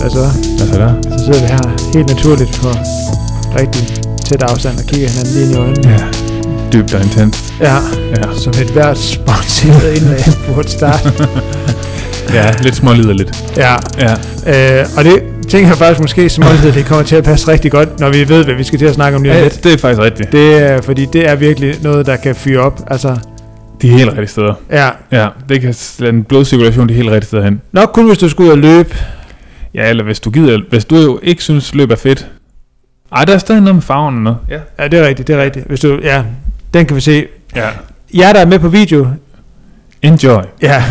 Hvad så? Hvad så der? Så sidder vi her helt naturligt på rigtig tæt afstand og kigger hinanden lige ind i øjnene. Ja. Dybt og intens. Ja, Ja. som et hvert sponsoreret indlæg burde starte. Ja, lidt småliderligt. Ja, Ja. øh, og det tænker jeg faktisk måske som altid, det kommer til at passe rigtig godt, når vi ved, hvad vi skal til at snakke om lige om ja. lidt. Det er faktisk rigtigt. Det er, fordi det er virkelig noget, der kan fyre op. Altså, De er helt rigtige steder. ja. Ja, det kan lade en blodcirkulation de helt rigtige steder hen. Nok kun, hvis du skal ud og løbe. Ja, eller hvis du gider, hvis du jo ikke synes, løb er fedt. Ej, der er stadig noget med farven og noget. Ja. Ja, det er rigtigt, det er rigtigt. Hvis du, ja, den kan vi se. Ja. Jeg der er med på video, Enjoy. ja,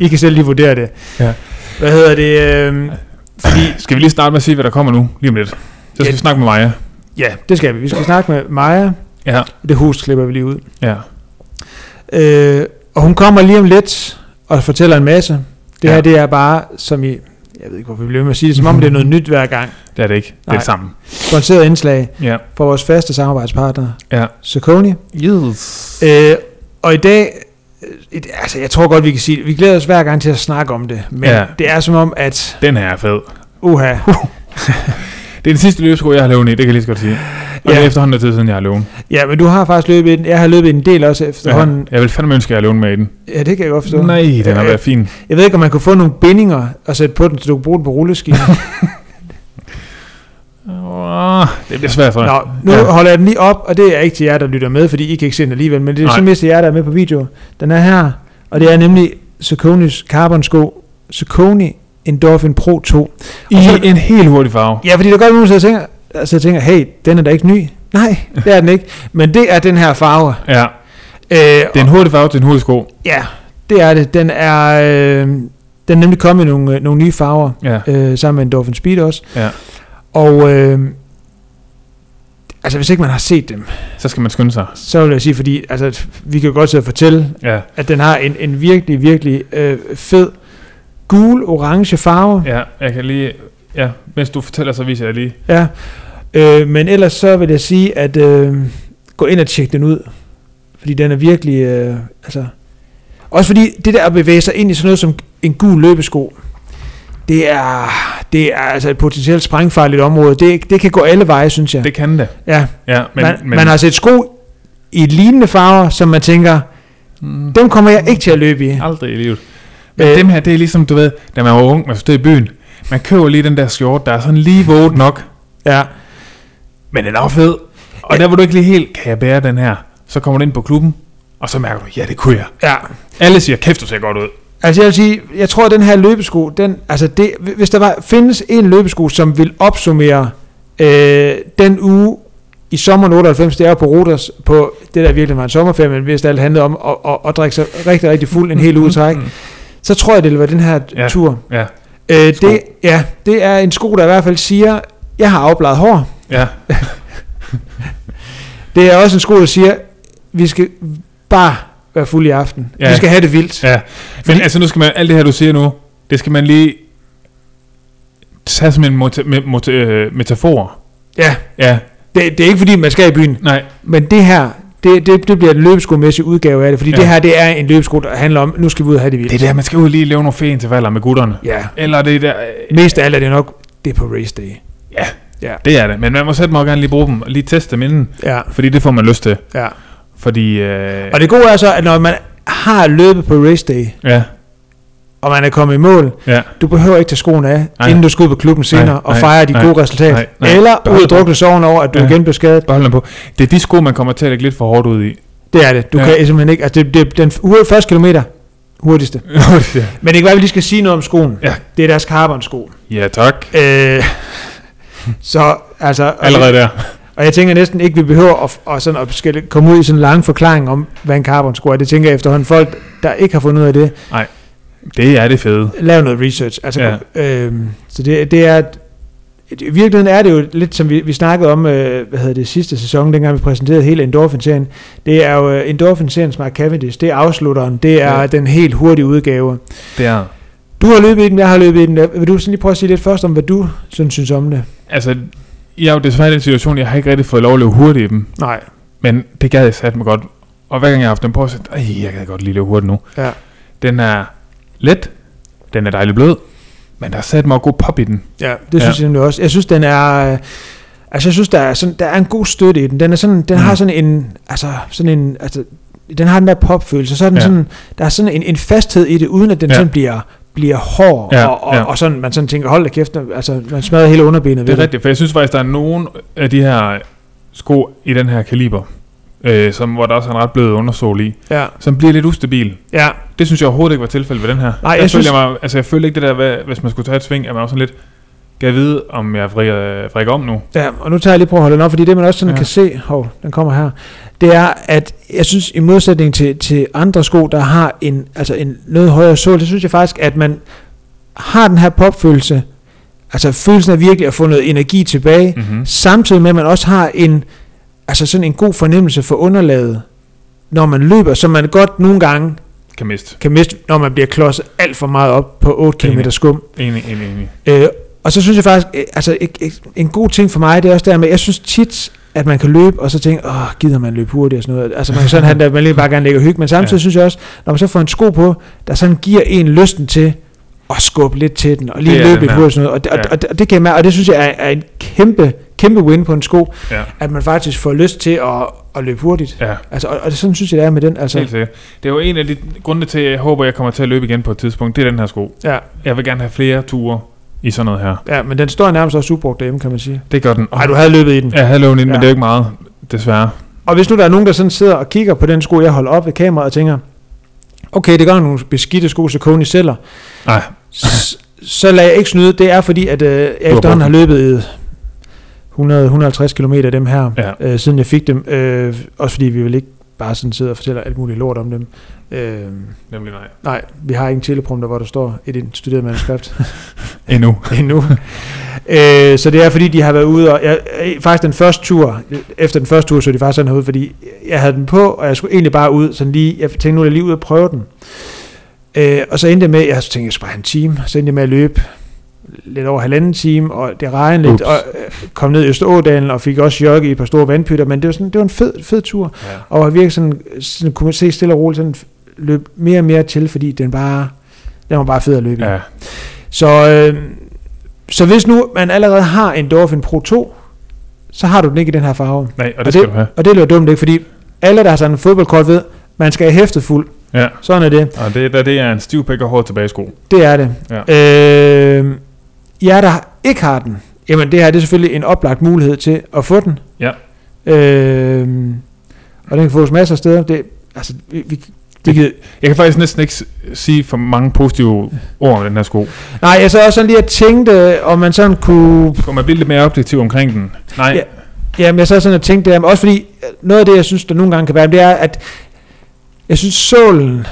I kan selv lige vurdere det. Ja. Hvad hedder det? Øh, fordi, Skal vi lige starte med at sige, hvad der kommer nu, lige om lidt? Så skal Ja. vi snakke med Maja. ja, det skal vi. Vi skal snakke med Maja. Ja. Det hus klipper vi lige ud. Ja. Øh, og hun kommer lige om lidt og fortæller en masse. Det Ja. her, det er bare, som i, jeg ved ikke, hvorfor vi bliver med at sige det, som om det er noget nyt hver gang. Det er det ikke. Det er Nej. det samme. Sponsoreret indslag Ja. fra vores faste samarbejdspartner, Ja. Sokoni. Yes. Øh, og i dag, et, altså jeg tror godt, vi kan sige det. Vi glæder os hver gang til at snakke om det. Men Ja. det er som om, at Den her er fed. uha, Det er den sidste løbesko, jeg har løbet i, det kan jeg lige så godt sige. Og Ja. det er efterhånden noget tid siden, jeg har løbet. ja, men du har faktisk løbet i den. Jeg har løbet i en del også efterhånden. Ja. Jeg vil fandme ønske, at jeg har løbet med i den. Ja, det kan jeg godt forstå. Nej, den har været fin. Jeg ved ikke, om man kunne få nogle bindinger og sætte på den, så du kunne bruge den på rulleskinen. Oh, det bliver svært for dig. Nå, nu Ja. holder jeg den lige op, og det er ikke til jer, der lytter med, fordi I kan ikke se den alligevel, men det er Nej. så mest til jer, der er med på video. Den er her, og det er nemlig Sauconys Carbon sko, Saucony Endorphin Pro 2. I Og så- en helt hurtig farve. Ja, fordi der går nogen, der tænker, altså, jeg tænker, hey, den er da ikke ny. Nej, det er den ikke. Men det er den her farve. Ja, Øh, det er en hurtig farve til en hurtig sko. Ja, det er det. Den er, øh, den er nemlig kommet i nogle, øh, nogle nye farver, Ja, øh, sammen med Endorphin Speed også. ja. Og øh, altså, hvis ikke man har set dem, Så skal man skynde sig. så vil jeg sige, fordi altså, vi kan jo godt sidde og fortælle, Ja, at den har en, en virkelig, virkelig øh, fed gul-orange farve. ja, jeg kan lige... Ja, mens du fortæller, så viser jeg lige. Ja. Øh, men ellers så vil jeg sige, at øh, gå ind og tjek den ud. Fordi den er virkelig... Øh, altså, også fordi det der at bevæge sig ind i sådan noget som en gul løbesko, det er, det er altså et potentielt sprængfarligt område. Det, det kan gå alle veje, synes jeg. Det kan det. ja, Ja, men... man, men man har set sko i lignende farver, som man tænker, Mm, dem kommer jeg ikke til at løbe i. aldrig i livet. Men Øh, dem her, det er ligesom, du ved, da man var ung, man stod i byen. Man køber lige den der skjort, der er sådan lige våget nok. Ja, Men den er fed. Og Ja. der var du ikke lige helt, kan jeg bære den her? Så kommer du ind på klubben, og så mærker du, ja, det kunne jeg. ja. Alle siger, kæft, du ser godt ud. Altså jeg vil sige, jeg tror, at den her løbesko, den, altså det, hvis der var, findes en løbesko, som vil opsummere øh, den uge i sommeren 98, det er på Rotas, på det der virkelig var en sommerferie, men hvis det alt handlede om at, at, at drikke sig rigtig, rigtig fuld en hel uge træk, Mm, så tror jeg, det vil være den her Ja. ja. tur. Ja, Øh, Sko. det, ja, det er en sko, der i hvert fald siger, jeg har afbladet hår. ja, Det er også en sko, der siger, vi skal bare være fuld i aften. Ja. Vi skal have det vildt. ja. Men altså, nu skal man, alt det her, du siger nu, det skal man lige tage som en mota- me- mota- øh, metafor. ja. Ja, Det, det er ikke fordi, man skal i byen. nej, Men det her, det, det, det bliver en løbeskomæssig udgave af det, fordi Ja. det her, det er en løbesko, der handler om, nu skal vi ud og have det vildt. det er der, man skal ud lige lave nogle fede intervaller med gutterne. Ja. Eller det er der, øh, Mest af alt er det nok, det er på race day. Ja. Ja. det er det. Men man må selv meget gerne lige bruge dem, og lige teste dem inden, Ja, fordi det får man lyst til. ja. Fordi, øh, Og det gode er så, at når man har løbet på race day, ja, og man er kommet i mål, ja, du behøver ikke tage skoene af, Nej. inden du skal ud på klubben senere Nej, og nej, fejre de nej, gode resultater. nej, nej. Eller ud og drukne sorgen over, at du Ja. igen bliver skadet. dem på. Det er de sko, man kommer til at lægge lidt for hårdt ud i. Det er det. Du Ja. kan simpelthen ikke. Altså, det, det den første kilometer hurtigste. ja. Men det kan være, vi lige skal sige noget om skoen. Ja. Det er deres carbon-sko. ja, tak. Øh, så altså... Allerede der. Og jeg tænker næsten ikke, vi behøver at, at, sådan at skal komme ud i sådan en lang forklaring om, hvad en carbon sko er. Det tænker jeg efterhånden. Folk, der ikke har fundet ud af det, Det er det fede. lav noget research. Altså, Ja. øhm, så det, det er... I virkeligheden er det jo lidt, som vi, vi snakkede om, øh, hvad hedder det, sidste sæson, dengang vi præsenterede hele Endorphin-serien. Det er jo øh, Endorphin-seriens Mark Cavendish. Det er afslutteren. Det er ja. den helt hurtige udgave. Det er. Du har løbet i den, jeg har løbet i den. Vil du sådan lige prøve at sige lidt først om, hvad du sådan synes om det? Altså, jeg er jo desværre i den situation, jeg har ikke rigtig fået lov at løbe hurtigt i dem. Nej. Men det gad jeg sat mig godt. Og hver gang jeg har haft den på, så Ej, jeg kan godt lige løbe hurtigt nu. Ja. Den er let, den er dejlig blød, men der er sat mig god pop i den. Ja, det Ja. synes jeg nemlig også. Jeg synes, den er... øh, Altså, jeg synes, der er, sådan, der er en god støtte i den. Den, er sådan, den Mm. har sådan en... Altså, sådan en... Altså, den har den der popfølelse. Så er den Ja. sådan, der er sådan en, en fasthed i det, uden at den Ja. sådan bliver, bliver hård. Ja, og, og, ja. og, sådan, man sådan tænker, hold da kæft, altså, man smadrer hele underbenet Det ved er rigtigt, for jeg synes faktisk, der er nogen af de her sko i den her kaliber, øh, som, hvor der også er en ret blød undersål i, Ja, som bliver lidt ustabil. ja. Det synes jeg overhovedet ikke var tilfældet ved den her. Nej, jeg følte synes- jeg, mig, altså jeg følte ikke det der, hvad, hvis man skulle tage et sving, at man var sådan lidt, kan jeg vide, om jeg vrikker, vrikker om nu? Ja, og nu tager jeg lige på at holde den op, fordi det man også sådan ja. Kan se, hov, den kommer her, det er, at jeg synes, i modsætning til, til andre sko, der har en, altså en noget højere sål, så synes jeg faktisk, at man har den her popfølelse, altså følelsen af virkelig at få noget energi tilbage, Mm-hmm. samtidig med, at man også har en, altså sådan en god fornemmelse for underlaget, når man løber, som man godt nogle gange Kan miste. kan miste, når man bliver klodset alt for meget op på 8 km Enig. skum. Enig, enig, enig. Øh, og så synes jeg faktisk, øh, altså en god ting for mig, det er også der med, jeg synes tit, at man kan løbe, og så tænke, åh, gider man løbe hurtigt og sådan noget. Altså man kan sådan have, at man lige bare gerne lægger hygge, men samtidig ja. Synes jeg også, når man så får en sko på, der sådan giver en lysten til at skubbe lidt til den, og lige Det løbe lidt hurtigt og sådan noget. Og, det, og, Ja. og, og, det kan jeg og det synes jeg er, er en kæmpe, kæmpe win på en sko, Ja, at man faktisk får lyst til at, at løbe hurtigt. ja. Altså, og, og det, sådan synes jeg, det er med den. Altså, Helt sikkert. Det er jo en af de grunde til, at jeg håber, jeg kommer til at løbe igen på et tidspunkt. Det er den her sko. ja, Jeg vil gerne have flere ture i sådan noget her. ja, men den står nærmest også ubrugt derhjemme, kan man sige. Det gør den. Nej, du havde løbet i den. Jeg havde løbet ind, Ja. men det er jo ikke meget, desværre. Og hvis nu der er nogen, der sådan sidder og kigger på den sko, jeg holder op ved kameraet og tænker, okay, det gør nogle beskidte sko, så Kony sælger, Nej, s- så lader jeg ikke snyde. Det er fordi, at øh, jeg efterhånden har løbet i 100-150 km af dem her, Ja. øh, siden jeg fik dem. Øh, også fordi vi vil ikke bare sådan sidde og fortælle alt muligt lort om dem. Øh, nemlig nej. nej, vi har ikke en teleprompter, hvor der står et studeret manuskript. Endnu. endnu. øh, så det er fordi, de har været ude, og jeg, faktisk den første tur, efter den første tur, så de faktisk sådan herude, fordi jeg havde den på, og jeg skulle egentlig bare ud, sådan lige, jeg tænkte, nu er jeg lige ude at prøve den. Øh, og så endte jeg med, jeg tænkte, jeg skulle bare have en time, så endte jeg med at løbe lidt over halvanden time, og det regnede lidt, Ups. og øh, kom ned i Østerådalen, og fik også jogge i et par store vandpytter, men det var, sådan, det var en fed, fed tur, Ja. og jeg virkelig sådan, sådan, kunne man se stille og roligt, sådan løb mere og mere til, fordi den bare, den var bare fed at løbe i. ja. Så, øh, så hvis nu man allerede har en Dolphin Pro 2, så har du den ikke i den her farve. Nej, og Og det skal det- du have. Og det lyder dumt, ikke? Fordi alle, der har sådan en fodboldkort, ved, man skal have hæftet fuld. Ja, Sådan er det. og det, der, det er en stiv pæk og hård tilbage sko. Det er det. Ja. Øh, jer, der ikke har den, jamen det her det er selvfølgelig en oplagt mulighed til at få den. Ja. Øh, og den kan fås masser af steder. Det, altså, vi, vi Det- gider, Jeg kan faktisk næsten ikke sige for mange positive ord om den her sko. nej, jeg så også sådan lige at tænkte, om man sådan kunne Kunne man blive lidt mere objektiv omkring den? Nej. Ja. Jamen, jeg sad sådan og tænkte det, her, men også fordi øh, noget af det, jeg synes, der nogle gange kan være, det er, at jeg synes, sålen,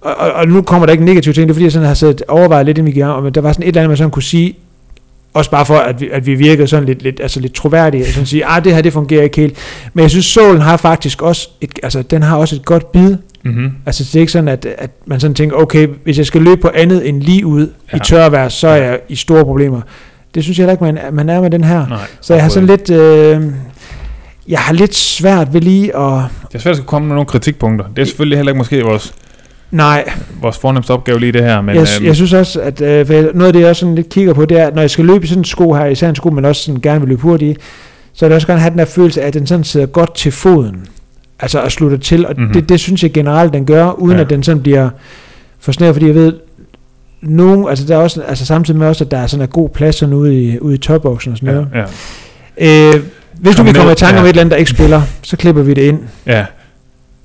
og, og, og nu kommer der ikke en negativ ting, det er fordi, jeg sådan har siddet overvejet lidt i mit men der var sådan et eller andet, man sådan kunne sige, også bare for, at vi, at vi virkede sådan lidt, lidt, altså lidt troværdige, og sådan sige, ah, det her, det fungerer ikke helt. Men jeg synes, sålen har faktisk også, et, altså den har også et godt bid. Mm-hmm. Altså det er ikke sådan, at, at man sådan tænker, okay, hvis jeg skal løbe på andet end lige ud ja. I tørvejr, så er Ja. jeg i store problemer. Det synes jeg heller ikke, man, er- man er med den her. Nej. Så jeg har sådan lidt... Øh, jeg har lidt svært ved lige at... Det er svært at komme med nogle kritikpunkter. Det er selvfølgelig heller ikke måske vores, Nej, vores fornemmeste opgave lige det her, men jeg, øhm, jeg synes også, at øh, jeg- noget af det, jeg også sådan lidt kigger på, det er, at når jeg skal løbe i sådan en sko her, især en sko, man også sådan gerne vil løbe hurtigt i, så er det også gerne have den her følelse af, at den sådan sidder godt til foden. Altså at slutte til, og Mhm. mm-hmm. det, det synes jeg generelt, den gør, uden ja. At den sådan bliver for snæver, fordi jeg ved, nogen, altså der er også, altså samtidig med også, at der er sådan en god plads sådan ude i, ude i topboksen og sådan noget. ja, ja. Øh, hvis Kom vi kommer i ned, tanke om ja. et eller andet, der ikke spiller, så klipper vi det ind. Ja.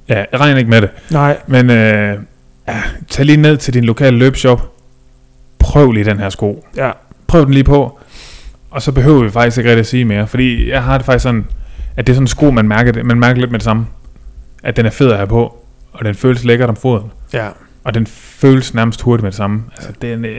Ja, jeg regner ikke med det. Nej, Men øh, ja, tag lige ned til din lokale løbshop. Prøv lige den her sko. ja. Prøv den lige på. Og så behøver vi faktisk ikke rigtig at sige mere. Fordi jeg har det faktisk sådan, at det er sådan en sko, man mærker, det, man mærker lidt med det samme. At den er fed at have på. Og den føles lækkert om foden. Ja. Og den føles nærmest hurtigt med det samme. Altså, det er en, øh,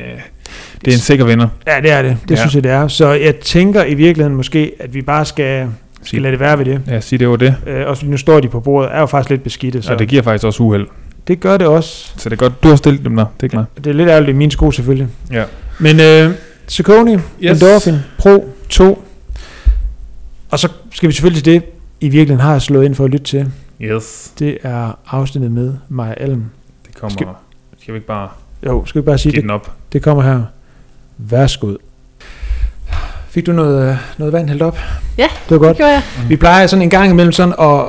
det er en sikker vinder. Ja, det er det. Det ja. Synes jeg, det er. Så jeg tænker i virkeligheden måske, at vi bare skal, skal lade det være ved det. Ja, sige det var det. Øh, fordi nu står de på bordet, er jo faktisk lidt beskidte. Så. Og det giver faktisk også uheld. Det gør det også. Så det er godt, du har stillet dem der. Det er klart. Det er lidt ærgerligt i mine sko selvfølgelig. Ja. Men øh, Saucony, yes. Endorphin Pro 2. Og så skal vi selvfølgelig til det, I virkelig har slået ind for at lytte til. Yes. Det er afsnittet med Maja Alm. Det kommer... Skal- Skal, vi ikke bare Jo, skal vi bare sige, det, den op? det kommer her. Værsgo. Fik du noget, øh, noget vand hældt op? Ja, Det var Det godt. gjorde jeg. Vi plejer sådan en gang imellem sådan at,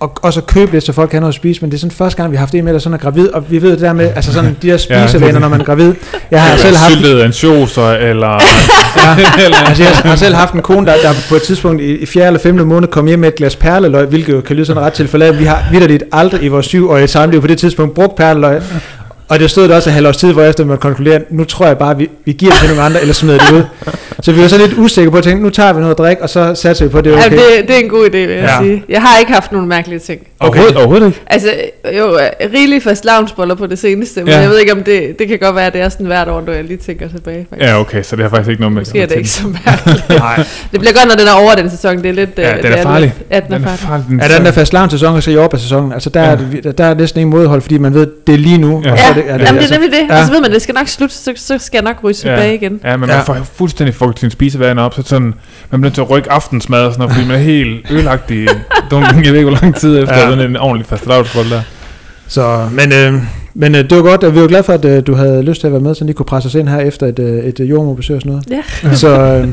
og også at købe lidt, så folk kan noget at spise, men det er sådan første gang, vi har haft en med, der sådan er gravid, og vi ved det der med, altså sådan de der spisevaner, når man er gravid. Jeg har selv haft, Syltede ansjoser, eller... ja, eller altså jeg har selv haft en kone, der, der på et tidspunkt i, i 4. eller 5. måned kom hjem med et glas perleløg, hvilket jo kan lyde sådan ret tilforladet. Vi har vidderligt aldrig i vores syvårige samliv på det tidspunkt brugt perleløg. Og det stod der også et halvt års tid, hvor efter man konkludere, nu tror jeg bare, vi, vi giver det til nogle andre, eller smider det ud. Så vi var så lidt usikre på at tænke, nu tager vi noget at drikke, og så satser vi på, at det er Okay. Ja, det, det er en god idé, vil jeg Ja. sige. Jeg har ikke haft nogle mærkelige ting. Overhovedet, overhovedet ikke. Altså, jo, rigeligt fast loungeboller på det seneste, men Ja. ja. jeg ved ikke, om det, det kan godt være, at det er sådan hvert år, når jeg lige tænker tilbage. Faktisk. Ja, okay, så det har faktisk ikke noget med... Måske er det ikke så mærkeligt. Nej. Det bliver godt, når den er over den sæson. Det er lidt... Ja, øh, den det er farlig. Lidt, ja, den er Den er farlig. farlig. Ja, den der fast sæson og så i sæsonen altså der, ja. Ja. er det, der, er næsten ingen modhold, fordi man ved, det er lige nu. Ja. og så Ja, er det, er det, Jamen, det altså, er nemlig det. ja. Ja. Og så ved man, at det skal nok slutte, så, så skal jeg nok ryge tilbage igen. Ja, men Ja. man får fuldstændig fucket sin spisevaner op, så sådan, man bliver nødt til at rykke aftensmad og sådan noget, fordi man er helt ødelagt i, dunken, jeg ved ikke, hvor lang tid efter, Ja. ja. Sådan en ordentlig fastelavnsbold der. Så, men, øh, men øh, det var godt, og vi var glade for, at øh, du havde lyst til at være med, så lige kunne presse os ind her efter et, øh, et øh, jordmorbesøg og sådan noget. Ja. Så, øh,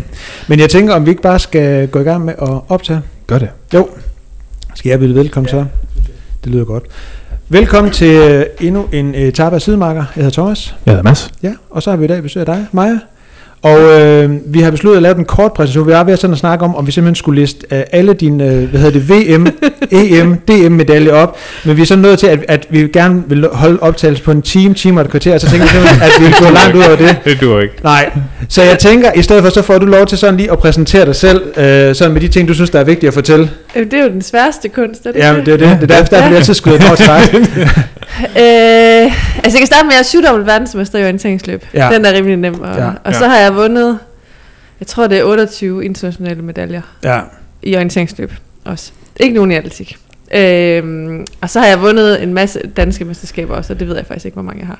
men jeg tænker, om vi ikke bare skal gå i gang med at optage. Gør det. Skal jeg byde velkommen så? Det lyder godt. Velkommen til øh, endnu en etape af Sidemarker. Jeg hedder Thomas. Jeg hedder Mads. Ja, og så har vi i dag besøg af dig, Maja. Og øh, vi har besluttet at lave en kort præsentation. Vi er ved at, sådan at snakke om, om vi simpelthen skulle liste øh, alle dine øh, hvad hedder det, VM, EM, DM-medaljer op. Men vi er så nået til, at, at vi gerne vil holde optagelse på en time, time og et kvarter. Så tænker vi simpelthen, at vi vil gå langt ud over det. Det duer ikke. Nej, så jeg tænker, i stedet for, så får du lov til sådan lige at præsentere dig selv, øh, sådan med de ting, du synes, der er vigtige at fortælle. Øh, Det er jo den sværeste kunst, er det Ja, det er det. Det er derfor, der bliver altid skudt over til dig. Øh, altså jeg kan starte med, at jeg er syvdobbelt verdensmester i orienteringsløb. Ja. Ja. Den er rimelig nem. Og, Ja. ja. og så Ja. har jeg vundet, jeg tror det er 28 internationale medaljer Ja, i orienteringsløb også. Ikke nogen i atletik. Øhm, og så har jeg vundet en masse danske mesterskaber også, og det ved jeg faktisk ikke, hvor mange jeg har.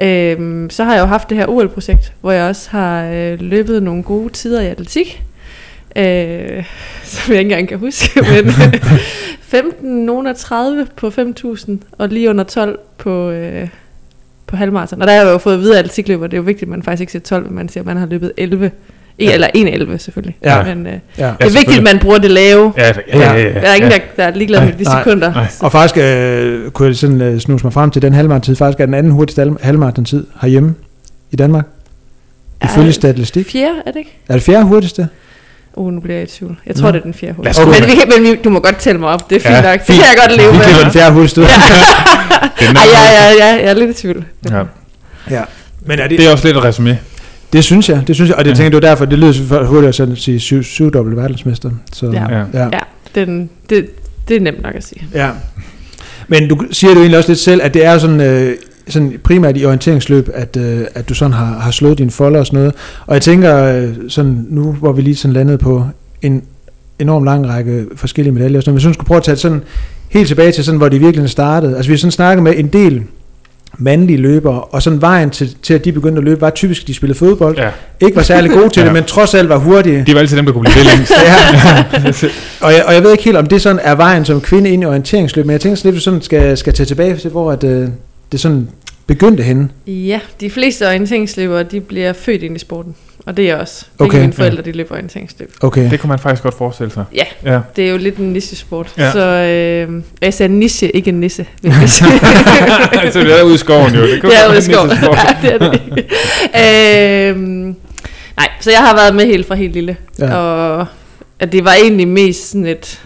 Øhm, så har jeg jo haft det her OL-projekt, hvor jeg også har øh, løbet nogle gode tider i atletik. Øh, som jeg ikke engang kan huske, men 15, nogen af 30 på 5.000, og lige under 12 på, øh, på halvmarathon. Og der har jeg jo fået at vide af atletikløber, det er jo vigtigt, at man faktisk ikke siger 12, men man siger, at man har løbet 11. Ja. Ja. Eller 1,11 selvfølgelig. Ja. Men øh, ja. det er selvfølgelig. vigtigt, at man bruger det lave. Ja, ja, ja. ja, Der er ingen, ja. der, der er ligeglad med de Nej, sekunder. nej. Og faktisk øh, kunne jeg sådan øh, snuse mig frem til, den halvmarathon-tid faktisk er den anden hurtigste halv- halvmarathon-tid herhjemme i Danmark. Ifølge statistik. Fjerde, er det ikke? Er det fjerde hurtigste? Uh, nu bliver jeg i tvivl. Jeg tror, Nå. det er den fjerde hurtigste. gå Men, vi, men vi, du må godt tælle mig op. Det er fint Ja, nok. Det fint. kan jeg godt leve Vi med. klipper den fjerde ud. Det er Ej, ja, ja, ja, jeg er lidt i tvivl. Ja. Ja. Men er det, Det er også lidt et resume. det synes jeg, det synes jeg, og det Ja. tænker var derfor, det lyder så hurtigt at sådan sige syv, syvdobbelt verdensmester. Så, Ja. Ja. ja. Ja, den, det, det er nemt nok at sige. Ja. Men du siger jo egentlig også lidt selv, at det er sådan, øh, sådan primært i orienteringsløb, at, øh, at du sådan har, har slået dine folder og sådan noget. Og jeg tænker, øh, sådan nu hvor vi lige sådan landede på en enorm lang række forskellige medaljer, noget, hvis du skulle prøve at tage sådan helt tilbage til sådan, hvor det virkelig startede. Altså vi har sådan snakket med en del mandlige løbere, og sådan vejen til, til at de begyndte at løbe, var typisk, at de spillede fodbold. Ja. Ikke var særlig gode til Ja. det, men trods alt var hurtige. De var altid dem, der kunne blive det længst. Ja. og, jeg, og jeg ved ikke helt, om det sådan er vejen som kvinde ind i orienteringsløb, men jeg tænker sådan lidt, sådan skal, skal tage tilbage til, hvor at, øh, det sådan begyndte henne. Ja, de fleste orienteringsløbere, de bliver født ind i sporten. Og det er jeg også. Begge Okay. mine forældre, de løber orienteringsløb. Okay. Det kunne man faktisk godt forestille sig. Ja, Ja. det er jo lidt en niche-sport. Ja. Så øh, jeg sagde niche, ikke en nisse. sige. altså, det er ude i skoven jo. Det kunne Det er ude i skoven. Ja, det er det øhm, nej, så jeg har været med helt fra helt lille. Ja. Ja. Og at det var egentlig mest sådan et...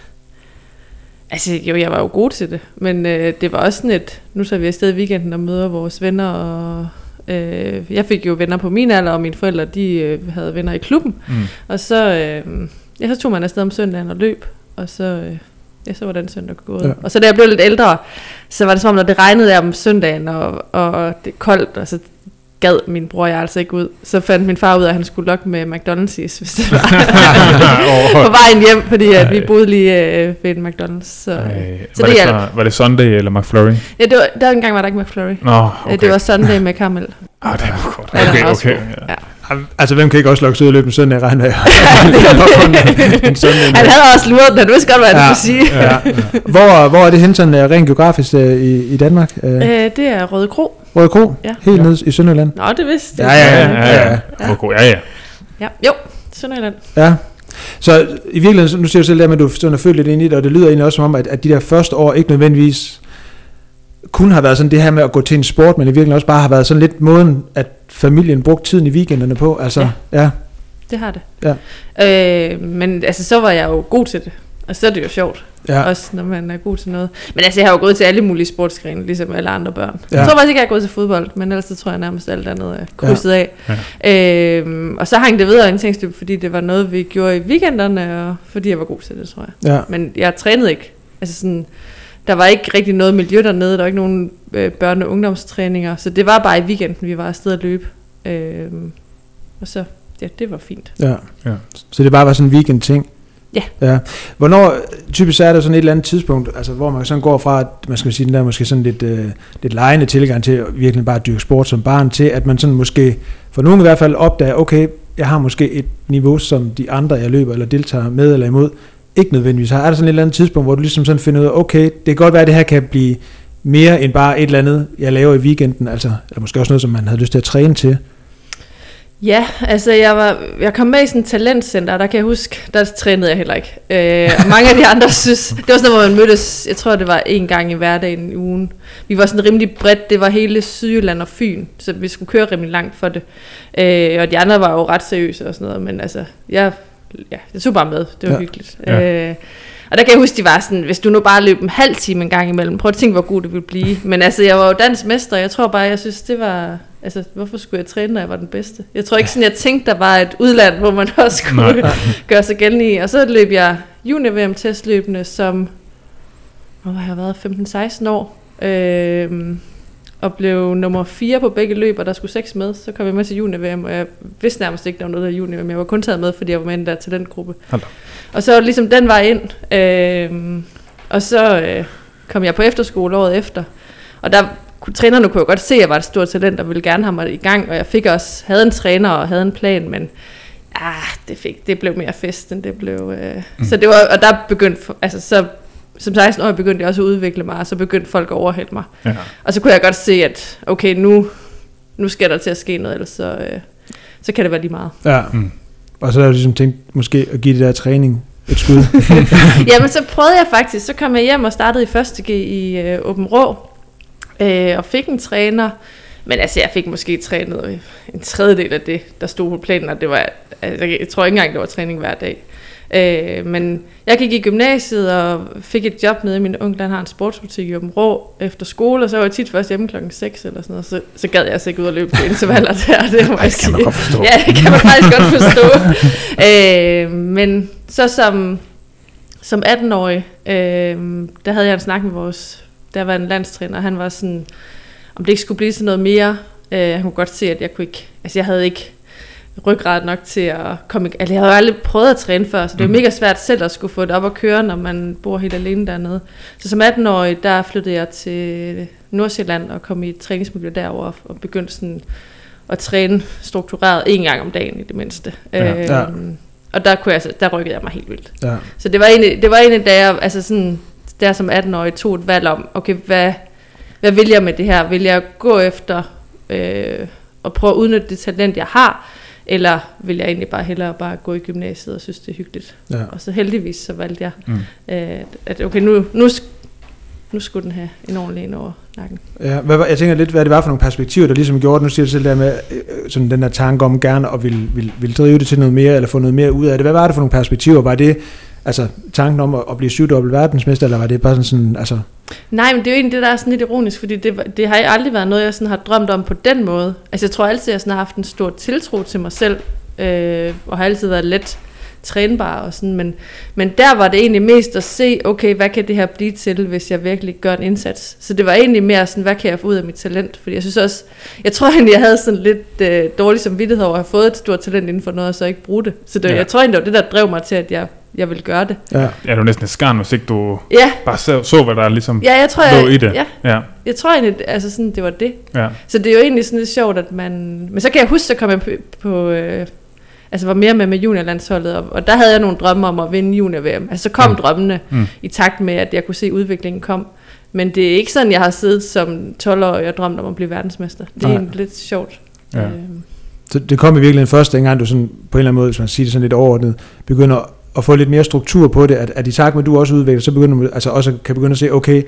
Altså jo, jeg var jo god til det, men øh, det var også sådan et... Nu tager vi afsted i weekenden og møder vores venner, og øh, jeg fik jo venner på min alder, og mine forældre, de øh, havde venner i klubben. Mm. Og så, øh, ja, så tog man afsted om søndagen og løb, og så, øh, ja, så var den søndag gået. Ja. Ja. Og så da jeg blev lidt ældre, så var det som om, når det regnede der om søndagen, og, og det er koldt, og så gad min bror og jeg altså ikke ud. Så fandt min far ud af, at han skulle lokke med McDonald's, is, hvis det var på vejen hjem, fordi at vi boede lige øh, ved en McDonald's. Så, Ej, så var, det det så, var det Sunday eller McFlurry? ja, det var, der engang var der ikke McFlurry. Nå, Okay. okay. Det var Sunday med karamel. Ah, det var godt. Ja, Okay, okay. god. Ja. Ja. Altså, hvem kan ikke også lukke ud og løbe en søndag, regner jeg? Han havde også luret den, han vidste godt, hvad han Ja. skulle sige. Ja. Hvor, hvor er det hen sådan uh, rent geografisk uh, i, i Danmark? Øh, det er Røde Kro. Røde Kro? Ja. Helt Ja. nede i Sønderjylland? Nå, det vidste Ja, ja, Ja, ja, ja. Ja. Okay, ja, ja. ja. Jo, Sønderjylland. Ja. Så i virkeligheden, nu siger du selv det med, at du sådan er følt lidt ind i det, og det lyder egentlig også som om, at, at de der første år ikke nødvendigvis kun har været sådan det her med at gå til en sport, men i virkeligheden også bare har været sådan lidt måden, at familien brugte tiden i weekenderne på. Altså, ja. ja. Det har det. Ja. Øh, men altså, så var jeg jo god til det. Og så er det jo sjovt, ja. også når man er god til noget. Men altså, jeg har jo gået til alle mulige sportsgrene, ligesom alle andre børn. Ja. Jeg tror faktisk ikke, jeg er gået til fodbold, men ellers så tror jeg nærmest alt andet er krydset ja. af. Ja. Øh, og så hang det videre orienteringsløb, fordi det var noget, vi gjorde i weekenderne, og fordi jeg var god til det, tror jeg. ja. Men jeg trænede ikke. Altså sådan, der var ikke rigtig noget miljø dernede, der var ikke nogen øh, børne- og ungdomstræninger, så det var bare i weekenden, vi var afsted at løbe. Øh, og så, ja, det var fint. Ja. Ja. Så det bare var sådan en weekend ting. Ja. ja. Hvornår, typisk er der sådan et eller andet tidspunkt, altså hvor man sådan går fra, at man skal sige, den der måske sådan lidt, øh, lidt lejende tilgang til at virkelig bare dyrke sport som barn, til at man sådan måske, for nogen i hvert fald opdager, okay, jeg har måske et niveau, som de andre, jeg løber eller deltager med eller imod, ikke nødvendigvis har. Er der sådan et eller andet tidspunkt, hvor du ligesom sådan finder ud af, okay, det kan godt være, at det her kan blive mere end bare et eller andet, jeg laver i weekenden, altså, eller måske også noget, som man havde lyst til at træne til. Ja, altså jeg, var, jeg kom med i sådan et talentcenter, der kan jeg huske, der trænede jeg heller ikke. Øh, mange af de andre synes, det var sådan noget, hvor man mødtes, jeg tror det var en gang i hverdagen i ugen. Vi var sådan rimelig bredt, det var hele Sydjylland og Fyn, så vi skulle køre rimelig langt for det. Øh, og de andre var jo ret seriøse og sådan noget, men altså, jeg, ja, jeg tog bare med, det var ja. hyggeligt. Ja. Øh, og der kan jeg huske, de var sådan, hvis du nu bare løb en halv time en gang imellem, prøv at tænke, hvor god det ville blive. Men altså, jeg var jo dansk mester, og jeg tror bare, jeg synes, det var... Altså, hvorfor skulle jeg træne, når jeg var den bedste? Jeg tror ikke sådan, jeg tænkte, der var et udland, hvor man også skulle Nej. gøre sig gældende i. Og så løb jeg junior-VM testløbende, som hvor har jeg været 15-16 år. Øhm, og blev nummer 4 på begge løb, og der skulle seks med. Så kom jeg med til junior-VM, og jeg vidste nærmest ikke, der var noget der junior-VM. Jeg var kun taget med, fordi jeg var med i den der talentgruppe. Hold da. Og så ligesom den vej ind. Øhm, og så øh, kom jeg på efterskole året efter. Og der kunne, trænerne kunne jo godt se, at jeg var et stort talent, og ville gerne have mig i gang. Og jeg fik også, havde en træner og havde en plan, men ah, det, fik, det blev mere fest, end det blev... Øh. Mm. Så det var, og der begyndte, altså så, som 16 år begyndte jeg også at udvikle mig, og så begyndte folk at overhælde mig. Ja. Og så kunne jeg godt se, at okay, nu, nu skal der til at ske noget, ellers så, øh, så kan det være lige meget. Ja. Mm. Og så har du ligesom tænkt måske at give det der træning et skud. Jamen, så prøvede jeg faktisk. Så kom jeg hjem og startede i første G i øh, Åben Rå, øh, og fik en træner. Men altså, jeg fik måske trænet en tredjedel af det, der stod på planen, og det var, altså, jeg tror ikke engang, det var træning hver dag. Øh, men jeg gik i gymnasiet og fik et job nede i min onkel, han har en sportsbutik i Åben Rå efter skole, og så var jeg tit først hjemme klokken 6 eller sådan noget, så, så gad jeg altså ikke ud og løbe på intervaller der, det må jeg kan man sige. godt forstå. Ja, det kan man faktisk godt forstå. øh, men så som, som 18-årig, øh, der havde jeg en snak med vores, der var en landstræner, han var sådan, om det ikke skulle blive sådan noget mere. Øh, han kunne godt se, at jeg kunne ikke, altså jeg havde ikke ryggrad nok til at komme, altså jeg havde jo aldrig prøvet at træne før, så det var Mhm. mega svært selv at skulle få det op at køre, når man bor helt alene dernede. Så som 18-årig, der flyttede jeg til Nordsjælland og kom i et træningsmiljø derovre og begyndte sådan at træne struktureret en gang om dagen i det mindste. Ja. Øhm, Ja. Og der, kunne jeg, altså- der rykkede jeg mig helt vildt. ja. Så det var egentlig, det var egentlig da jeg, altså sådan, der som 18-årig tog et valg om, okay, hvad, hvad vil jeg med det her? Vil jeg gå efter øh, og prøve at udnytte det talent, jeg har, eller vil jeg egentlig bare hellere bare gå i gymnasiet og synes, det er hyggeligt? ja. Og så heldigvis så valgte jeg, Mm. øh, at okay, nu, nu, nu skulle den have en ordentlig en over nakken. Ja, hvad, var- jeg tænker lidt, hvad det var for nogle perspektiver, der ligesom gjorde, nu siger du selv der med øh, sådan den der tanke om gerne at vil, vil, vil drive det til noget mere, eller få noget mere ud af det. Hvad var det for nogle perspektiver? Var det altså tanken om at, at blive syvdobbelt verdensmester, eller var det bare sådan, sådan altså, Nej, men det er jo egentlig det, der er sådan lidt ironisk, fordi det, det har aldrig været noget, jeg sådan har drømt om på den måde. Altså jeg tror altid, jeg sådan har haft en stor tiltro til mig selv, øh, og har altid været let trænbare og sådan, men, men der var det egentlig mest at se, okay, hvad kan det her blive til, hvis jeg virkelig gør en indsats. Så det var egentlig mere sådan, hvad kan jeg få ud af mit talent, fordi jeg synes også, jeg tror egentlig, jeg havde sådan lidt øh, dårlig samvittighed over at have fået et stort talent inden for noget, og så ikke bruge det. Så det, Ja. jeg tror egentlig, det var det, der drev mig til, at jeg, jeg ville gøre det. Ja. Ja, det var næsten et skarn, hvis ikke du Ja, bare så, så hvad der ligesom ja jeg tror, lå jeg, i det. Ja, Ja, jeg tror egentlig, altså sådan, det var det. ja. Så det er jo egentlig sådan lidt sjovt, at man... Men så kan jeg huske, så kom jeg på... på øh, altså var mere med med juniorlandsholdet, og, og der havde jeg nogle drømme om at vinde junior-VM. Altså så kom Mm. mm. drømmene Mm. i takt med, at jeg kunne se, at udviklingen kom. Men det er ikke sådan, jeg har siddet som 12-årig og drømt om at blive verdensmester. Det er Nej. lidt sjovt. Ja. Øhm, Så det kom i virkeligheden først, dengang du sådan, på en eller anden måde, hvis man siger det sådan lidt overordnet, begynder at få lidt mere struktur på det, at, at i takt med, at du også udvikler, så begynder man altså også kan begynde at se, okay,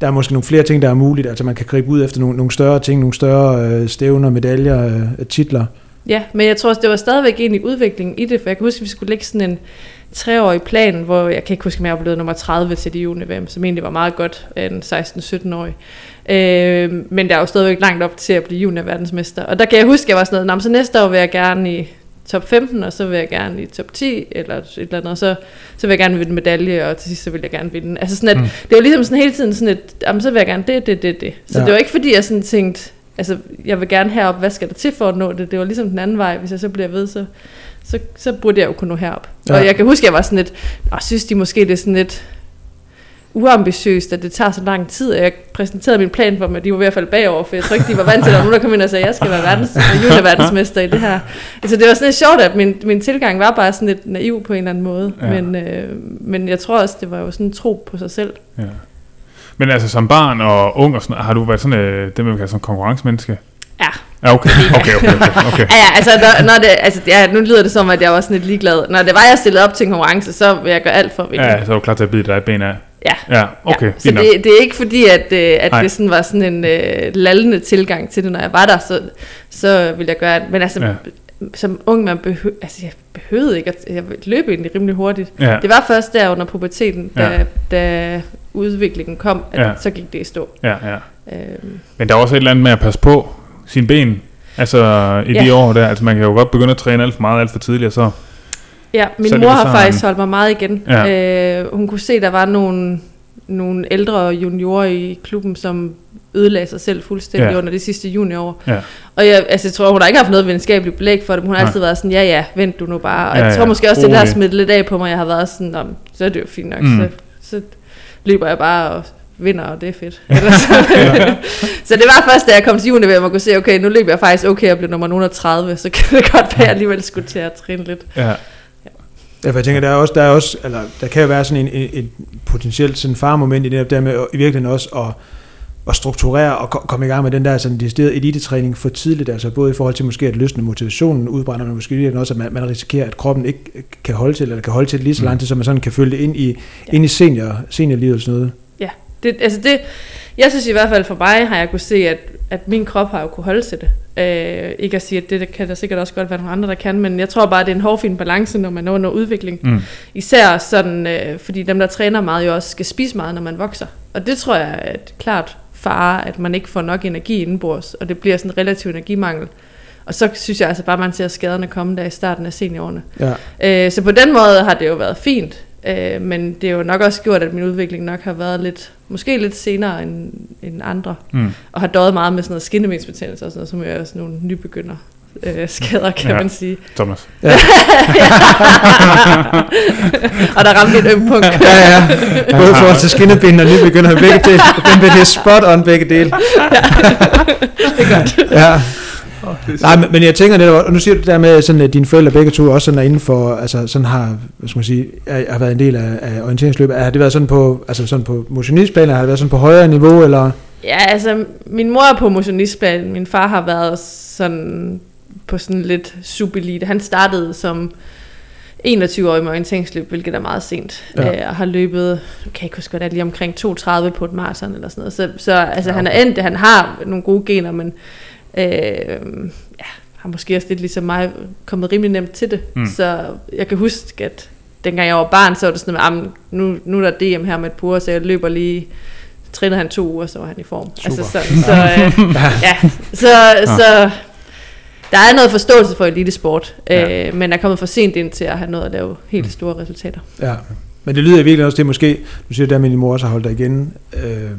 der er måske nogle flere ting, der er muligt, altså man kan gribe ud efter nogle, nogle større ting, nogle større øh, stævner, medaljer, øh, titler. Ja, men jeg tror også, det var stadigvæk egentlig udviklingen i det, for jeg kan huske, at vi skulle lægge sådan en treårig plan, hvor jeg kan ikke huske, om jeg blevet nummer 30 til de juni-VM, som egentlig var meget godt af en 16-17-årig. Øh, men der er jo stadigvæk langt op til at blive junior-verdensmester. Og der kan jeg huske, at jeg var sådan noget, "Nå, men så næste år vil jeg gerne i top 15, og så vil jeg gerne i top 10, eller et eller andet, og så, så vil jeg gerne vinde medalje, og til sidst så vil jeg gerne vinde. Altså sådan at, Mm. det var ligesom sådan hele tiden sådan et, jamen så vil jeg gerne det, det, det, det. Så ja. det var ikke fordi, jeg sådan tænkte, altså jeg vil gerne herop, hvad skal der til for at nå det? Det var ligesom den anden vej, hvis jeg så bliver ved, så, så, så burde jeg jo kunne nå herop. Ja. Og jeg kan huske, at jeg var sådan lidt, og synes de måske, det er sådan lidt uambitiøst, at det tager så lang tid, og jeg præsenterede min plan for at de var ved at falde bagover, for jeg tror ikke, de var vant til, at der var nogen, der kom ind og sagde, at jeg skal være verdens, juniorverdensmester i det her. Altså det var sådan lidt sjovt, at min, min tilgang var bare sådan lidt naiv på en eller anden måde, ja. men, øh, men jeg tror også, det var jo sådan en tro på sig selv. ja. Men altså som barn og ung og sådan har du været sådan øh, det, man kalde sådan en konkurrencemenneske? Ja. Ja, okay. Okay, okay, okay. okay. Ja, ja, altså, når, når det, altså ja, nu lyder det som, at jeg var sådan lidt ligeglad. Når det var, jeg stillede op til en konkurrence, så vil jeg gøre alt for at vinde. Ja, så er du klar til at bide dig i ben af. Ja. Ja, okay. ja. Så det, det er ikke fordi, at, øh, at Nej. det sådan var sådan en øh, lallende tilgang til det, når jeg var der, så, så ville jeg gøre det. Men altså, Ja. som ung, man behøv, altså, jeg behøvede ikke, at jeg løb egentlig rimelig hurtigt. Ja. Det var først der under puberteten, da, ja. da udviklingen kom, at Ja. så gik det i stå. Ja, ja. Øhm, Men der er også et eller andet med at passe på sine ben. Altså i de Ja. år der, altså man kan jo godt begynde at træne alt for meget, alt for tidligt, så... Ja, min Så mor har faktisk holdt mig meget igen. Ja. Øh, hun kunne se, der var nogle, nogle ældre juniorer i klubben, som ødelagde sig selv fuldstændig Ja. under det sidste juniorår. Ja. Og jeg, altså, jeg tror, hun har ikke haft noget videnskabeligt belæg for det, men hun har Nej. altid været sådan, ja ja, vent du nu bare. Og Ja, jeg tror ja, måske også, det der har smidt lidt af på mig, jeg har været sådan, "Nå, så er det jo fint nok, mm. så, så løber jeg bare og vinder, og det er fedt. Så, det var først, da jeg kom til juni, hvor jeg kunne se, okay, nu løber jeg faktisk okay og blev nummer 30, så kan det godt være, at jeg alligevel skulle til at træne lidt. Ja, Ja, for jeg tænker, der er også, der er også, eller der kan jo være sådan en, en, et potentielt sådan farmoment i det der med i virkeligheden også at, at strukturere og ko- komme i gang med den der sådan decideret elitetræning for tidligt, altså både i forhold til måske at løsne motivationen, udbrænder man måske virkelig også, at man, man risikerer, at kroppen ikke kan holde til, eller kan holde til det lige så Mm. lang tid, så man sådan kan følge det ind i, ja. ind i senior, seniorlivet og sådan noget. Det, altså det, jeg synes i hvert fald for mig, har jeg kunne se, at, at min krop har jo kunne holde til det. Øh, ikke at sige, at det, det kan der sikkert også godt være nogle andre, der kan, men jeg tror bare, at det er en hårfin balance, når man er under udvikling. mm. Især sådan, øh, fordi dem, der træner meget, jo også skal spise meget, når man vokser. Og det tror jeg er et klart fare, at man ikke får nok energi indenbords, og det bliver sådan en relativ energimangel. Og så synes jeg altså bare, at man ser skaderne komme der i starten af seniorårene. Ja. Øh, så på den måde har det jo været fint, øh, men det er jo nok også gjort, at min udvikling nok har været lidt, måske lidt senere end, end andre, Mm. og har døjet meget med sådan noget skinnebensbetændelse og sådan noget, som jo er sådan nogle nybegynder øh, skader, kan Ja. ja. man sige. Thomas. og der ramte et ømt punkt. Ja, ja. Både i forhold til skinneben og nybegynder begge dele. Den vil det spot on begge dele. det er godt. Ja. Nej, men, men jeg tænker netop, og nu siger du det der med, sådan, at dine forældre begge to også sådan er inden for, altså sådan har, hvad skal man sige, er, har været en del af, af orienteringsløbet. Har det været sådan på, altså sådan på motionistplaner, har det været sådan på højere niveau, eller? Ja, altså, min mor er på motionistplan. Min far har været sådan på sådan lidt subelite. Han startede som 21-årig med orienteringsløb, hvilket er meget sent. Ja. Øh, og har løbet, kan ikke huske, hvad det er, lige omkring 32 på et maraton eller sådan noget. Så, så altså, Ja, han er endt, han har nogle gode gener, men øh, ja, har måske også lidt ligesom mig kommet rimelig nemt til det. Mm. Så jeg kan huske, at dengang jeg var barn, så var det sådan, at "Jamen, nu, nu er der DM her med et par så jeg løber lige trænede han to uger, så var han i form. Super. Altså, så, så, øh, ja, så, så der er noget forståelse for elitesport, Ja. øh, men er kommet for sent ind til at have noget at lave helt store resultater. Ja. Men det lyder virkelig også, det er måske, du siger det der med, at din mor også har holdt dig igen, øh,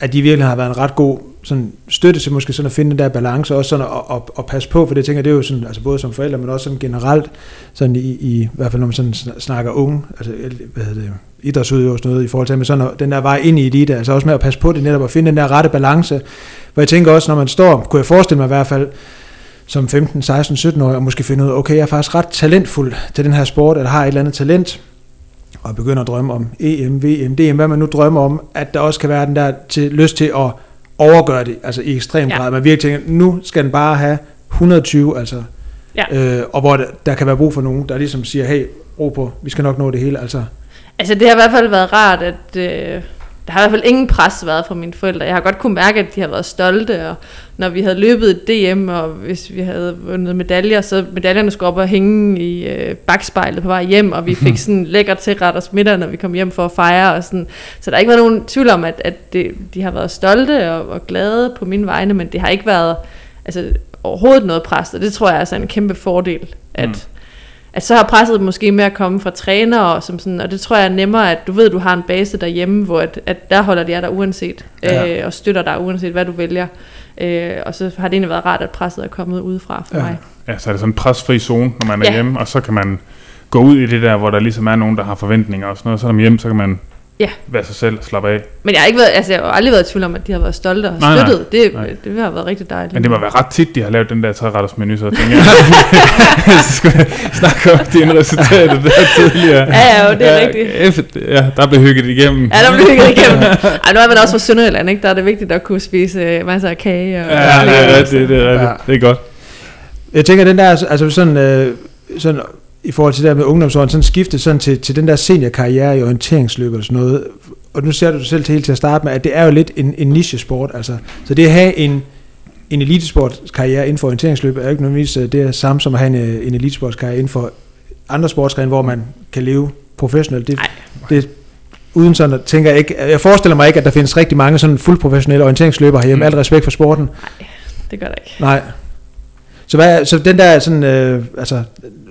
at de virkelig har været en ret god sådan, støtte til måske sådan at finde den der balance, og også sådan at, at, at, passe på, for det tænker jeg, det er jo sådan, altså både som forældre, men også sådan generelt, sådan i, i, i hvert fald når man sådan sn- snakker unge, altså hvad hedder det, idrætsudøver og sådan noget, i forhold til med sådan at, den der vej ind i elite, altså også med at passe på det netop, at finde den der rette balance, hvor jeg tænker også, når man står, kunne jeg forestille mig i hvert fald, som 15, 16, 17 år, og måske finde ud af, okay, jeg er faktisk ret talentfuld til den her sport, eller har et eller andet talent, og begynder at drømme om EM, VM, DM, hvad man nu drømmer om, at der også kan være den der til, lyst til at overgøre det, altså i ekstrem Ja. grad. Man virkelig tænker, nu skal den bare have 120, altså, Ja. øh, og hvor der, der kan være brug for nogen, der ligesom siger, hey, ro på, vi skal nok nå det hele, altså. Altså det har i hvert fald været rart, at øh, der har i hvert fald ingen pres været fra mine forældre. Jeg har godt kunne mærke, at de har været stolte, og når vi havde løbet et DM, og hvis vi havde vundet medaljer, så medaljerne skulle op og hænge i øh, bagspejlet på vej hjem, og vi fik sådan lækker tilret os middag, når vi kom hjem for at fejre. Og sådan. Så der har ikke været nogen tvivl om, at, at det, de har været stolte og, og glade på mine vegne, men det har ikke været altså, overhovedet noget pres, og det tror jeg er altså en kæmpe fordel, at, Mm. At så har presset måske mere at komme fra trænere, som sådan, og det tror jeg er nemmere, at du ved, at du har en base derhjemme, hvor at, at der holder de af dig uanset, Ja. øh, og støtter dig uanset, hvad du vælger. Øh, og så har det egentlig været rart, at presset er kommet udefra for ja. mig. Ja, så er det sådan en presfri zone, når man er Ja. hjemme, og så kan man gå ud i det der, hvor der ligesom er nogen, der har forventninger og sådan noget. Så er man hjemme, så kan man Ja. være sig selv og slappe af. Men jeg har, ikke været, altså, jeg har aldrig været i tvivl om, at de har været stolte og Nej, nej. støttet. Det, Nej. det har været rigtig dejligt. Men det må være ret tit, de har lavet den der træretters menu, så tænker jeg, så skulle jeg snakke om dine resultater der tidligere. Ja, ja, jo, det er rigtigt. rigtigt. Ja, der blev hygget igennem. Ja, der blev hygget igennem. Ej, nu er man også fra Sønderjylland, ikke? Der er det vigtigt at kunne spise øh, masser af kage. Og Ja, det er rigtigt, det er rigtigt. Ja. Det er godt. Jeg tænker, den der, altså sådan, øh, sådan i forhold til det der med ungdomsåren, sådan skifte sådan til, til den der seniorkarriere i orienteringsløb og sådan noget, og nu ser du selv til helt til at starte med, at det er jo lidt en, en niche-sport, altså, så det at have en, en elitesportskarriere inden for orienteringsløb, er jo ikke nødvendigvis øh, det er samme som at have en, øh, en elitesportskarriere inden for andre sportsgrene, hvor man kan leve professionelt. Det, Nej. det, uden sådan at tænker jeg ikke, jeg forestiller mig ikke, at der findes rigtig mange sådan fuldprofessionelle orienteringsløbere herhjemme, Mm. alt respekt for sporten, Det gør der ikke. Nej. Så, hvad, så den der sådan, øh, altså,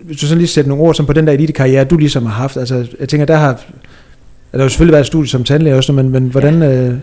hvis du sådan lige sætter nogle ord som på den der elitekarriere, du ligesom har haft, altså, jeg tænker, der har, der har jo selvfølgelig været et studie som tandlæge også, men, men hvordan, øh,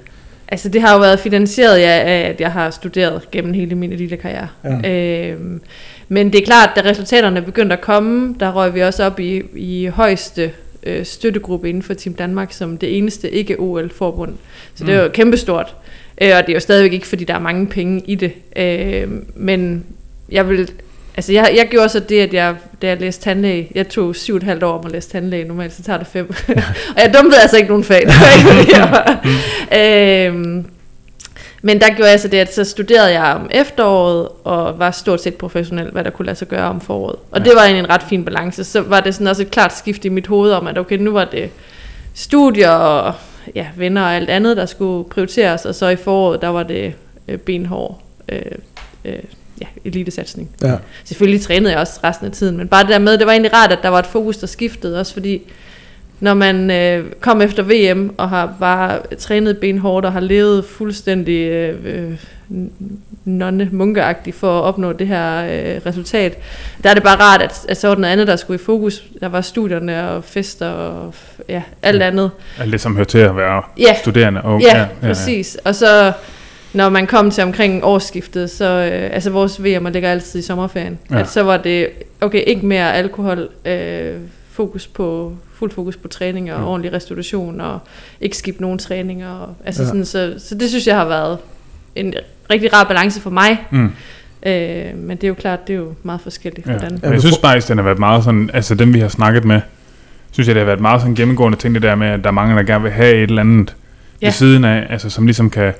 Altså det har jo været finansieret ja, af, at jeg har studeret gennem hele min elite karriere. Ja. Øhm, men det er klart, da resultaterne begyndte at komme, der røg vi også op i, i højeste øh, støttegruppe inden for Team Danmark, som det eneste ikke-OL-forbund. Så det er jo kæmpestort. Øh, og det er jo stadigvæk ikke, fordi der er mange penge i det. Øh, men jeg vil... Altså, jeg, jeg gjorde så det, at jeg, da jeg læste tandlæge, jeg tog syv og et halvt år om at læse tandlæge, normalt så tager det fem. og jeg dumpede altså ikke nogen fag. Øhm, men der gjorde jeg så det, at så studerede jeg om efteråret, og var stort set professionel, hvad der kunne lade sig gøre om foråret. Og Ja. det var egentlig en ret fin balance. Så var det sådan også et klart skift i mit hoved om, at okay, nu var det studier og ja, venner og alt andet, der skulle prioriteres, og så i foråret, der var det øh, benhård øh, øh, ja, elitesatsning. ja, Selvfølgelig trænede jeg også resten af tiden, men bare det der med, det var egentlig rart, at der var et fokus, der skiftede, også fordi når man øh, kom efter VM og har bare trænet benhårdt og har levet fuldstændig øh, øh, nonne munkeagtigt for at opnå det her øh, resultat, der er det bare rart, at, at så var der noget andet, der skulle i fokus. Der var studierne og fester og ja, alt Ja. andet. Alt det, som hører til at være Ja, studerende. Og, Ja, ja, præcis. Og så når man kom til omkring årsskiftet, så øh, altså vores VM ligger altid i sommerferien, Ja. at så var det okay, ikke mere alkohol, øh, fokus på fuld fokus på træning og Ja. ordentlig restitution og ikke skip nogen træninger. Og, altså Ja. sådan, så, så det synes jeg har været en rigtig rar balance for mig. Mm. Øh, men det er jo klart, det er jo meget forskelligt, Ja. hvordan. Jeg synes faktisk, den har været meget sådan, altså dem vi har snakket med, synes jeg, det har været meget sådan gennemgående ting, det der med, at der er mange, der gerne vil have et eller andet. Ja. ved siden af, altså som ligesom kan,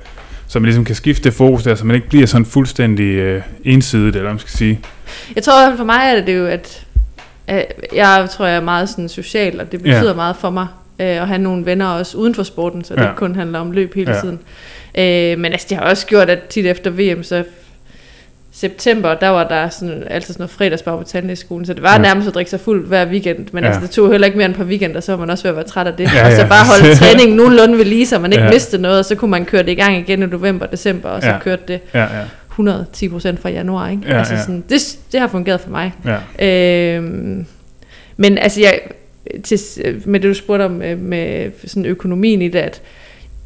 som ligesom kan skifte fokus der, så man ikke bliver sådan fuldstændig øh, ensidigt, eller man skal sige. Jeg tror for mig er det, jo, at, at jeg tror, jeg er meget sådan social, og det betyder ja. meget for mig øh, at have nogle venner også uden for sporten, så det Ja. ikke kun handler om løb hele ja. tiden. Øh, men altså, det har også gjort, at tit efter VM, så september, der var der sådan, altid sådan noget fredagsbar på tandlægeskolen, så det var Ja. nærmest at drikke sig fuld hver weekend, men Ja. altså, det tog heller ikke mere end et par weekender, så var man også ved at være træt af det. Ja, Ja, og så bare holde træningen nogenlunde ved lige, så man ikke Ja. mistede noget, og så kunne man køre det i gang igen i november, december, og så Ja. kørte det Ja, ja. 110 procent fra januar. Ikke? Ja, altså ja. Sådan, det, det har fungeret for mig. Ja. Øhm, men altså, jeg, til, med det du spurgte om med, med sådan økonomien i det, at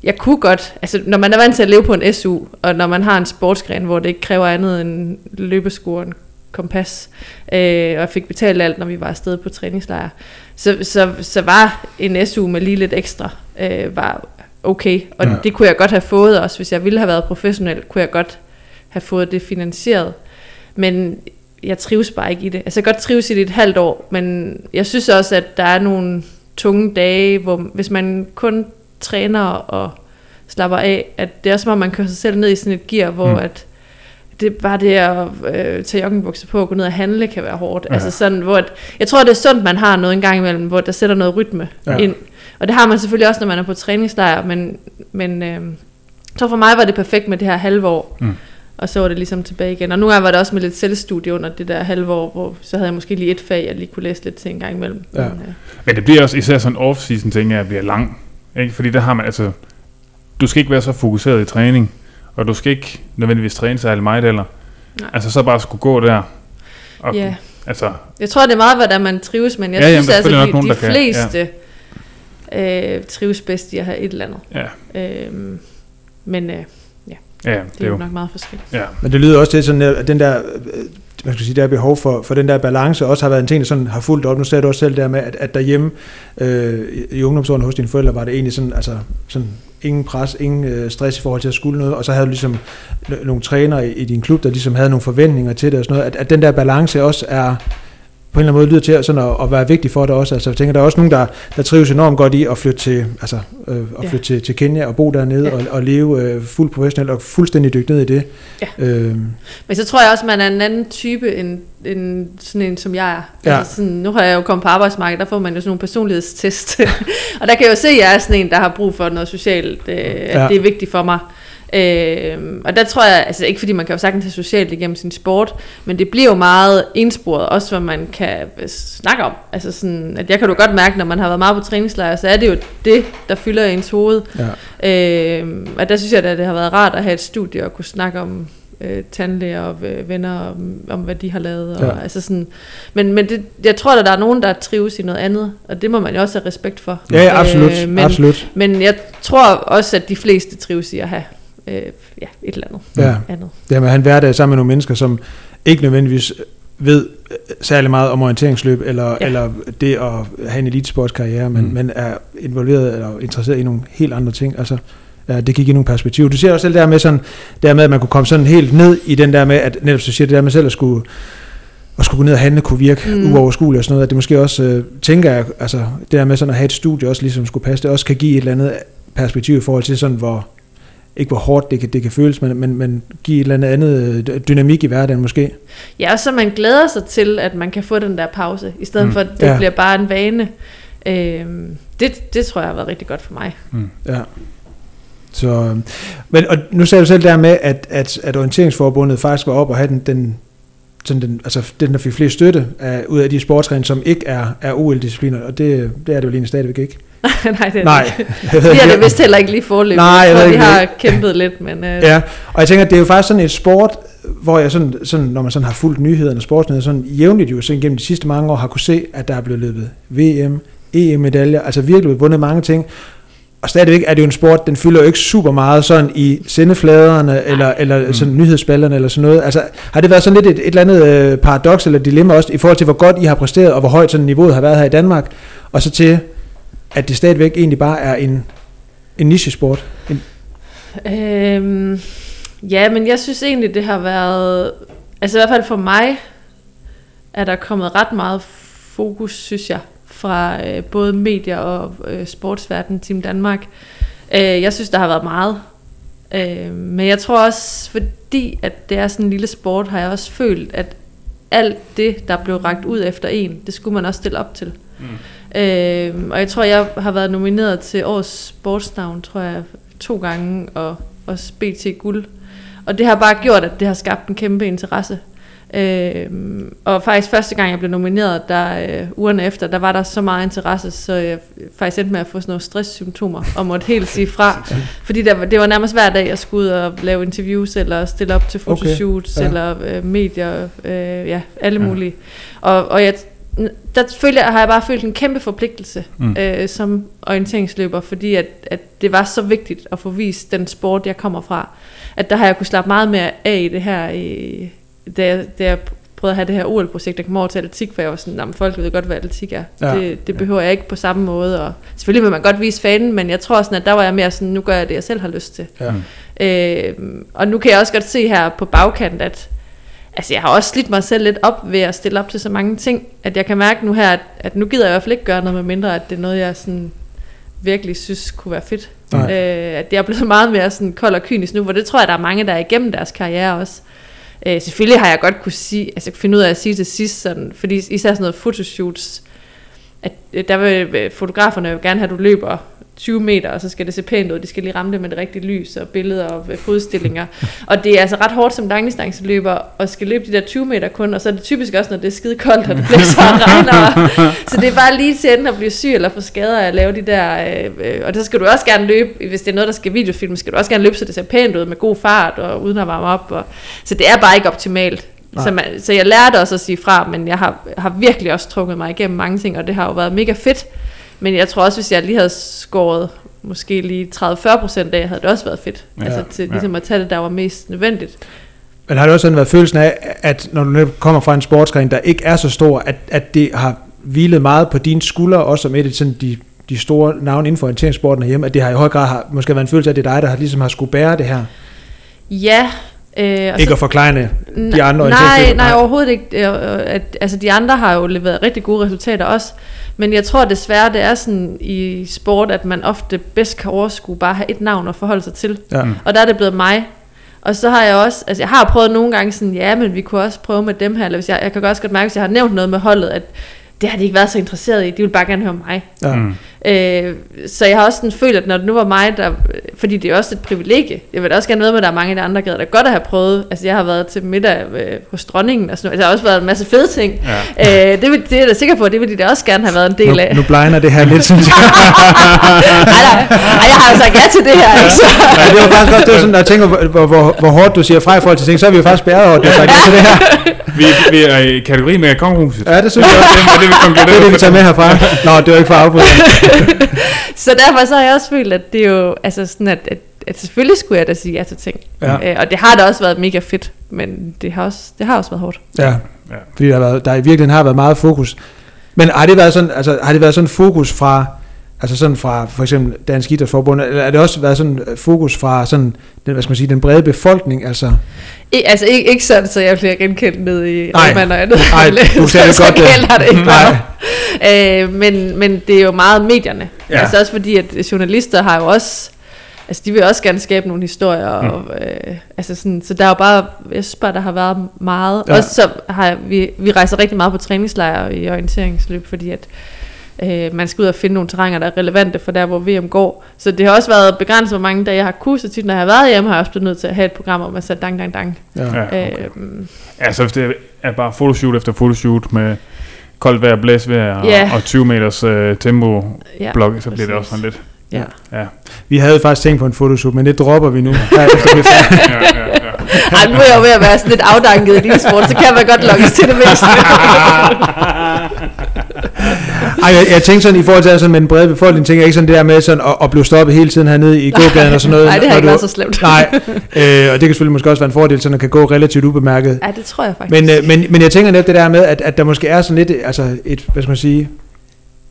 jeg kunne godt, altså når man er vant til at leve på en SU, og når man har en sportsgren, hvor det ikke kræver andet end løbesko og en kompas, øh, og jeg fik betalt alt, når vi var afsted på træningslejr, så, så, så var en SU med lige lidt ekstra, øh, var okay, og Ja. det kunne jeg godt have fået også, hvis jeg ville have været professionel, kunne jeg godt have fået det finansieret, men jeg trives bare ikke i det. Altså jeg kan godt trives i det et halvt år, men jeg synes også, at der er nogle tunge dage, hvor hvis man kun træner og slapper af, at det er som om, man kører sig selv ned i sådan et gear, hvor Mm. at det bare det at øh, tage joggingbukser på og gå ned og handle kan være hårdt. Ja. Ja. Altså sådan, hvor at, jeg tror, det er sundt, man har noget en gang imellem, hvor der sætter noget rytme Ja. ja. ind. Og det har man selvfølgelig også, når man er på træningslejr, men, men øh, jeg tror for mig var det perfekt med det her halve år. Mm. Og så var det ligesom tilbage igen. Og nogle gange var det også med lidt selvstudie under det der halve år, hvor så havde jeg måske lige et fag, jeg lige kunne læse lidt til en gang imellem. Ja. Men, øh, Men det bliver også især sådan en off-season ting, at bliver lang. Ikke? Fordi der har man altså... Du skal ikke være så fokuseret i træning, og du skal ikke nødvendigvis træne særlig meget heller. Nej. Altså så bare skulle gå der. Og, Ja. Altså, Jeg tror, det er meget, hvordan man trives, men jeg Ja, ja, jamen, synes er altså, de, nogen, de der kan, fleste øh, trives bedst i at have et eller andet. ja, Øh, men øh, ja, det er det er jo jo... nok meget forskelligt. Ja, Men det lyder også til sådan, at den der, øh, man skal sige, der er behov for, for den der balance, også har været en ting, der sådan har fulgt op. Nu sagde du også selv der med, at, at derhjemme øh, i- ungdomsårene hos dine forældre, var det egentlig sådan, altså sådan ingen pres, ingen øh, stress i forhold til at skulle noget, og så havde du ligesom nogle trænere i, i din klub, der ligesom havde nogle forventninger til det og sådan noget, at, at den der balance også er på en eller anden måde lyder til at, sådan at, at være vigtig for dig også. Altså, jeg tænker, der er også nogen, der, der trives enormt godt i at flytte til, altså, øh, at Ja. flytte til, til Kenya og bo dernede Ja. og, og leve øh, fuldt professionelt og fuldstændig dykke ned i det. Ja. Øh, Men så tror jeg også, man er en anden type end, end sådan en, som jeg er. Ja. Altså sådan, nu har jeg jo kommet på arbejdsmarkedet, der får man jo sådan nogle personlighedstest. og der kan jeg jo se, at jeg er sådan en, der har brug for noget socialt. Øh, Ja. ja. Det er vigtigt for mig. Øh, og der tror jeg, altså ikke fordi man kan jo sagtens have socialt igennem sin sport, men det bliver jo meget ensporet, også hvad man kan snakke om. Altså sådan, at jeg kan jo godt mærke, når man har været meget på træningslejr, så er det jo det, der fylder ens hoved. ja. Øh, og der synes jeg, at det har været rart at have et studie og kunne snakke om øh, tandlæger og øh, venner om, om, hvad de har lavet. Og, Ja. altså sådan, men men det, jeg tror, at der er nogen, der trives i noget andet, og det må man jo også have respekt for. Ja, ja, absolut. Øh, men, absolut. men jeg tror også, at de fleste trives i at have øh, ja, et eller andet. Ja. andet. Det her med at have en hverdag sammen med nogle mennesker, som ikke nødvendigvis ved øh, særlig meget om orienteringsløb, eller, ja. Eller det at have en elitesportskarriere, men, Mm. men er involveret eller interesseret i nogle helt andre ting. Altså, ja, det kan give nogle perspektiver. Du siger også selv der med, sådan, der med, at man kunne komme sådan helt ned i den der med, at netop så siger det der med selv at skulle, at skulle gå ned og handle kunne virke. Mm. uoverskueligt og sådan noget, at det måske også, øh, tænker jeg, altså det der med sådan at have et studie også ligesom skulle passe, det også kan give et eller andet perspektiv i forhold til sådan, hvor, ikke hvor hårdt det kan, det kan føles, men, men, men give et eller andet andet øh, dynamik i hverdagen måske. Ja, og så man glæder sig til, at man kan få den der pause, i stedet Mm. for, at det Ja. bliver bare en vane. Øh, det, det tror jeg har været rigtig godt for mig. Mm. Ja. Så, øh, men og nu sagde du selv der med, at, at, at orienteringsforbundet faktisk var op og have den, den, sådan den, altså den, der fik flest støtte af, ud af de sportsgrene, som ikke er, er OL-discipliner, og det, det er det jo lige stadigvæk ikke. Nej, det er Nej. det ikke. Vi er det vist heller ikke lige forløbet. Nej, jeg jeg tror, vi ikke har kæmpet lidt, men... Øh, Ja, og jeg tænker, at det er jo faktisk sådan et sport, hvor jeg sådan, sådan når man sådan har fulgt nyhederne, sportsnyheder, sådan jævnligt jo sådan gennem de sidste mange år har kunne se, at der er blevet løbet VM, EM-medaljer, altså virkelig blevet vundet mange ting. Og stadigvæk er det jo en sport, den fylder jo ikke super meget sådan i sendefladerne, eller, eller Mm. sådan nyhedsspillerne, eller sådan noget. Altså, har det været sådan lidt et, et eller andet øh, paradoks eller dilemma også, i forhold til, hvor godt I har præsteret, og hvor højt sådan niveauet har været her i Danmark, og så til, at det stadigvæk egentlig bare er en, en nichesport. En, Øhm, ja, men jeg synes egentlig, det har været... Altså i hvert fald for mig, er der kommet ret meget fokus, synes jeg, fra øh, både medier og øh, sportsverden, Team Danmark. Øh, jeg synes, der har været meget. Øh, men jeg tror også, fordi at det er sådan en lille sport, har jeg også følt, at alt det, der blev ragt ud efter en, det skulle man også stille op til. Mm. Øh, og jeg tror, jeg har været nomineret til årets sportsnavn, tror jeg, to gange, og også BT Guld. Og det har bare gjort, at det har skabt en kæmpe interesse. Øh, og faktisk første gang, jeg blev nomineret, der øh, ugerne efter, der var der så meget interesse, så jeg faktisk endte med at få sådan nogle stresssymptomer, og måtte helt sige fra. Fordi der, det var nærmest hver dag, jeg skulle ud og lave interviews, eller stille op til fotoshoots, okay, ja. eller øh, medier, øh, ja, alle Ja. mulige. Og, og jeg, der føler, har jeg bare følt en kæmpe forpligtelse Mm. øh, som orienteringsløber, fordi at, at det var så vigtigt at få vist den sport, jeg kommer fra. At der har jeg kunne slappe meget mere af i det her, i, da, jeg, da jeg prøvede at have det her OL-projekt, der kom over til atletik, for jeg var sådan, at folk ved godt, hvad atletik er. Ja. Det, det behøver jeg ikke på samme måde, og selvfølgelig vil man godt vise fanen, men jeg tror sådan, at der var jeg mere sådan, nu gør jeg det, jeg selv har lyst til. Ja. Øh, og nu kan jeg også godt se her på bagkant, at altså jeg har også slidt mig selv lidt op ved at stille op til så mange ting, at jeg kan mærke nu her, at, at nu gider jeg i hvert fald ikke gøre noget med mindre, at det er noget, jeg sådan virkelig synes kunne være fedt. Nej. Øh, at jeg er blevet meget mere sådan kold og kynisk nu, for det tror jeg, der er mange, der er igennem deres karriere også. Øh, selvfølgelig har jeg godt kunne sige, altså finde ud af at sige til sidst, sådan, fordi især sådan noget fotoshoots, at øh, der vil øh, fotograferne jo gerne have, at du løber 20 meter, og så skal det se pænt ud. De skal lige ramme det med det rigtige lys og billeder og øh, fodstillinger. og det er altså ret hårdt som langdistanceløber at skal løbe de der 20 meter kun, og så er det typisk også, når det er skide koldt, og det blæser og regner. så det er bare lige til enten at blive syg eller få skader at lave de der... Øh, og så skal du også gerne løbe, hvis det er noget, der skal videofilme, skal du også gerne løbe, så det ser pænt ud med god fart og uden at varme op. Og, så det er bare ikke optimalt. Nej. Så, man, så jeg lærte også at sige fra, men jeg har, har virkelig også trukket mig igennem mange ting, og det har jo været mega fedt. Men jeg tror også, hvis jeg lige havde skåret måske lige 30-40 procent af, havde det også været fedt. Ja. Ja. Altså til Ja. ligesom at tage det, der var mest nødvendigt. Men har det også sådan været følelsen af, at når du kommer fra en sportsgren, der ikke er så stor, at, at det har hvilet meget på dine skuldre, også som et af sådan de, de store navne inden for orienteringssporten herhjemme, at det har i høj grad har, måske været en følelse af, at det er dig, der har, ligesom har skulle bære det her. Ja. Øh, og Ikke at forklejne de andre Nej, nej, overhovedet ikke. Øh, øh, At, altså, de andre har jo leveret rigtig gode resultater også. Men jeg tror desværre, det er sådan i sport, at man ofte bedst kan overskue bare at have et navn at forholde sig til. Ja. Mm. Og der er det blevet mig. Og så har jeg også, altså jeg har prøvet nogle gange sådan, ja, men vi kunne også prøve med dem her, eller hvis jeg, jeg kan også godt mærke, hvis jeg har nævnt noget med holdet, at det har de ikke været så interesseret i, de vil bare gerne høre mig. Ja. Mm. Øh, så jeg har også sådan følt, at når det nu var mig, der, fordi det er også et privilegie, jeg vil også gerne ved med, at der er mange af de andre gader, der godt at have prøvet, altså jeg har været til middag øh, hos dronningen, og sådan noget. Altså, der har også været en masse fede ting. Ja. Øh, det, vil, det er jeg da sikker på, det vil de da også gerne have været en del Nu, af. nu blegner det her lidt, synes jeg. Ej, nej, ej, jeg har jo sagt ja til det her, ikke? Så, Ja, det var faktisk også det var sådan, når jeg tænker, hvor, hvor, hvor, hvor hårdt du siger fra i forhold til ting, så er vi jo faktisk bæret over, at du har sagt ja til det her. Vi, vi er i kategori med kongehuset. Ja, det synes jeg også. Det det, vi Det er konkluderer. det, vi tager med herfra. Nå, det var ikke for afbryde. så derfor så har jeg også følt, at det er jo, altså sådan, at, at, at selvfølgelig skulle jeg da sige ja til ting. Ja. Øh, og det har da også været mega fedt, men det har også, det har også været hårdt. Ja, Ja. fordi der, har været, der i virkeligheden har været meget fokus. Men har det været sådan, altså, har det været sådan fokus fra, altså sådan fra for eksempel Dansk Idrætsforbund, eller har det også været sådan øh, fokus fra sådan, den, hvad skal man sige, den brede befolkning, altså? I, altså ikke, ikke sådan, så jeg bliver genkendt ned i. Rødman og andet. Nej, du sagde det så godt, gælder det ikke Nej. meget. Øh, men, men det er jo meget medierne. Ja. Altså også fordi, at journalister har jo også... Altså de vil også gerne skabe nogle historier. Mm. Og, øh, altså sådan, så der er jo bare... Jeg synes bare, der har været meget. Ja. Også så har vi, vi rejser rigtig meget på træningslejre i orienteringsløb, fordi at øh, man skal ud og finde nogle terrænger, der er relevante for der, hvor VM går. Så det har også været begrænset, hvor mange dage jeg har kunnet. Så tit, når jeg har været hjemme, har jeg også blevet nødt til at have et program om at sætte dang, dang, dang. Ja. Okay. Øh, Altså, det er bare fotoshoot efter fotoshoot med koldt vejr, blæsvejr og, Ja. og 20 meters øh, tempo ja, blok, så bliver det præcis. også sådan lidt. Ja. Ja, Vi havde faktisk tænkt på en fotoshoot, men det dropper vi nu. Her efter er ja, ja, ja. Ej, nu er jeg jo ved at være sådan lidt afdanket i din sport, så kan man godt lokkes til det meste. Ej, jeg, jeg tænkte sådan i forhold til sådan med den brede befolkning, tænker jeg ikke sådan det der med sådan at, at blive stoppet hele tiden hernede i gågaden og sådan noget. Nej, det har ikke du- været så slemt. Nej, øh, og det kan selvfølgelig måske også være en fordel, så man kan gå relativt ubemærket. Ja, det tror jeg faktisk. Men, øh, men, men jeg tænker netop det der med, at, at der måske er sådan lidt, altså et, hvad skal man sige,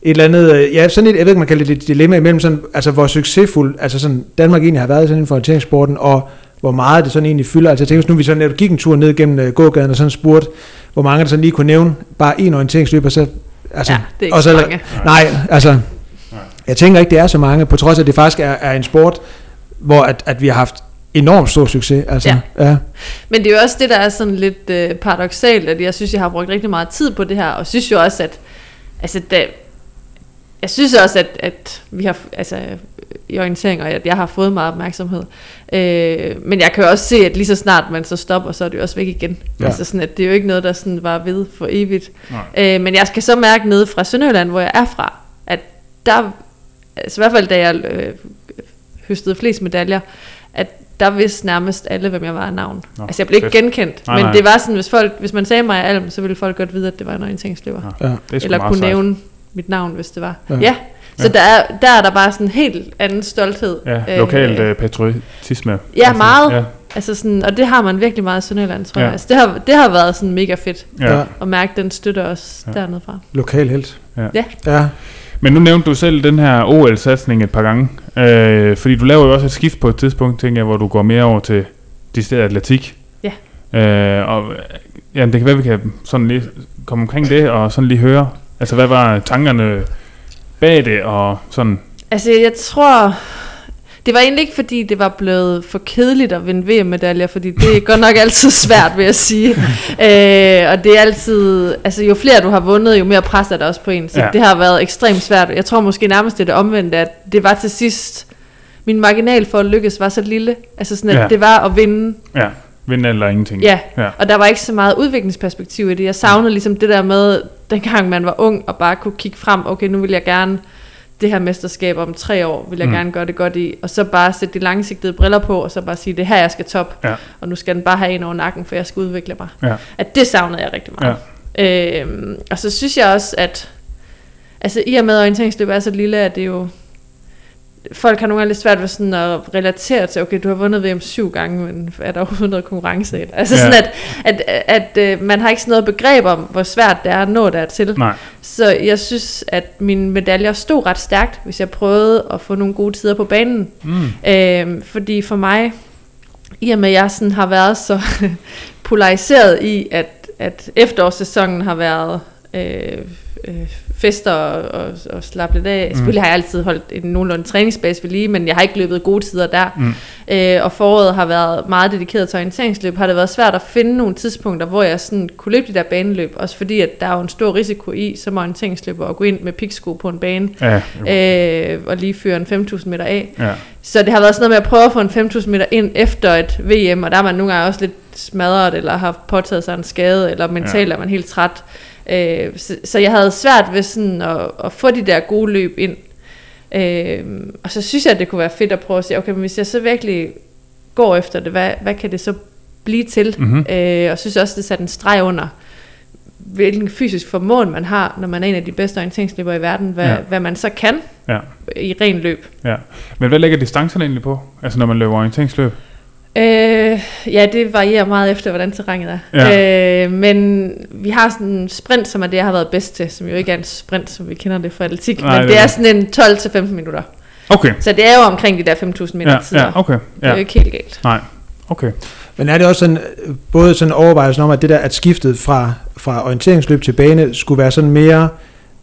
et eller andet, øh, ja, sådan et, jeg ved ikke, man kalder det et dilemma imellem sådan, altså hvor succesfuld, altså sådan, Danmark egentlig har været sådan inden for orienteringssporten, og hvor meget det sådan egentlig fylder. Altså jeg tænker, hvis nu vi sådan gik en tur ned gennem øh, gågaden og sådan spurgte, hvor mange der sådan lige kunne nævne bare en orienteringsløber, så, altså, ja, det er ikke og så så, mange. nej, altså, jeg tænker ikke, det er så mange, på trods af, at det faktisk er, er en sport, hvor at, at vi har haft enormt stor succes. Altså, Ja. ja. Men det er jo også det, der er sådan lidt øh, paradoxalt, at jeg synes, jeg har brugt rigtig meget tid på det her, og synes jo også, at altså, da, jeg synes også, at, at vi har, altså, i orientering, og at jeg har fået meget opmærksomhed. Øh, men jeg kan jo også se, at lige så snart man så stopper, så er det jo også væk igen. Ja. Altså sådan, at det er jo ikke noget, der sådan var ved for evigt. Nej. Øh, men jeg skal så mærke nede fra Sønderjylland, hvor jeg er fra, at der, altså i hvert fald da jeg øh, høstede flest medaljer, at der vidste nærmest alle, hvem jeg var af navn. Nå, altså jeg blev ikke fedt. genkendt, Nej, men nej. det var sådan, hvis, folk, hvis man sagde mig af Alm, så ville folk godt vide, at det var en orienteringsløber. Ja. Det er Eller kunne sejt. nævne mit navn, hvis det var. Ja. Ja, så Ja. Der, er, der er der bare sådan en helt anden stolthed. Ja, lokalt øh, patriotisme. Ja, meget. Ja, Altså sådan, og det har man virkelig meget i Sønderjylland, tror Ja. jeg. Altså det, har, det har været sådan mega fedt ja. At mærke den støtte også Ja. dernede fra. Lokal helt. Ja. Ja. Ja. Men nu nævnte du selv den her OL-satsning et par gange. Øh, fordi du laver jo også et skift på et tidspunkt, tænker jeg, hvor du går mere over til decideret atletik. Ja. Øh, og øh, ja, det kan være, vi kan sådan lige komme omkring det, og sådan lige høre. Altså, hvad var tankerne bag det, og sådan... Altså jeg tror, det var egentlig ikke fordi, det var blevet for kedeligt at vinde VM-medaljer, fordi det er godt nok altid svært, vil jeg sige. øh, og det er altid, altså jo flere du har vundet, jo mere pres er der også på en. Så Ja. det har været ekstremt svært. Jeg tror måske nærmest det er det omvendte, at det var til sidst, min marginal for at lykkes var så lille. Altså sådan, at Ja. ja. det var at vinde. Ja, vinde eller ingenting. Ja, Ja. og der var ikke så meget udviklingsperspektiv i det. Jeg savnede ligesom det der med, dengang man var ung, og bare kunne kigge frem, okay, nu vil jeg gerne det her mesterskab om tre år, vil jeg Mm. gerne gøre det godt i, og så bare sætte de langsigtede briller på, og så bare sige, det er her, jeg skal top, Ja. og nu skal den bare have en over nakken, for jeg skal udvikle mig. Ja. At det savnede jeg rigtig meget. Ja. Øhm, og så synes jeg også, at altså i og med orienteringsløb er så lille, at det jo folk har nogle gange lidt svært ved sådan at relatere til, okay, du har vundet VM syv gange, men er der overhovedet noget konkurrence? Altså Ja. sådan, at, at, at, at man har ikke sådan noget begreb om, hvor svært det er at nå dertil. Nej, Så jeg synes, at mine medaljer stod ret stærkt, hvis jeg prøvede at få nogle gode tider på banen. mm. Øhm, fordi for mig, i og med at jeg sådan har været så polariseret i, at, at efterårssæsonen har været øh, øh, fester og, og, og slappe lidt af. Mm. Selvfølgelig har jeg altid holdt en nogenlunde træningsbase ved lige, men jeg har ikke løbet gode tider der. Mm. Øh, og foråret har været meget dedikeret til orienteringsløb. Har det været svært at finde nogle tidspunkter, hvor jeg sådan kunne løbe de der baneløb. Også fordi, at der er jo en stor risiko i, som orienteringsløber, at gå ind med piksko på en bane. Ja, Øh, og lige føre en 5.000 meter af. ja. Så det har været sådan noget med at prøve at få en 5.000 meter ind efter et VM, og der er man nogle gange også lidt smadret, eller har påtaget sig en skade, eller mentalt Ja. er man helt træt. Øh, så, så jeg havde svært ved sådan at, at få de der gode løb ind. Øh, og så synes jeg, at det kunne være fedt at prøve at sige, okay, men hvis jeg så virkelig går efter det, hvad, hvad kan det så blive til? Mhm. Øh, og synes også, det satte en streg under, hvilken fysisk formåen man har, når man er en af de bedste orienteringsløbere i verden, hvad, ja. hvad man så kan Ja. i ren løb. ja. Men hvad lægger distancerne egentlig på? Altså, når man løber orienteringsløb? Øh, ja, det varierer meget efter, hvordan terrænet er. Ja. Øh, men vi har sådan en sprint, som er det, jeg har været bedst til, som jo ikke er en sprint, som vi kender det fra atletik, Nej, men det det er sådan en 12-15 minutter. Okay. Så det er jo omkring de der 5.000 meter Ja, tider. ja, okay. Det er Ja. jo ikke helt galt. Nej, okay. Men er det også sådan, både sådan overvejelsen om, at det der, at skiftet fra, fra orienteringsløb til bane, skulle være sådan mere,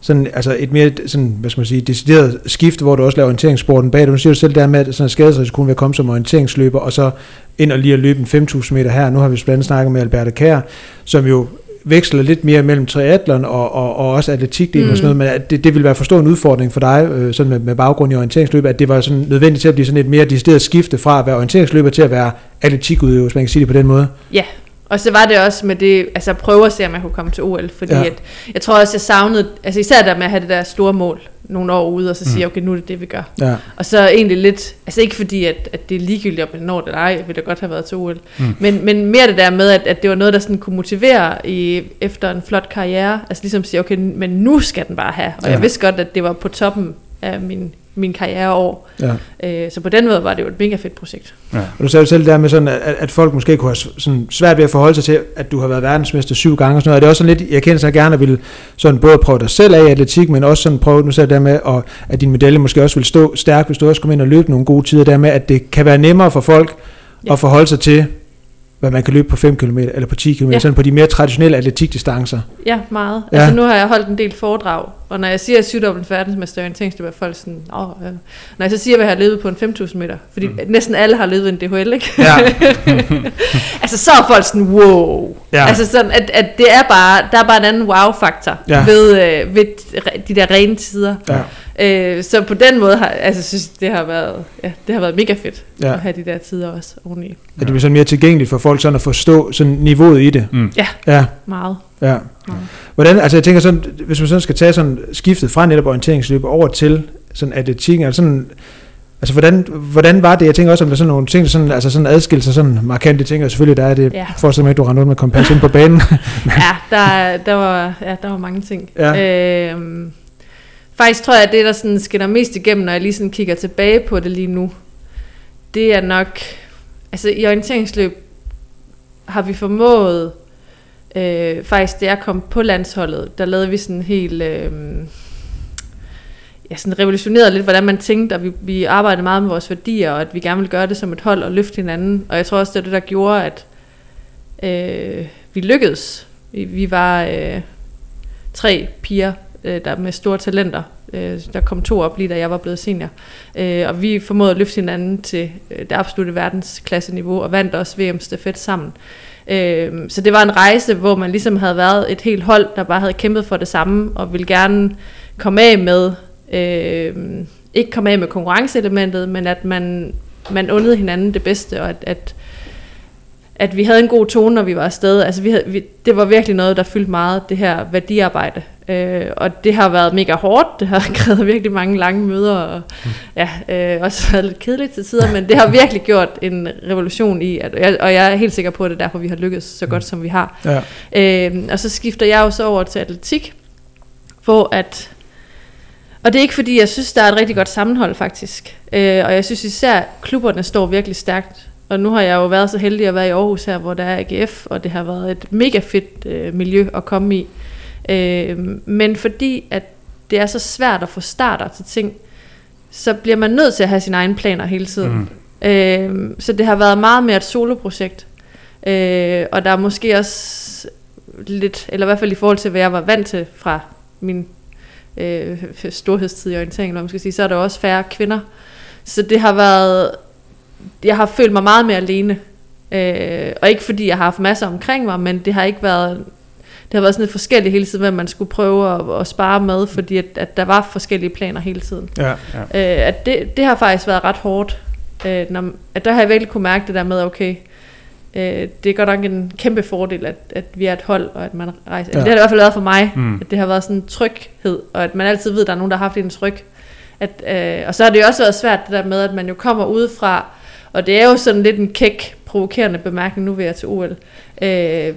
sådan, altså et mere, sådan, hvad skal man sige, decideret skift, hvor du også laver orienteringssporten bag. Nu siger du selv der med, at sådan skadesrisikoen ved at komme som orienteringsløber, og så ind og lige at løbe en 5.000 meter her. Nu har vi blandt andet snakket med Alberte Kær, som jo veksler lidt mere mellem triathlon og, og, og også atletikdelen mm. og sådan Mm. noget, men at det, det ville være for stor en udfordring for dig, øh, sådan med, med baggrund i orienteringsløbet, at det var sådan nødvendigt til at blive sådan et mere decideret skifte fra at være orienteringsløber til at være atletikudøver, hvis man kan sige det på den måde. Ja, og så var det også med det, altså at prøve at se, om jeg kunne komme til OL, fordi Ja. at, jeg tror også, jeg savnede, altså især der med at have det der store mål nogle år ude, og så sige, Mm. okay, nu er det det, vi gør. Ja. Og så egentlig lidt, altså ikke fordi, at, at det er ligegyldigt, om man når det eller ej, jeg ville da godt have været til OL, Mm. men, men mere det der med, at, at det var noget, der sådan kunne motivere i, efter en flot karriere, altså ligesom sige, okay, men nu skal den bare have, og ja. jeg vidste godt, at det var på toppen af min, min karriereår, Ja. øh, så på den måde var det jo et mega fedt projekt. Ja. Og du sagde jo selv der med sådan, at, at folk måske kunne have sådan svært ved at forholde sig til, at du har været verdensmester syv gange og sådan noget. Er det også sådan lidt, jeg kender sig gerne at ville sådan både prøve dig selv af i atletik, men også sådan prøve, nu sagde der med, og, at din medalje måske også vil stå stærkt, hvis du også kommer ind og løbe nogle gode tider, der med, at det kan være nemmere for folk ja. At forholde sig til, hvad man kan løbe på 5 km eller på 10 km, ja. Sådan på de mere traditionelle atletikdistancer. Ja, meget. Ja. Altså nu har jeg holdt en del foredrag Og når jeg siger, at syvdobbelt verdensmester i orienteringsløb, er folk sådan, Åh, ja. når jeg så siger, at jeg har levet på en 5.000 meter, fordi mm. næsten alle har levet en DHL, ikke? Ja. altså så er folk sådan, wow. Ja. Altså sådan, at, at det er bare, der er bare en anden wow-faktor Ja. ja. ved, øh, ved de der rene tider. Ja. Øh, så på den måde har altså, synes jeg, det har været, ja, det har været mega fedt Ja. ja. at have de der tider også oveni. At det bliver sådan mere tilgængeligt for folk sådan at forstå sådan niveauet i det. Mm. Ja, Ja, meget. ja. meget. Hvordan, altså jeg tænker sådan, hvis man sådan skal tage sådan skiftet fra netop orienteringsløb over til sådan atletikken, altså sådan, altså hvordan, hvordan var det? Jeg tænker også, om der er sådan nogle ting, der sådan, altså sådan adskiller sig sådan markante ting, og selvfølgelig der er det, ja. Mig, at du render ud med kompas ind på banen. ja, der, der, var, ja, der var mange ting. Ja. Øhm, faktisk tror jeg, at det, der sådan skinner mest igennem, når jeg lige sådan kigger tilbage på det lige nu, det er nok... Altså i orienteringsløb har vi formået... Øh, faktisk, da jeg kom på landsholdet, der lavede vi sådan en helt... Øh, ja, sådan revolutionerede lidt, hvordan man tænkte, og vi, vi arbejdede meget med vores værdier, og at vi gerne ville gøre det som et hold og løfte hinanden. Og jeg tror også, det var det, der gjorde, at øh, vi lykkedes. Vi, vi var øh, tre piger, øh, der med store talenter. Øh, der kom to op lige da jeg var blevet senior. Øh, og vi formåede at løfte hinanden til øh, det absolutte verdensklasseniveau, og vandt også VM stafet sammen. Øh, så det var en rejse, hvor man ligesom havde været et helt hold, der bare havde kæmpet for det samme, og ville gerne komme af med, øh, ikke komme af med konkurrenceelementet, men at man, man undede hinanden det bedste, og at, at at vi havde en god tone, når vi var afsted. Altså, vi havde, vi, det var virkelig noget, der fyldte meget, det her værdiarbejde. Øh, og det har været mega hårdt. Det har krævet virkelig mange lange møder, og ja, øh, også været lidt kedeligt til tider, men det har virkelig gjort en revolution i, at, og jeg, og jeg er helt sikker på, at det er derfor, vi har lykkedes så godt, som vi har. ja. Øh, og så skifter jeg jo så over til atletik, hvor at... Og det er ikke fordi, jeg synes, der er et rigtig godt sammenhold faktisk. Øh, og jeg synes især, klubberne står virkelig stærkt. Og nu har jeg jo været så heldig at være i Aarhus her, hvor der er AGF, og det har været et mega fedt øh, miljø at komme i. Øh, men fordi at det er så svært at få starter til ting, så bliver man nødt til at have sine egne planer hele tiden. Mm. Øh, så det har været meget mere et soloprojekt. Øh, og der er måske også lidt, eller i hvert fald i forhold til, hvad jeg var vant til fra min øh, storhedstid i orientering, eller man skal sige, så er der også færre kvinder. Så det har været, jeg har følt mig meget mere alene. Øh, og ikke fordi jeg har haft masser omkring mig, men det har ikke været, det har været sådan lidt forskelligt hele tiden, hvad man skulle prøve at, at spare med, fordi at, at der var forskellige planer hele tiden. ja. Øh, at det, det har faktisk været ret hårdt. Øh, når, at der har jeg virkelig kunne mærke det der med, okay, øh, det er godt nok en kæmpe fordel, at, at vi er et hold, og at man rejser. Ja. Ja. Det har det i hvert fald været for mig, mm. at det har været sådan en tryghed, og at man altid ved, at der er nogen, der har haft en tryg. At, øh, og så har det jo også været svært det der med, at man jo kommer udefra, og det er jo sådan lidt en kæk, provokerende bemærkning, nu vil jeg til OL. Øh,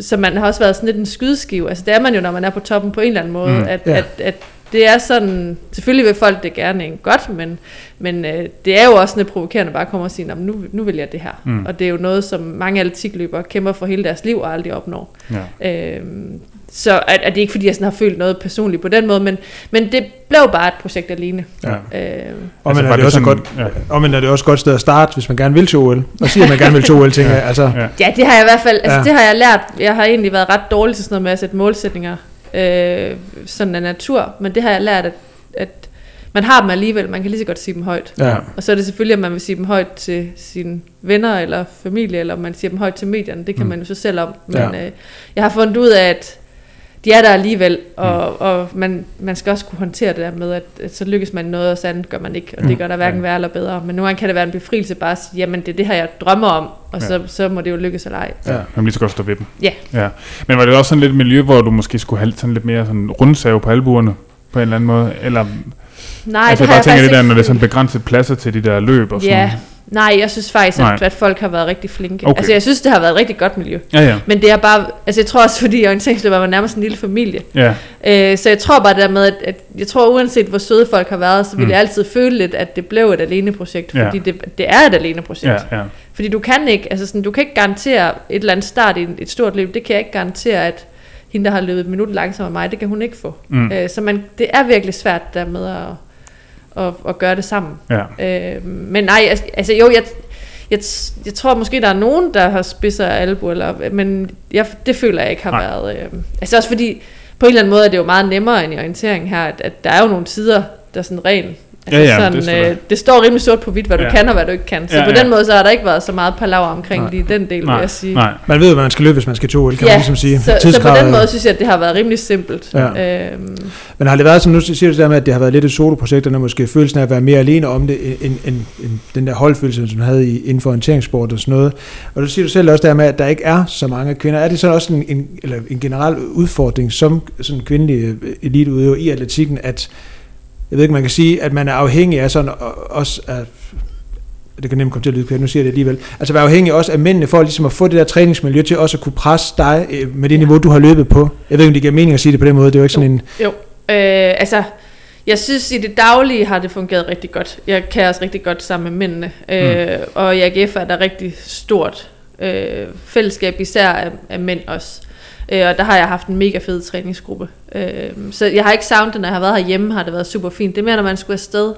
så man har også været sådan lidt en skydeskive. Altså det er man jo, når man er på toppen på en eller anden måde, Mm. at, Ja. at, at det er sådan, selvfølgelig vil folk det gerne en godt, men, men øh, det er jo også lidt provokerende bare at komme og sige, "Nå, men nu, nu vil jeg det her. Mm. Og det er jo noget, som mange atletikløbere kæmper for hele deres liv og aldrig opnår. Ja. Øhm, så at, at det er ikke fordi, jeg sådan har følt noget personligt på den måde, men, men det blev bare et projekt alene. Ja. Øhm, Og men var er det også sådan- godt, Ja. og men er det også et godt sted at starte, hvis man gerne vil til OL? Og siger, at man gerne vil til OL, tænker jeg. Altså, Ja. Ja, det har jeg i hvert fald, altså Ja. ja. det har jeg lært. Jeg har egentlig været ret dårlig til sådan noget med at sætte målsætninger, øh, sådan af natur, men det har jeg lært, at, at man har dem alligevel, man kan lige så godt sige dem højt. ja. Og så er det selvfølgelig, at man vil sige dem højt til sine venner eller familie, eller man siger dem højt til medierne, det kan Mm. man jo så selv om. Men Ja. ja. øh, jeg har fundet ud af, at de er der alligevel, og, mm. og man, man skal også kunne håndtere det der med, at, at så lykkes man noget, og så andet gør man ikke, og Mm. det gør der hverken værre eller bedre. Men nogle gange kan det være en befrielse bare at sige, jamen det er det her, jeg drømmer om, og så, Ja. så må det jo lykkes eller ej. Ja. Man vil lige så godt stå ved dem. Ja. ja. Men var det også sådan lidt et miljø, hvor du måske skulle have sådan lidt mere sådan rundsave på albuerne? På en eller anden måde? Eller, Nej, altså, det jeg har bare jeg tænker det der, når det er sådan begrænset pladser til de der løb og sådan Ja, nej, jeg synes faktisk, Nej. at, at folk har været rigtig flinke. Okay. Altså jeg synes, det har været et rigtig godt miljø. Ja, ja. Men det er bare, altså jeg tror også, fordi orienteringsløb var nærmest en lille familie. Ja, Øh, så jeg tror bare det der med, at, at jeg tror uanset hvor søde folk har været, så vil Mm. jeg altid føle lidt, at det blev et alene-projekt. Ja. Fordi det, det er et alene-projekt. ja, ja. Fordi du kan ikke, altså sådan, du kan ikke garantere et eller andet start i et stort løb. Det kan jeg ikke garantere, at hende, der har løbet et minut langsommere end mig, det kan hun ikke få. Mm. Mm. Øh, så man, det er virkelig svært der med at, at, at gøre det sammen. ja. Øh, men nej, altså, altså jo, jeg, jeg, jeg tror måske, der er nogen, der har spidser af albu, eller, men jeg, det føler jeg ikke har Nej. Været... Øh, altså også fordi, på en eller anden måde er det jo meget nemmere end i orientering her, at, at der er jo nogle tider, der er sådan ren. Altså Ja, ja, sådan, det står øh, der. det står rimelig sort på hvidt, hvad du Ja. kan og hvad du ikke kan. Så Ja, på ja. den måde, så har der ikke været så meget palaver omkring Nej. lige den del, vil Nej, jeg sige. nej. Man ved hvad man skal løbe, hvis man skal to øl, kan man ligesom sige. så, så på den måde synes jeg, at det har været rimelig simpelt. Ja. Øhm, Men har det været, som nu siger du det der med, at det har været lidt et soloprojekt, og måske følelsen af at være mere alene om det, end, end, end den der holdfølelse, som du havde i, inden for orienteringssport og sådan noget. Og du siger du selv også der med, at der ikke er så mange kvinder. Er det så også en, en, eller en generel udfordring som sådan kvindelig øh, eliteudøver i atletikken, at jeg ved ikke, man kan sige, at man er afhængig af sådan, og, også af, det kan nemt komme til at lyde pænt, nu siger jeg det alligevel, altså være afhængig også af mændene for ligesom at få det der træningsmiljø til også at kunne presse dig øh, med det niveau, du har løbet på. Jeg ved ikke, om det giver mening at sige det på den måde, det er jo ikke sådan en... Jo, øh, altså, jeg synes i det daglige har det fungeret rigtig godt. Jeg kan også rigtig godt sammen med mændene. Øh, Og i AGF er der rigtig stort øh, fællesskab, især af, af mænd også. Øh, og der har jeg haft en mega fed træningsgruppe. Øh, så jeg har ikke savnet det, når jeg har været herhjemme, har det været super fint. Det er mere, når man skulle afsted.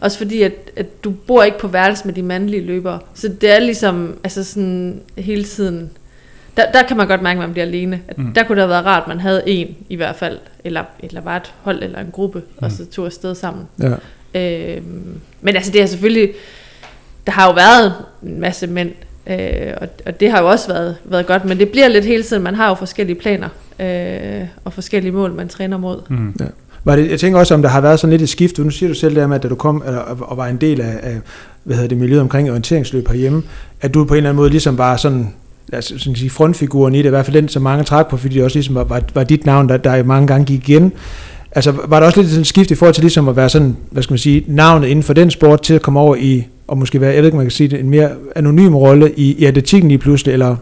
Også fordi, at, at du bor ikke på værelse med de mandlige løbere. Så det er ligesom, altså sådan hele tiden... Der, der kan man godt mærke, at man bliver alene. At Mm. Der kunne det have været rart, at man havde en i hvert fald, eller, eller var et hold eller en gruppe, mm. og så tog afsted sammen. Ja. Øhm, men altså det er selvfølgelig, der har jo været en masse mænd, øh, og, og det har jo også været, været godt, men det bliver lidt hele tiden, man har jo forskellige planer, øh, og forskellige mål, man træner mod. Mm. Var det, jeg tænker også, om der har været sådan lidt et skift. Nu siger du selv der med, at da du kom eller, og var en del af, af hvad hedder det, miljøet omkring orienteringsløb herhjemme, at du på en eller anden måde ligesom var sådan, lad os sådan sige, frontfiguren i det, i hvert fald den, som mange trak på, fordi det også ligesom var, var, var dit navn, der, der mange gange gik igen. Altså, var der også lidt sådan et skift i forhold til ligesom at være sådan, hvad skal man sige, navnet inden for den sport, til at komme over i, og måske være, jeg ved ikke, man kan sige det, en mere anonym rolle i, i atletikken lige pludselig, eller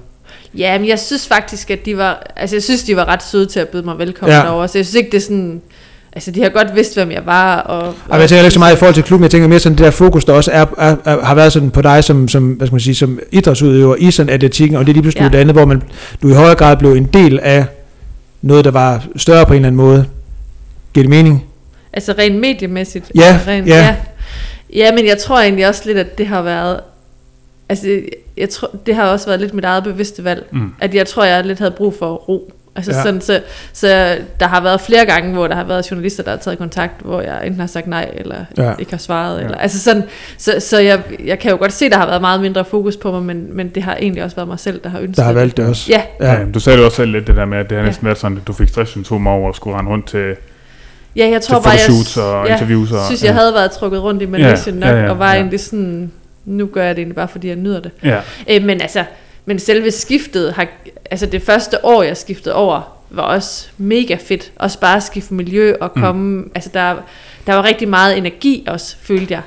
Ja, men jeg synes faktisk, at de var, altså jeg synes, de var ret søde til at byde mig velkommen Ja. derovre, så jeg synes ikke, det er sådan, altså de har godt vidst, hvem jeg var, og... Og jeg tænker ikke så meget i forhold til klubben, jeg tænker mere sådan det der fokus, der også er, er, er, har været sådan på dig som, som, hvad skal man sige, som idrætsudøver i sådan atletikken, og det er lige pludselig Ja. ja. det andet, hvor man, du i højere grad blev en del af noget, der var større på en eller anden måde. Giver det mening? Altså rent mediemæssigt. Ja, altså rent, ja. ja. Ja, men jeg tror egentlig også lidt, at det har været... Altså, jeg tror, det har også været lidt mit eget bevidste valg. Mm. At jeg tror, jeg lidt havde brug for ro. Altså Ja. ja. sådan, så, så der har været flere gange, hvor der har været journalister, der har taget kontakt, hvor jeg enten har sagt nej, eller Ja. ja. ikke har svaret. Ja. Eller, altså sådan, så, så jeg, jeg kan jo godt se, at der har været meget mindre fokus på mig, men, men det har egentlig også været mig selv, der har ønsket Der har valgt det også. Ja, Ja. Ja. ja. Du sagde det også selv lidt, det der med, at det har Ja. næsten været sådan, at du fik stresssymptomer over at skulle rende rundt til, ja jeg tror bare, jeg, og ja, interviews. Og, synes, jeg havde været trukket rundt i Malaysia Ja, nok, ja, ja, og var ja. egentlig sådan, nu gør jeg det egentlig bare, fordi jeg nyder det. Ja, Øh, men altså, men selve skiftet, har, altså det første år, jeg skiftede over, var også mega fedt. Også bare at skifte miljø og Mm. komme, altså der, der var rigtig meget energi også, følte jeg.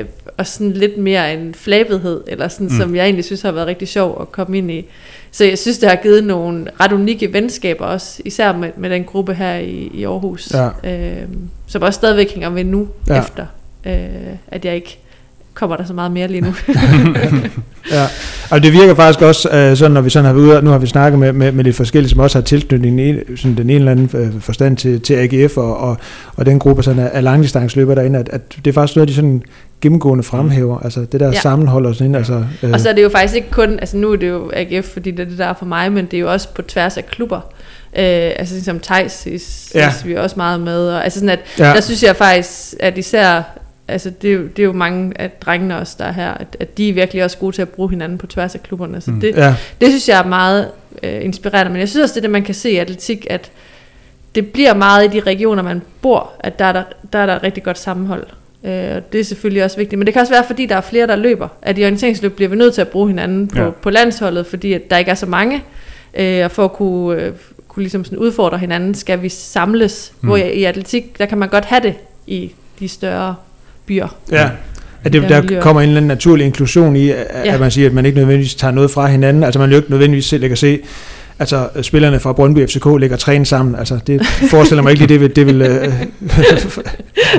Øh, og sådan lidt mere en flabethed, eller sådan, Mm. mm. som jeg egentlig synes har været rigtig sjov at komme ind i. Så jeg synes, det har givet nogle ret unikke venskaber også, især med, med den gruppe her i, i Aarhus, Ja. øh, som også stadigvæk hænger ved nu, Ja. efter øh, at jeg ikke kommer der så meget mere lige nu. Ja, og det virker faktisk også øh, sådan, når vi sådan har været ude, nu har vi snakket med, med, med lidt forskellige, som også har tilknytning i sådan den ene eller anden øh, forstand til, til AGF og, og, og den gruppe sådan af, af langdistanceløbere derinde, at, at det er faktisk noget, de sådan gennemgående fremhæver, altså det der ja. Sammenhold og sådan, altså, øh, Og så er det jo faktisk ikke kun, altså nu er det jo AGF, fordi det er det, der er for mig, men det er jo også på tværs af klubber. Øh, altså ligesom Thijs ses, Ja. ja. vi er også meget med. Og, altså sådan at, ja, der synes jeg faktisk, at især, altså det, er jo- det er jo mange af drengene også, der er her, at, at de er virkelig også gode til at bruge hinanden på tværs af klubberne. Så Mm. mm. det, ja, det synes jeg er meget øh, inspirerende. Men jeg synes også, det er det, man kan se i atletik, at det bliver meget i de regioner, man bor, at der er der, der, er der et rigtig godt sammenhold. Øh, og det er selvfølgelig også vigtigt. Men det kan også være, fordi der er flere, der løber. At i orienteringsløb bliver vi nødt til at bruge hinanden på, Ja. på landsholdet, fordi at der ikke er så mange. Øh, og for at kunne, øh, kunne ligesom sådan udfordre hinanden, skal vi samles. Mm. Hvor i, i atletik, der kan man godt have det i de større byer. ja. At det, der kommer en eller anden naturlig inklusion i, at, ja. Ja. at man siger, at man ikke nødvendigvis tager noget fra hinanden. Altså man jo ikke nødvendigvis selv kan se, altså spillerne fra Brøndby FCK ligger træne sammen. Altså det forestiller mig ikke lige, det vil, det vil øh,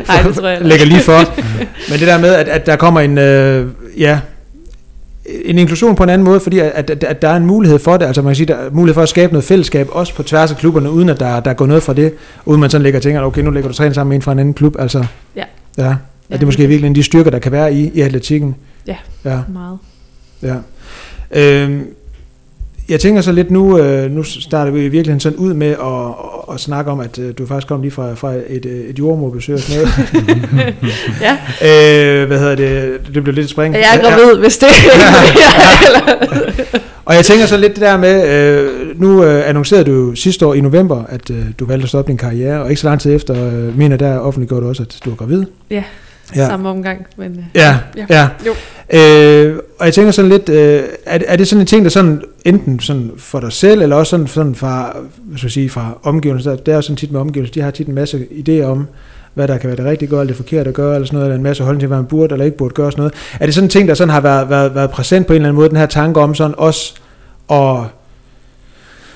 Nej, det tror jeg lægger lige for. Men det der med, at, at der kommer en, øh, ja, en inklusion på en anden måde, fordi at, at, at der er en mulighed for det, altså man kan sige, der er mulighed for at skabe noget fællesskab, også på tværs af klubberne, uden at der, der går noget fra det, uden man sådan lægger og tænker, okay, nu lægger du træne sammen med en fra en anden klub, altså, Ja. ja, ja at det er måske virkelig en af de styrker, der kan være i, i atletikken. Ja. Ja, Meget. ja. Øhm, jeg tænker så lidt nu, øh, nu starter vi i virkeligheden sådan ud med at, og snakke om, at øh, du faktisk kom lige fra, fra et, øh, et jordmorbesøg og sådan noget. Ja, øh, hvad hedder det? Det blev lidt spring. jeg er gravid, hvis det Og jeg tænker så lidt det der med, øh, nu øh, annoncerede du sidste år i november, at øh, du valgte at stoppe din karriere, og ikke så lang tid efter, øh, mener der offentliggjorde du også, at du er gravid. Ja, Ja. samme omgang. Men, øh, Ja, Ja. ja. Jo. Øh, og jeg tænker sådan lidt, øh, er, er det sådan en ting, der sådan enten sådan for dig selv, eller også sådan, sådan fra, hvad skal jeg sige, fra omgivelser, det er sådan tit med omgivelser, de har tit en masse idéer om, hvad der kan være det rigtige gøre, eller det forkerte at gøre, eller sådan noget, eller en masse holdning til, hvad man burde eller ikke burde gøre, sådan noget. Er det sådan en ting, der sådan har været, været, været præsent på en eller anden måde, den her tanke om sådan også at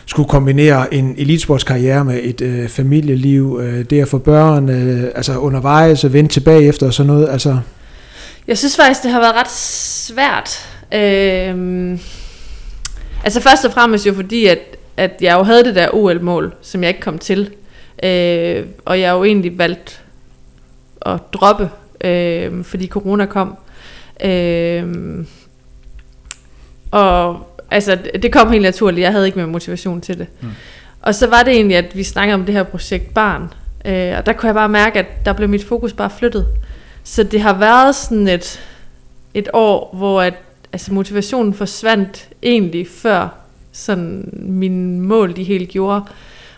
skulle kombinere en elitesportskarriere med et øh, familieliv, øh, det at få børn, øh, altså undervejs og vende tilbage efter og sådan noget, altså... Jeg synes faktisk, det har været ret svært. Øh, altså først og fremmest jo fordi, at, at jeg jo havde det der OL-mål, som jeg ikke kom til. Øh, og jeg jo egentlig valgt at droppe, øh, fordi corona kom. Øh, og altså, det kom helt naturligt. Jeg havde ikke mere motivation til det. Mm. Og så var det egentlig, at vi snakkede om det her projekt Barn. Øh, og der kunne jeg bare mærke, at der blev mit fokus bare flyttet. Så det har været sådan et, et år, hvor at, altså motivationen forsvandt egentlig før sådan mine mål de helt gjorde.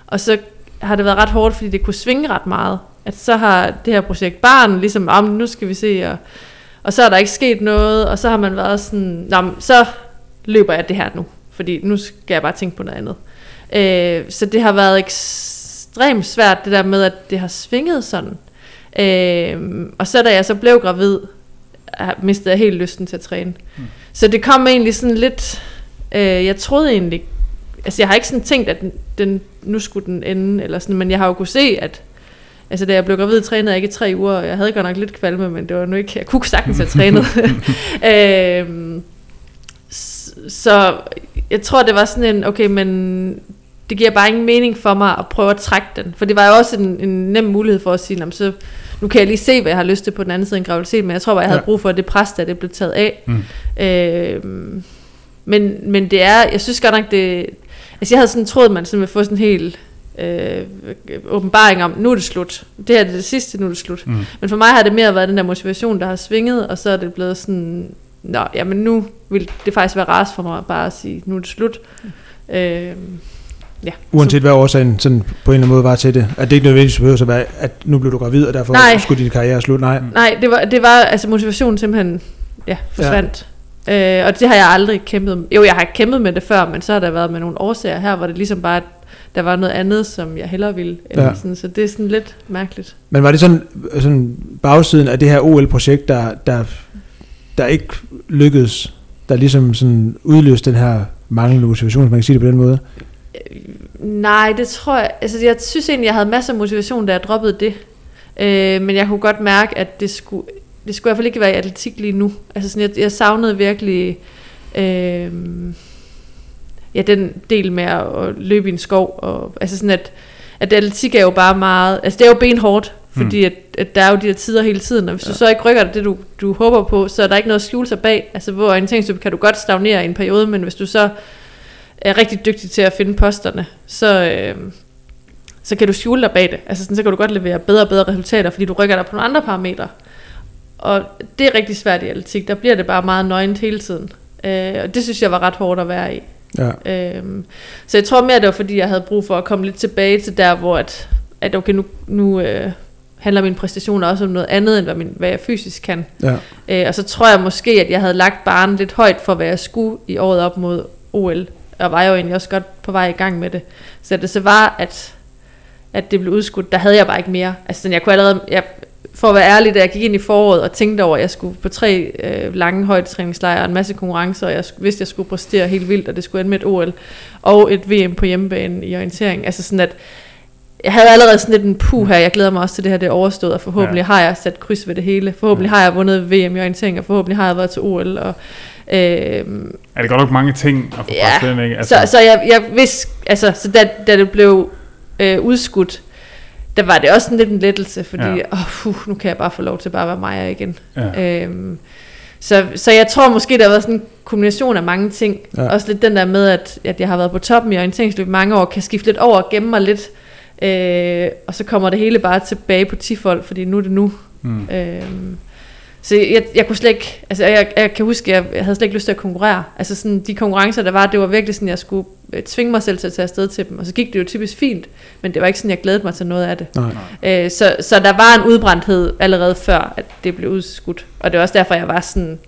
Og så har det været ret hårdt, fordi det kunne svinge ret meget. At så har det her projekt barn ligesom, om nu skal vi se, og, og så er der ikke sket noget, og så har man været sådan, Nå, så løber jeg det her nu, fordi nu skal jeg bare tænke på noget andet. Øh, så det har været ekstremt svært, det der med, at det har svinget sådan. Øh, og så da jeg så blev gravid, mistede jeg helt lysten til at træne. Mm. Så det kom egentlig sådan lidt, øh, jeg troede egentlig, altså jeg har ikke sådan tænkt, at den, den, nu skulle den ende, eller sådan, men jeg har jo kunne se, at Altså da jeg blev gravid, trænede jeg ikke i tre uger, og jeg havde godt nok lidt kvalme, men det var nu ikke, jeg kunne sagtens have trænet. øhm, så jeg tror, det var sådan en, okay, men det giver bare ingen mening for mig at prøve at trække den. For det var jo også en, en nem mulighed for at sige, "Nå, men så nu kan jeg lige se, hvad jeg har lyst til på den anden side af en graviditet, men jeg tror bare, jeg havde Ja. brug for det pres, da det blev taget af. Mm. Øhm, men, men det er, jeg synes godt nok, det... Altså jeg havde sådan troet, at man sådan ville få sådan en helt øh, åbenbaring om, nu er det slut. Det her er det sidste, nu er det slut. Mm. Men for mig har det mere været den der motivation, der har svinget, og så er det blevet sådan, nå, jamen nu vil det faktisk være rart for mig bare at sige, nu er det slut. Øh, ja. Uanset hvad årsagen sådan på en eller anden måde var til det. At det ikke nødvendigvis behøver at være, at nu blev du gravid, og derfor Nej. skulle din karriere slut. Nej. Nej, det var, det var altså motivationen simpelthen ja, forsvandt. Ja. Øh, og det har jeg aldrig kæmpet med. Jo, jeg har kæmpet med det før, men så har der været med nogle årsager her, hvor det ligesom bare, der var noget andet, som jeg hellere ville. Eller Ja. sådan, så det er sådan lidt mærkeligt. Men var det sådan, sådan bagsiden af det her OL-projekt, der, der, der ikke lykkedes, der ligesom sådan udløste den her manglende motivation, hvis man kan sige det på den måde? Nej, det tror jeg... Altså, jeg synes egentlig, jeg havde masser af motivation, da jeg droppede det. Øh, men jeg kunne godt mærke, at det skulle, det skulle i hvert fald ikke være i atletik lige nu. Altså, sådan, jeg, jeg savnede virkelig... Øh, ja, den del med at, at løbe i en skov. Og, altså sådan, at, at atletik er jo bare meget... Altså, det er jo benhårdt, fordi at, at der er jo de her tider hele tiden, og hvis ja. du så ikke rykker det, du, du håber på, så er der ikke noget at skjule sig bag. Altså, hvor orienteringsløb kan du godt stagnere i en periode, men hvis du så er rigtig dygtig til at finde posterne, så, øh, så kan du skjule dig bag det. Altså sådan, så kan du godt levere bedre og bedre resultater, fordi du rykker dig på nogle andre parametre. Og det er rigtig svært i atletik. Der bliver det bare meget nøgent hele tiden. Øh, og det synes jeg var ret hårdt at være i. Ja. Øhm, så jeg tror mere, det var fordi, jeg havde brug for at komme lidt tilbage til der, hvor at, at okay, nu, nu øh, handler mine præstationer også om noget andet, end hvad, min, hvad jeg fysisk kan. Ja. Øh, og så tror jeg måske, at jeg havde lagt barnen lidt højt for, hvad jeg skulle i året op mod OL. Og var jo egentlig også godt på vej i gang med det. Så det så var, at, at det blev udskudt, der havde jeg bare ikke mere. Altså sådan, jeg kunne allerede, jeg, for at være ærlig, da jeg gik ind i foråret og tænkte over, at jeg skulle på tre øh, lange højdetræningslejre og en masse konkurrencer, og jeg vidste, at jeg skulle præstere helt vildt, og det skulle ende med et OL og et VM på hjemmebane i orientering. Altså sådan, at jeg havde allerede sådan lidt en puh her, jeg glæder mig også til det her, det er overstået, og forhåbentlig ja. har jeg sat kryds ved det hele. Forhåbentlig har jeg vundet VM i orientering, og forhåbentlig har jeg været til OL, og øh, Er det godt nok mange ting at få Ja, ind, ikke? Altså. Så, så jeg, jeg vidste, altså, så da, da det blev øh, udskudt, der var det også sådan lidt en lettelse, fordi Ja. ja. oh, uh, nu kan jeg bare få lov til bare at være mig igen. ja. Øhm, så, så jeg tror måske, der har været sådan en kombination af mange ting. Ja. Ja. Også lidt den der med, at, at jeg har været på toppen i orienteringsløb i mange år, kan skifte lidt over og gemme mig lidt Øh, og så kommer det hele bare tilbage på 10 folk, fordi nu er det nu. Mm. Øhm, så jeg, jeg kunne slet ikke, altså jeg, jeg kan huske, jeg, jeg havde slet ikke lyst til at konkurrere. Altså sådan, de konkurrencer, der var, det var virkelig sådan, jeg skulle øh, tvinge mig selv til at tage afsted til dem. Og så gik det jo typisk fint, men det var ikke sådan, jeg glædede mig til noget af det. Nej. Øh, så, så der var en udbrændthed allerede før, at det blev udskudt. Og det var også derfor, jeg var sådan,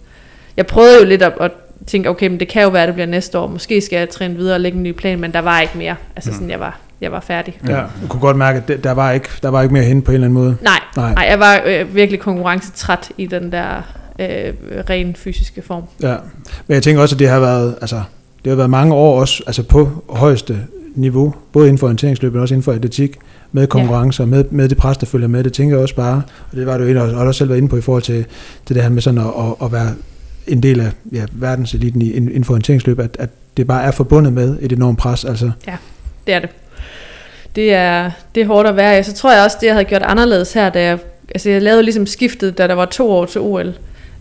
jeg prøvede jo lidt at, at tænke, okay, men det kan jo være, at det bliver næste år. Måske skal jeg træne videre og lægge en ny plan, men der var ikke mere. Altså sådan, jeg var, jeg var færdig. Ja, du kunne godt mærke, at der var ikke, der var ikke mere hen på en eller anden måde. Nej, Nej. nej. jeg var øh, virkelig konkurrencetræt i den der øh, ren fysiske form. Ja. Men jeg tænker også, at det har været, altså, det har været mange år også, altså på højeste niveau, både inden for orienteringsløb, men også inden for atletik, med konkurrencer, med, med det pres, der følger med. Det tænker jeg også bare, og det var du jo også, også selv været inde på i forhold til, til det her med sådan at, at, at være en del af ja, verdenseliten i- inden for orienteringsløb, at, at det bare er forbundet med et enormt pres. Altså, Det er det. Det er, det er hårdt at være i. Så tror jeg også, det jeg havde gjort anderledes her, da jeg, altså jeg lavede ligesom skiftet, da der var to år til OL.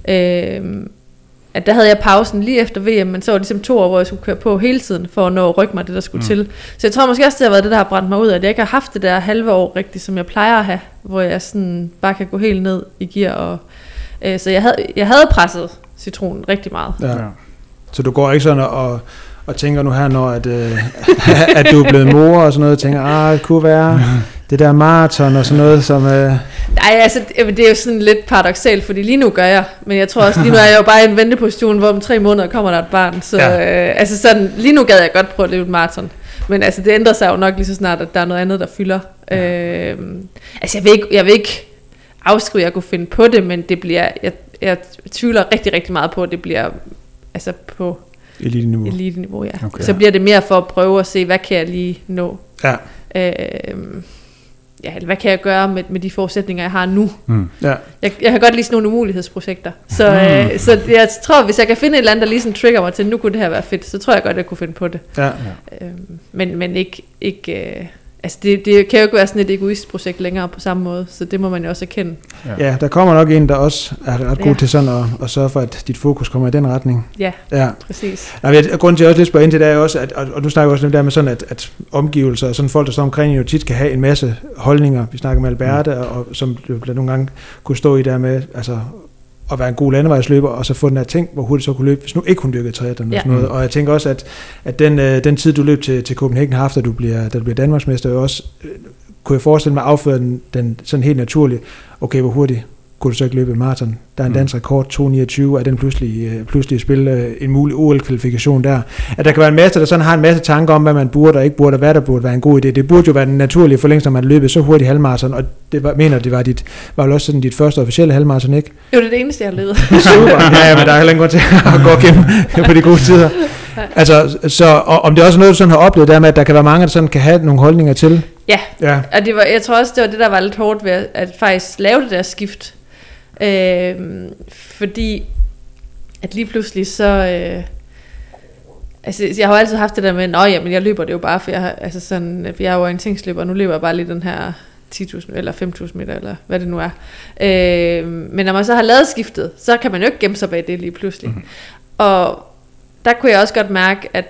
Øhm, at der havde jeg pausen lige efter VM, men så var det ligesom to år, hvor jeg skulle køre på hele tiden, for at nå at rykke mig det, der skulle Mm. til. Så jeg tror måske også, det har været det, der har brændt mig ud, at jeg ikke har haft det der halve år rigtigt, som jeg plejer at have, hvor jeg sådan bare kan gå helt ned i gear. Og, øh, så jeg havde, jeg havde presset citronen rigtig meget. ja. Ja. Så du går ikke sådan og, og tænker nu her, når at, øh, at du er blevet mor og sådan noget, og tænker, ah, det kunne være det der maraton og sådan noget, som... Øh, Nej, altså, det er jo sådan lidt paradoxalt, fordi lige nu gør jeg, men jeg tror også, lige nu er jeg jo bare i en venteposition, hvor om tre måneder kommer der et barn, så Ja. øh, altså sådan, lige nu gad jeg godt prøve at løbe et maraton, men altså, det ændrer sig jo nok lige så snart, at der er noget andet, der fylder. Ja. Øh, altså, jeg vil, ikke, jeg vil ikke afskrive, at jeg kunne finde på det, men det bliver, jeg, jeg tvivler rigtig, rigtig meget på, at det bliver altså på elite-niveau. elite-niveau, ja. Okay. Så bliver det mere for at prøve at se, hvad kan jeg lige nå. Ja. Øh, ja, eller hvad kan jeg gøre med, med de forudsætninger, jeg har nu? Mm. Ja. Jeg, jeg kan godt lide sådan nogle umulighedsprojekter. Så, øh, så jeg tror, hvis jeg kan finde et eller andet, der lige sådan trigger mig til, nu kunne det her være fedt, så tror jeg godt, jeg kunne finde på det. Ja. Øh, men, men ikke, ikke øh, altså det, det kan jo ikke være sådan et egoistisk projekt længere på samme måde, så det må man jo også erkende. ja, der kommer nok en, der også er ret god Ja. til sådan at, at sørge for, at dit fokus kommer i den retning. Ja, Ja. præcis. Nej, men grunden til, at jeg også lidt spørger ind til, det er jo også, at, og, og nu snakker vi også det der med sådan, at, at omgivelser og sådan folk, der står omkring, jo tit kan have en masse holdninger. Vi snakker med Alberte, mm. og, og som jo nogle gange kunne stå i der med, altså at være en god landevejsløber, og så få den her ting, hvor hurtigt så kunne løbe, hvis nu ikke hun dyrkede triathlon Ja. og sådan noget. Og jeg tænker også, at, at den, øh, den tid, du løb til, til Copenhagen har haft, da du bliver, da du bliver Danmarksmester, også, øh, kunne jeg forestille mig, afføre den, den sådan helt naturligt, okay, hvor hurtigt kunne du så ikke løbe en maraton? Der er en Mm. dansk rekord, 2.29, er den pludselig, øh, pludselig spille øh, en mulig OL-kvalifikation der. At der kan være en masse, der sådan har en masse tanker om, hvad man burde og ikke burde, og hvad der burde være en god idé. Det burde jo være den naturlige forlængelse, når man løbet så hurtigt halvmarathon, og det var, mener, det var, dit, var vel også sådan dit første officielle halvmarathon, ikke? Jo, det er det eneste, jeg har levet. Super. ja, ja, men der er heller ingen grund til at gå gennem på de gode tider. Altså, så og, om det er også noget, du sådan har oplevet der med, at der kan være mange, der sådan kan have nogle holdninger til. Ja. Ja. Og det var, jeg tror også, det var det, der var lidt hårdt ved at, at faktisk lave det der skift. Øh, fordi at lige pludselig så... Øh, altså, jeg har jo altid haft det der med, at jamen, jeg løber det jo bare, for jeg, har, altså sådan, jeg er jo orienteringsløber, og nu løber jeg bare lige den her 10.000 eller 5.000 meter, eller hvad det nu er. Øh, men når man så har lavet skiftet, så kan man jo ikke gemme sig bag det lige pludselig. Mm-hmm. Og der kunne jeg også godt mærke, at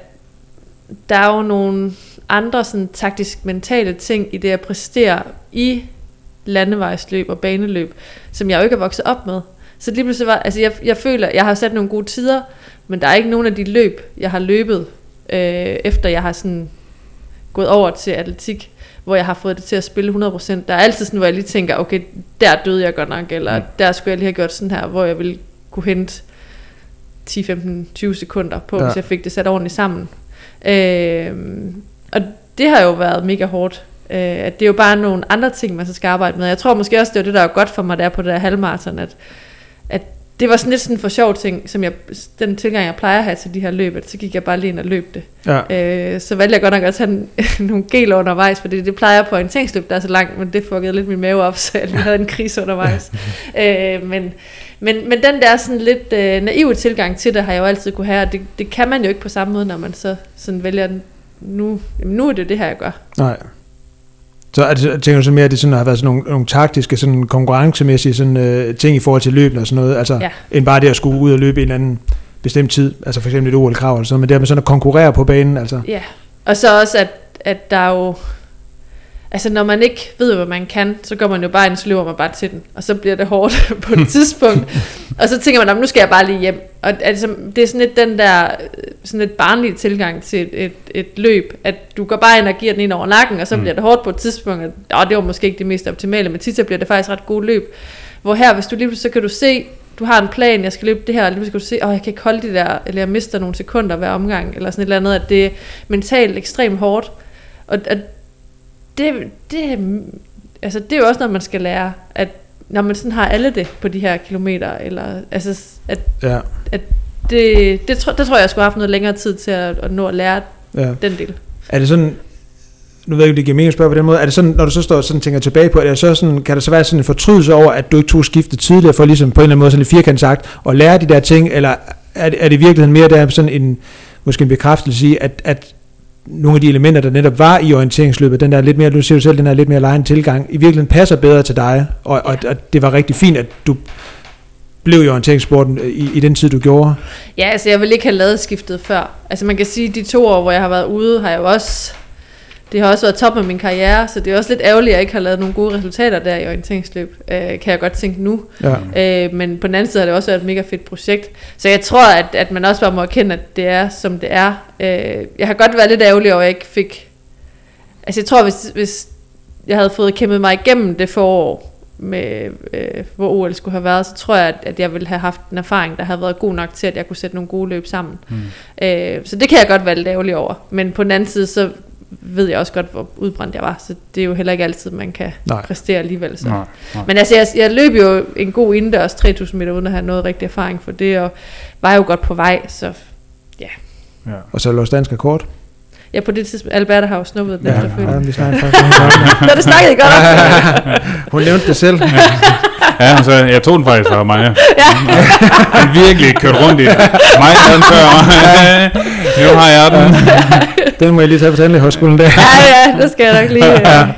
der er jo nogle andre sådan taktisk mentale ting i det at præstere i landevejsløb og baneløb, som jeg jo ikke er vokset op med. Så lige pludselig var, altså jeg, jeg føler, jeg har sat nogle gode tider, men der er ikke nogen af de løb, jeg har løbet, øh, efter jeg har sådan gået over til atletik, hvor jeg har fået det til at spille 100%. Der er altid sådan, hvor jeg lige tænker, okay, der døde jeg godt nok, eller Mm. der skulle jeg lige have gjort sådan her, hvor jeg ville kunne hente 10, 15, 20 sekunder på, Ja. hvis jeg fik det sat ordentligt sammen. Øh, og det har jo været mega hårdt. Øh, at det er jo bare nogle andre ting, man så skal arbejde med. Jeg tror måske også, det var det, der var godt for mig der på det der halvmarathon, at, at det var sådan lidt sådan for sjov ting, som jeg, den tilgang, jeg plejer at have til de her løb, at så gik jeg bare lige ind og løb det. Ja. Øh, så valgte jeg godt nok at en, nogle geler undervejs, fordi det plejer jeg på en tænksløb, der er så langt, men det fuckede lidt min mave op, så jeg lige havde en krise undervejs. øh, men, men, men den der sådan lidt øh, naive tilgang til det, har jeg jo altid kunne have, og det, det kan man jo ikke på samme måde, når man så sådan vælger, nu, jamen nu er det det her, jeg gør. Nej. Så det, tænker du så mere, at det sådan har været sådan nogle, nogle taktiske, sådan konkurrencemæssige sådan, øh, ting i forhold til løbene og sådan noget, altså Ja. end bare det at skulle ud og løbe i en anden bestemt tid, altså for eksempel et OL-krav eller sådan, men det er med sådan at konkurrere på banen, altså. Ja, og så også, at, at der er jo... Altså når man ikke ved, hvad man kan, så går man jo bare ind, så løber man bare til den, og så bliver det hårdt på et tidspunkt. og så tænker man, "Nå, nu skal jeg bare lige hjem. Og altså, det er sådan lidt den der, øh, sådan lidt barnlige tilgang til et, et, et løb, at du går bare ind og giver den ind over nakken, og så Mm. bliver det hårdt på et tidspunkt. Og, åh, det var måske ikke det mest optimale, men tit så bliver det faktisk ret gode løb. Hvor her, hvis du lige pludselig, så kan du se, du har en plan, jeg skal løbe det her, og lige pludselig kan du se, åh, jeg kan ikke holde de der, eller jeg mister nogle sekunder hver omgang, eller sådan et eller andet, at det er mentalt ekstremt hårdt. Og, og det, det, altså, det er jo også noget, man skal lære, at når man sådan har alle det på de her kilometer, eller, altså, at Ja, det, det, tro, det tror jeg, jeg skulle have haft noget længere tid til at, at nå at lære ja. den del. Er det sådan, nu ved jeg ikke, det giver mening at spørge på den måde, er det sådan, når du så står og sådan tænker tilbage på, er det så sådan, kan der så være sådan en fortrydelse over, at du ikke tog skiftet tidligere, for ligesom på en eller anden måde sådan lidt firkant sagt, at lære de der ting, eller er det, er det i virkeligheden mere der sådan en, måske en bekræftelse i, at, at nogle af de elementer, der netop var i orienteringsløbet, den der lidt mere, du siger jo selv, den der lidt mere lejen tilgang, i virkeligheden passer bedre til dig, og, og, og det var rigtig fint, at du blev i orienteringssporten øh, i, i den tid, du gjorde. Ja, altså jeg ville ikke have lavet skiftet før. Altså man kan sige, de to år, hvor jeg har været ude, har jeg jo også... Det har også været top af min karriere, så det er også lidt ærgerligt, at jeg ikke har lavet nogle gode resultater der i orienteringsløb, øh, kan jeg godt tænke nu. Ja. Øh, men på den anden side har det også været et mega fedt projekt. Så jeg tror, at, at man også bare må erkende, at det er, som det er. Øh, jeg har godt været lidt ærgerlig over, at jeg ikke fik... Altså jeg tror, hvis, hvis jeg havde fået kæmpet mig igennem det forår, med, øh, hvor OL skulle have været, så tror jeg, at, at jeg ville have haft en erfaring, der havde været god nok til, at jeg kunne sætte nogle gode løb sammen. Mm. Øh, så det kan jeg godt være lidt ærgerlig over. Men på den anden side, så ved jeg også godt, hvor udbrændt jeg var. Så det er jo heller ikke altid, man kan Nej. præstere alligevel. Så. Nej, nej. Men altså, jeg, jeg løb jo en god indendørs 3000 meter, uden at have noget rigtig erfaring for det, og var jo godt på vej, så Ja. Og så lå dansk rekord. ja, på det tidspunkt, Alberta har jo snuppet den Ja, efterfølgende. ja, vi snakker faktisk om det. Nå, det snakkede I godt om. Hun nævnte det selv. Ja, så jeg tog den faktisk fra mig. Han virkelig kørt rundt i den. Mig havde den før. nu har jeg den. Den må jeg lige tage på tandlægehøjskolen der. Ja, ja, det skal jeg nok lige... Øh.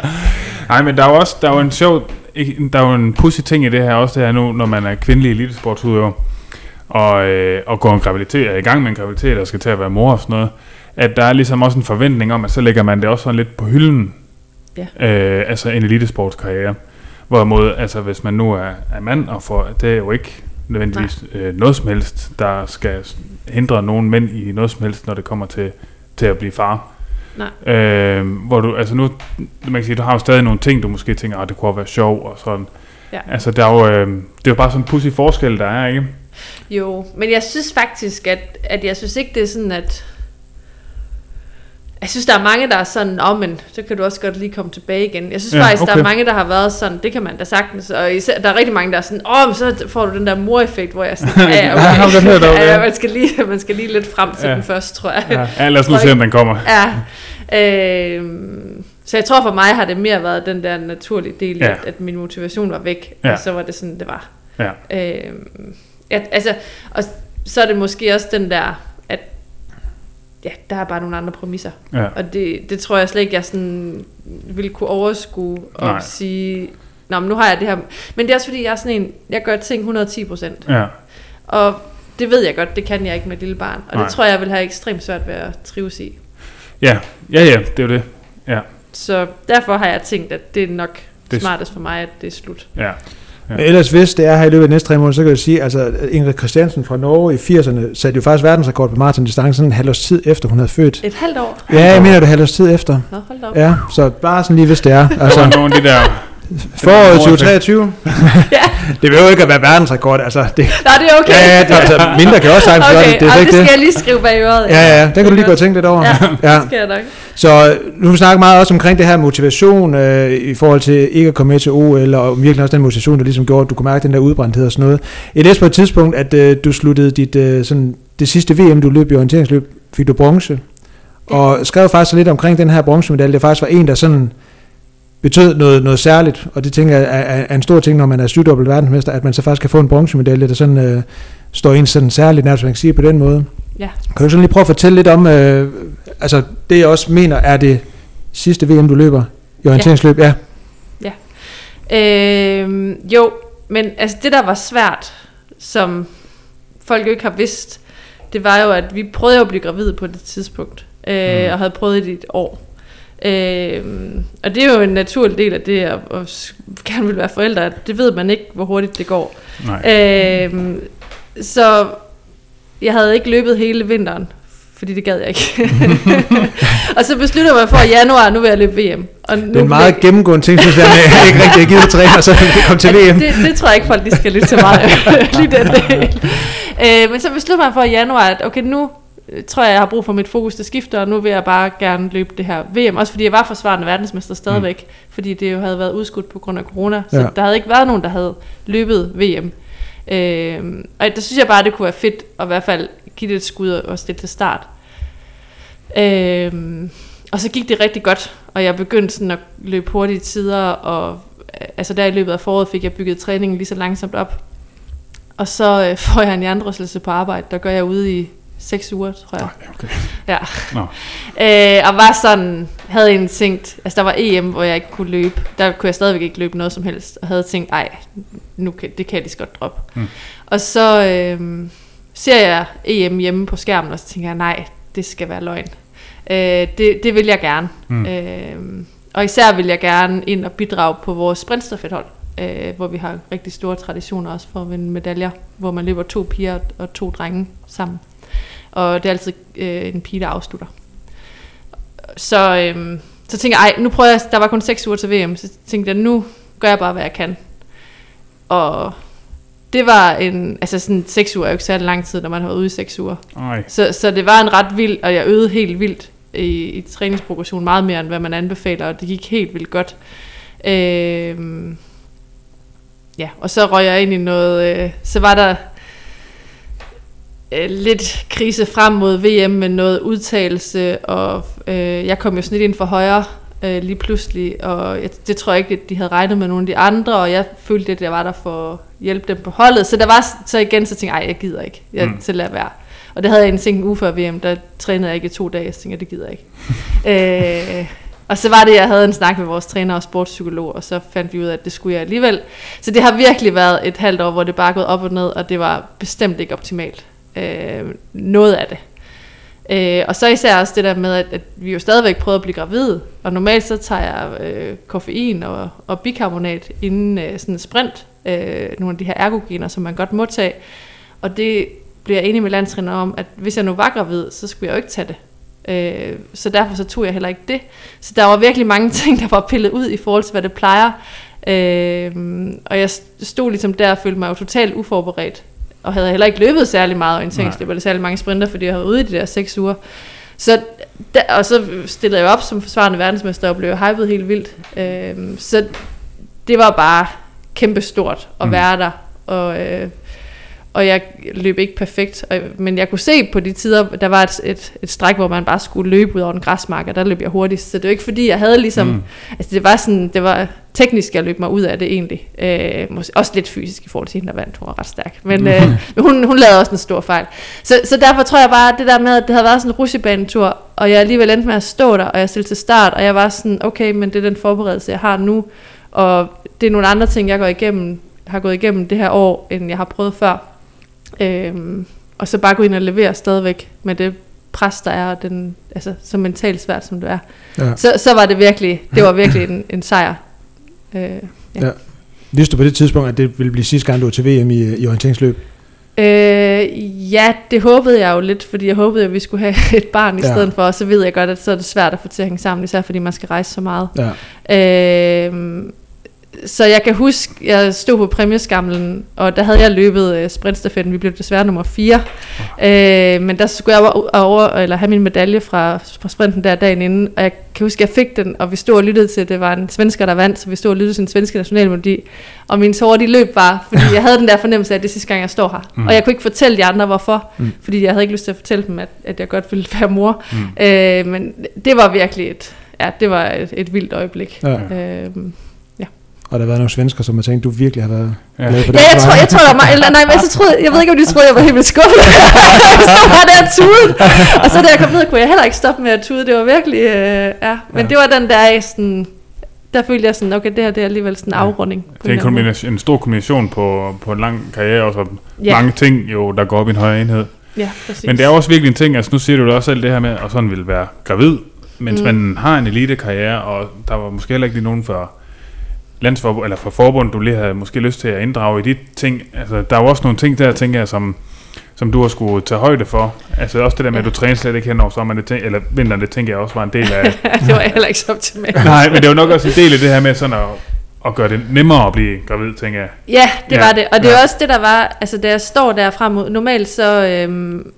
Nej, men der er jo også der er jo en sjov, ikke- der er jo en pussy ting i det her, også det her nu, når man er kvindelig elitesportsudøver, og, øh, og går en graviditet, er i gang med en graviditet, og skal til at være mor og sådan noget, at der er ligesom også en forventning om, at så lægger man det også sådan lidt på hylden, Ja. øh, altså en elitesportskarriere. Hvorimod, altså hvis man nu er, er mand, og får, det er jo ikke nødvendigvis øh, noget som helst, der skal hindre nogen mænd i noget som helst, når det kommer til, til at blive far. Nej. Øh, hvor du, altså nu, man kan sige, du har jo stadig nogle ting, du måske tænker, at det kunne være sjov og sådan. Ja. Altså der er jo, øh, det er jo bare sådan en pussy forskel, der er, ikke? Jo, men jeg synes faktisk, at, at jeg synes ikke, det er sådan, at... Jeg synes, der er mange, der er sådan, åh, oh, men så kan du også godt lige komme tilbage igen. Jeg synes Ja, faktisk, okay. der er mange, der har været sådan, det kan man da sagtens, og især, der er rigtig mange, der er sådan, åh, oh, så får du den der mor-effekt, hvor jeg sådan, ja, okay. ja, man, skal lige, man skal lige lidt frem til Ja. den først, tror jeg. Ja, ja lad os nu se, om den kommer. Ja. Øh, så jeg tror for mig har det mere været den der naturlige del, Ja. at, at min motivation var væk, Ja. og så var det sådan, det var. Ja. Øh, ja, altså, og så er det måske også den der, at ja, der er bare nogle andre præmisser. Ja. Og det, det tror jeg slet ikke, jeg sådan ville kunne overskue og Nej. sige, Nå, men nu har jeg det her. Men det er også fordi, jeg er sådan en, jeg gør ting 110 procent. Ja, Og det ved jeg godt, det kan jeg ikke med et lille barn. Og Nej. det tror jeg, jeg vil have ekstremt svært ved at trives i. ja, ja, ja det er jo det. Ja, Så derfor har jeg tænkt, at det er nok Det- det smartest for mig, at det er slut. ja. Men ellers hvis det er her i løbet af de næste tre måneder, så kan jeg sige, altså Ingrid Christiansen fra Norge i 80'erne satte jo faktisk verdensrekord på maratondistancen sådan en halv års tid efter hun havde født. Et halvt år? Ja, jeg mener det halv års tid efter. Nå, hold op. Ja, så bare sådan lige hvis det er. Altså, Altså nogle af de der... foråret mor- 2023. Ja. Det vil jo ikke at være verdensrekord, altså. Det, Nå, det er okay. ja, ja, det, altså, mindre kan også sagtens gøre okay, det. Det er slet det skal det. jeg lige skrive bag øret. Ja, ja, det kan du lige gå og tænke lidt over. Ja, Ja. det skal jeg nok. Så nu snakker meget også omkring det her motivation øh, i forhold til ikke at komme med til OL, og virkelig også den motivation, der ligesom gjorde, at du kunne mærke den der udbrændthed og sådan noget. Jeg læste på et tidspunkt, at øh, du sluttede dit, øh, sådan, det sidste VM, du løb i orienteringsløb, fik du bronze. Og skrev faktisk lidt omkring den her bronzemedalje. Det faktisk var en, der sådan betød noget, noget særligt, og det tænker jeg er, er, en stor ting, når man er syvdobbelt verdensmester, at man så faktisk kan få en bronzemedalje, der sådan øh, står en sådan særligt nær, hvis man kan sige på den måde. Ja. Kan du sådan lige prøve at fortælle lidt om, øh, altså det jeg også mener er det sidste VM, du løber i orienteringsløb? Ja. Øh, jo, men altså det der var svært, som folk jo ikke har vidst, det var jo, at vi prøvede at blive gravide på det tidspunkt, øh, Mm. og havde prøvet det i et år. Øh, og det er jo en naturlig del af det at, at gerne vil være forældre. Det ved man ikke, hvor hurtigt det går. Nej. Øh, så jeg havde ikke løbet hele vinteren, fordi det gad jeg ikke. og så besluttede jeg mig for, at januar, nu vil jeg løbe VM. Og nu Det er en meget gennemgående ting, synes jeg, med, at jeg ikke rigtig har givet træne, og så kom til VM. det, det tror jeg ikke, folk de skal lytte til mig, lige den del. Øh, men så besluttede jeg mig for i januar, at okay, nu tror jeg, jeg har brug for mit fokus til skifter, og nu vil jeg bare gerne løbe det her VM. Også fordi jeg var forsvarende verdensmester stadigvæk, mm. fordi det jo havde været udskudt på grund af corona. Så Ja. der havde ikke været nogen, der havde løbet VM. Øh, og der synes jeg bare, det kunne være fedt at i hvert fald give det et skud og stille til start. Øh, og så gik det rigtig godt, og jeg begyndte sådan at løbe hurtige tider, og øh, altså der i løbet af foråret fik jeg bygget træningen lige så langsomt op. Og så øh, får jeg en hjernerystelse på arbejde, der gør jeg ude i 6 uger, tror jeg. Nej, okay. Ja. Nå. Øh, og var sådan, havde en tænkt, altså der var EM, hvor jeg ikke kunne løbe. Der kunne jeg stadigvæk ikke løbe noget som helst. Og havde tænkt, ej, nu kan, det kan jeg lige så godt droppe. Mm. Og så øh, ser jeg EM hjemme på skærmen, og så tænker jeg, nej, det skal være løgn. Øh, det, det vil jeg gerne. Mm. Øh, og især vil jeg gerne ind og bidrage på vores sprintstafethold, øh, hvor vi har rigtig store traditioner også for at vinde medaljer, hvor man løber to piger og to drenge sammen. Og det er altid øh, en pige, der afslutter. Så, øhm, så tænker jeg, ej, nu prøver jeg, der var kun 6 uger til VM, så tænkte jeg, nu gør jeg bare, hvad jeg kan. Og det var en, altså sådan 6 uger er jo ikke særlig lang tid, når man har været ude i 6 uger. Så, så det var en ret vild, og jeg øvede helt vildt i, i træningsprogression, meget mere end hvad man anbefaler, og det gik helt vildt godt. Øhm, ja, og så røg jeg ind i noget, øh, så var der øh, lidt krise frem mod VM med noget udtalelse, og øh, jeg kom jo sådan lidt ind for højre øh, lige pludselig, og jeg, det tror jeg ikke, at de havde regnet med nogle af de andre, og jeg følte, at jeg var der for at hjælpe dem på holdet. Så der var så igen, så tænkte jeg, jeg gider ikke, jeg Mm. til at være. Og det havde jeg en en uge før VM, der trænede jeg ikke i to dage, så tænkte jeg, det gider jeg ikke. øh, og så var det, jeg havde en snak med vores træner og sportspsykolog, og så fandt vi ud af, at det skulle jeg alligevel. Så det har virkelig været et halvt år, hvor det bare er gået op og ned, og det var bestemt ikke optimalt. Øh, noget af det. Øh, og så især også det der med, at, at vi jo stadigvæk prøvede at blive gravide, og normalt så tager jeg øh, koffein og, og bikarbonat inden øh, sådan en sprint, øh, nogle af de her ergogener, som man godt må tage, og det blev jeg enig med landstræner om, at hvis jeg nu var gravid, så skulle jeg jo ikke tage det. Øh, så derfor så tog jeg heller ikke det. Så der var virkelig mange ting, der var pillet ud i forhold til, hvad det plejer. Øh, og jeg stod ligesom der og følte mig jo totalt uforberedt. Og havde heller ikke løbet særlig meget orienteringsløb, eller særlig mange sprinter, fordi jeg havde ude i de der seks uger. Så der, og så stillede jeg op som forsvarende verdensmester og blev hypet helt vildt. Øh, så det var bare kæmpestort at Mm. være der. Og, øh, og jeg løb ikke perfekt, og, men jeg kunne se på de tider, der var et, et, et stræk, hvor man bare skulle løbe ud over en græsmark, og der løb jeg hurtigst. Så det var ikke fordi, jeg havde ligesom, Mm. mm. altså det var sådan, det var teknisk, jeg løb mig ud af det egentlig. Øh, måske, også lidt fysisk i forhold til hende, der vandt, hun var ret stærk. Men øh, men hun, hun lavede også en stor fejl. Så, så derfor tror jeg bare, at det der med, at det havde været sådan en rusjebanetur, og jeg alligevel endte med at stå der, og jeg stillede til start, og jeg var sådan, okay, men det er den forberedelse, jeg har nu, og det er nogle andre ting, jeg går igennem, har gået igennem det her år, end jeg har prøvet før. Øhm, og så bare gå ind og levere stadigvæk med det pres, der er, og den, altså, så mentalt svært, som det er. Ja. Så, så var det virkelig, det var virkelig en, en sejr. Øh, ja. Vidste du på det tidspunkt, at det ville blive sidste gang, du var til VM i, i orienteringsløb? Øh, ja, det håbede jeg jo lidt, fordi jeg håbede, at vi skulle have et barn i Ja. stedet for, og så ved jeg godt, at så er det svært at få til at hænge sammen, især fordi man skal rejse så meget. Ja. Øh, så jeg kan huske, jeg stod på præmieskamlen, og der havde jeg løbet øh, sprintstafetten. Vi blev desværre nummer 4. Øh, men der skulle jeg over, eller have min medalje fra, fra sprinten der dagen inden. Og jeg kan huske, jeg fik den, og vi stod og lyttede til, det var en svensker, der vandt, så vi stod og lyttede til den svenske nationalmelodi. Og min tårer, de løb bare, fordi jeg havde den der fornemmelse af, at det er sidste gang, jeg står her. Mm. Og jeg kunne ikke fortælle de andre, hvorfor. Mm. Fordi jeg havde ikke lyst til at fortælle dem, at, at jeg godt ville være mor. Mm. Øh, men det var virkelig et, ja, det var et, et vildt øjeblik. Ja. Øh, Og der har været nogle svensker, som har tænkt, du virkelig har været Ja. glad for Ja, det. jeg tror, jeg tror, der var eller nej, men så troede, jeg ved ikke, om de troede, jeg var helt vildt skuffet. så var det at tude. Og så da jeg kom ned, kunne jeg heller ikke stoppe med at tude. Det var virkelig, øh, ja. Men Ja. ja. det var den der, sådan, der følte jeg sådan, okay, det her det er alligevel sådan en Ja. afrunding. på Det er en, kombination, en stor kombination på, på en lang karriere, og så Ja. mange ting, jo, der går op i en højere enhed. Ja, præcis. Men det er også virkelig en ting, altså nu siger du da også alt det her med, at sådan vil være gravid, mens Mm. man har en elitekarriere, og der var måske heller ikke lige nogen for landsforbund, eller for forbund, du lige havde måske lyst til at inddrage i de ting. Altså, der er jo også nogle ting der, tænker jeg, som, som du har skulle tage højde for. Altså også det der med, at du træner slet ikke hen over sommeren, det tænk, eller vinteren, det tænker jeg også var en del af. det var heller ikke så optimalt. Nej, men det var nok også en del af det her med sådan at, at gøre det nemmere at blive gravid, tænker jeg. Ja, det Ja, var det. Og det er ja. også det, der var, altså da jeg står der frem mod, normalt så, øhm,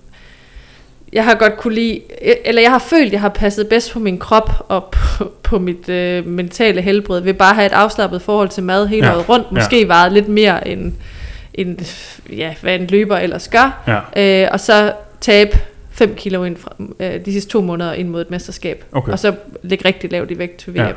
jeg har godt kunne lide, eller jeg har følt, jeg har passet bedst på min krop og på, på mit øh, mentale helbred, ved bare at have et afslappet forhold til mad hele Ja, året rundt. ja. Måske varet lidt mere end, end ja, hvad en løber ellers gør. Ja, Øh, og så tabe 5 kilo ind fra, øh, de sidste to måneder ind mod et mesterskab. okay. Og så ligge rigtig lavt i vægt til VM. Ja,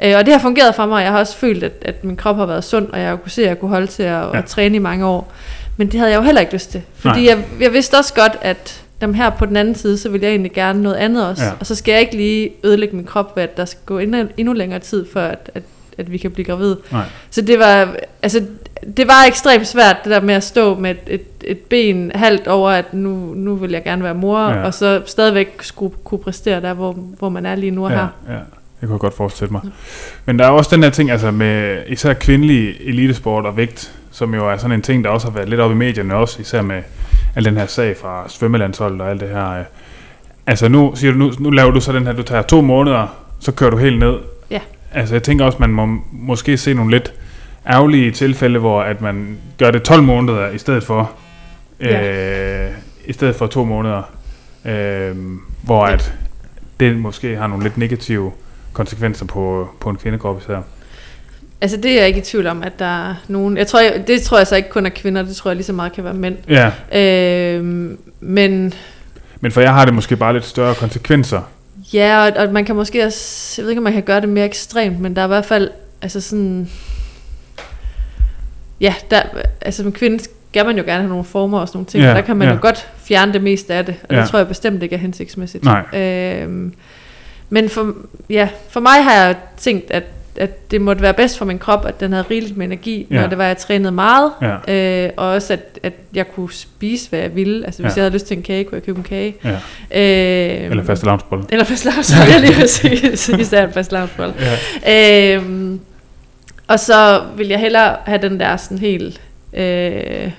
ja, Øh, og det har fungeret for mig, jeg har også følt, at, at min krop har været sund, og jeg har kunne se, at jeg kunne holde til at, ja. Ja. at træne i mange år. Men det havde jeg jo heller ikke lyst til. Fordi jeg, jeg vidste også godt, at dem her på den anden side, så vil jeg egentlig gerne noget andet også. Ja. Og så skal jeg ikke lige ødelægge min krop, ved at der skal gå endnu, endnu længere tid, for at, at, at vi kan blive gravid. Nej. Så det var, altså, det var ekstremt svært, det der med at stå med et, et, et ben halvt over, at nu, nu vil jeg gerne være mor, Ja. og så stadigvæk skulle kunne præstere der, hvor, hvor man er lige nu og ja, her. ja. Det kunne jeg godt forestille mig. Men der er også den her ting, altså med især kvindelig elitesport og vægt, som jo er sådan en ting, der også har været lidt op i medierne også, især med al den her sag fra svømmelandsholdet og alt det her. øh. Altså nu siger du, nu, nu laver du så den her, du tager to måneder, så kører du helt ned. Ja. Altså jeg tænker også, man må måske se nogle lidt ærgerlige tilfælde, hvor at man gør det 12 måneder i stedet for, øh, i stedet for to måneder, øh, hvor Ja. at det måske har nogle lidt negative konsekvenser på, på en kvindekrop især. Altså det er jeg ikke i tvivl om, at der er nogen... Jeg tror, jeg, det tror jeg så ikke kun er kvinder, det tror jeg lige så meget kan være mænd. Ja, Øhm, men men for jeg har det måske bare lidt større konsekvenser. ja, og, og man kan måske også... Jeg ved ikke, om man kan gøre det mere ekstremt, men der er i hvert fald... Altså sådan... Ja, der, altså med kvinde skal man jo gerne have nogle former og sådan nogle ting. Ja, Ja, der kan man ja. jo godt fjerne det meste af det, og Ja. det tror jeg bestemt ikke er hensigtsmæssigt. Nej. Øhm, men for, ja, for mig har jeg tænkt, at, at det måtte være bedst for min krop, at den havde rigeligt med energi, Ja. når det var, jeg trænede meget. Ja, Øh, og også, at, at jeg kunne spise, hvad jeg ville. Altså, hvis Ja. jeg havde lyst til en kage, kunne jeg købe en kage. ja. Øh, Eller faste lavnsbolle. Eller fast lavnsbolle, jeg lige præcis. Især en fast. Ja. Øhm, og så vil jeg hellere have den der sådan helt øh,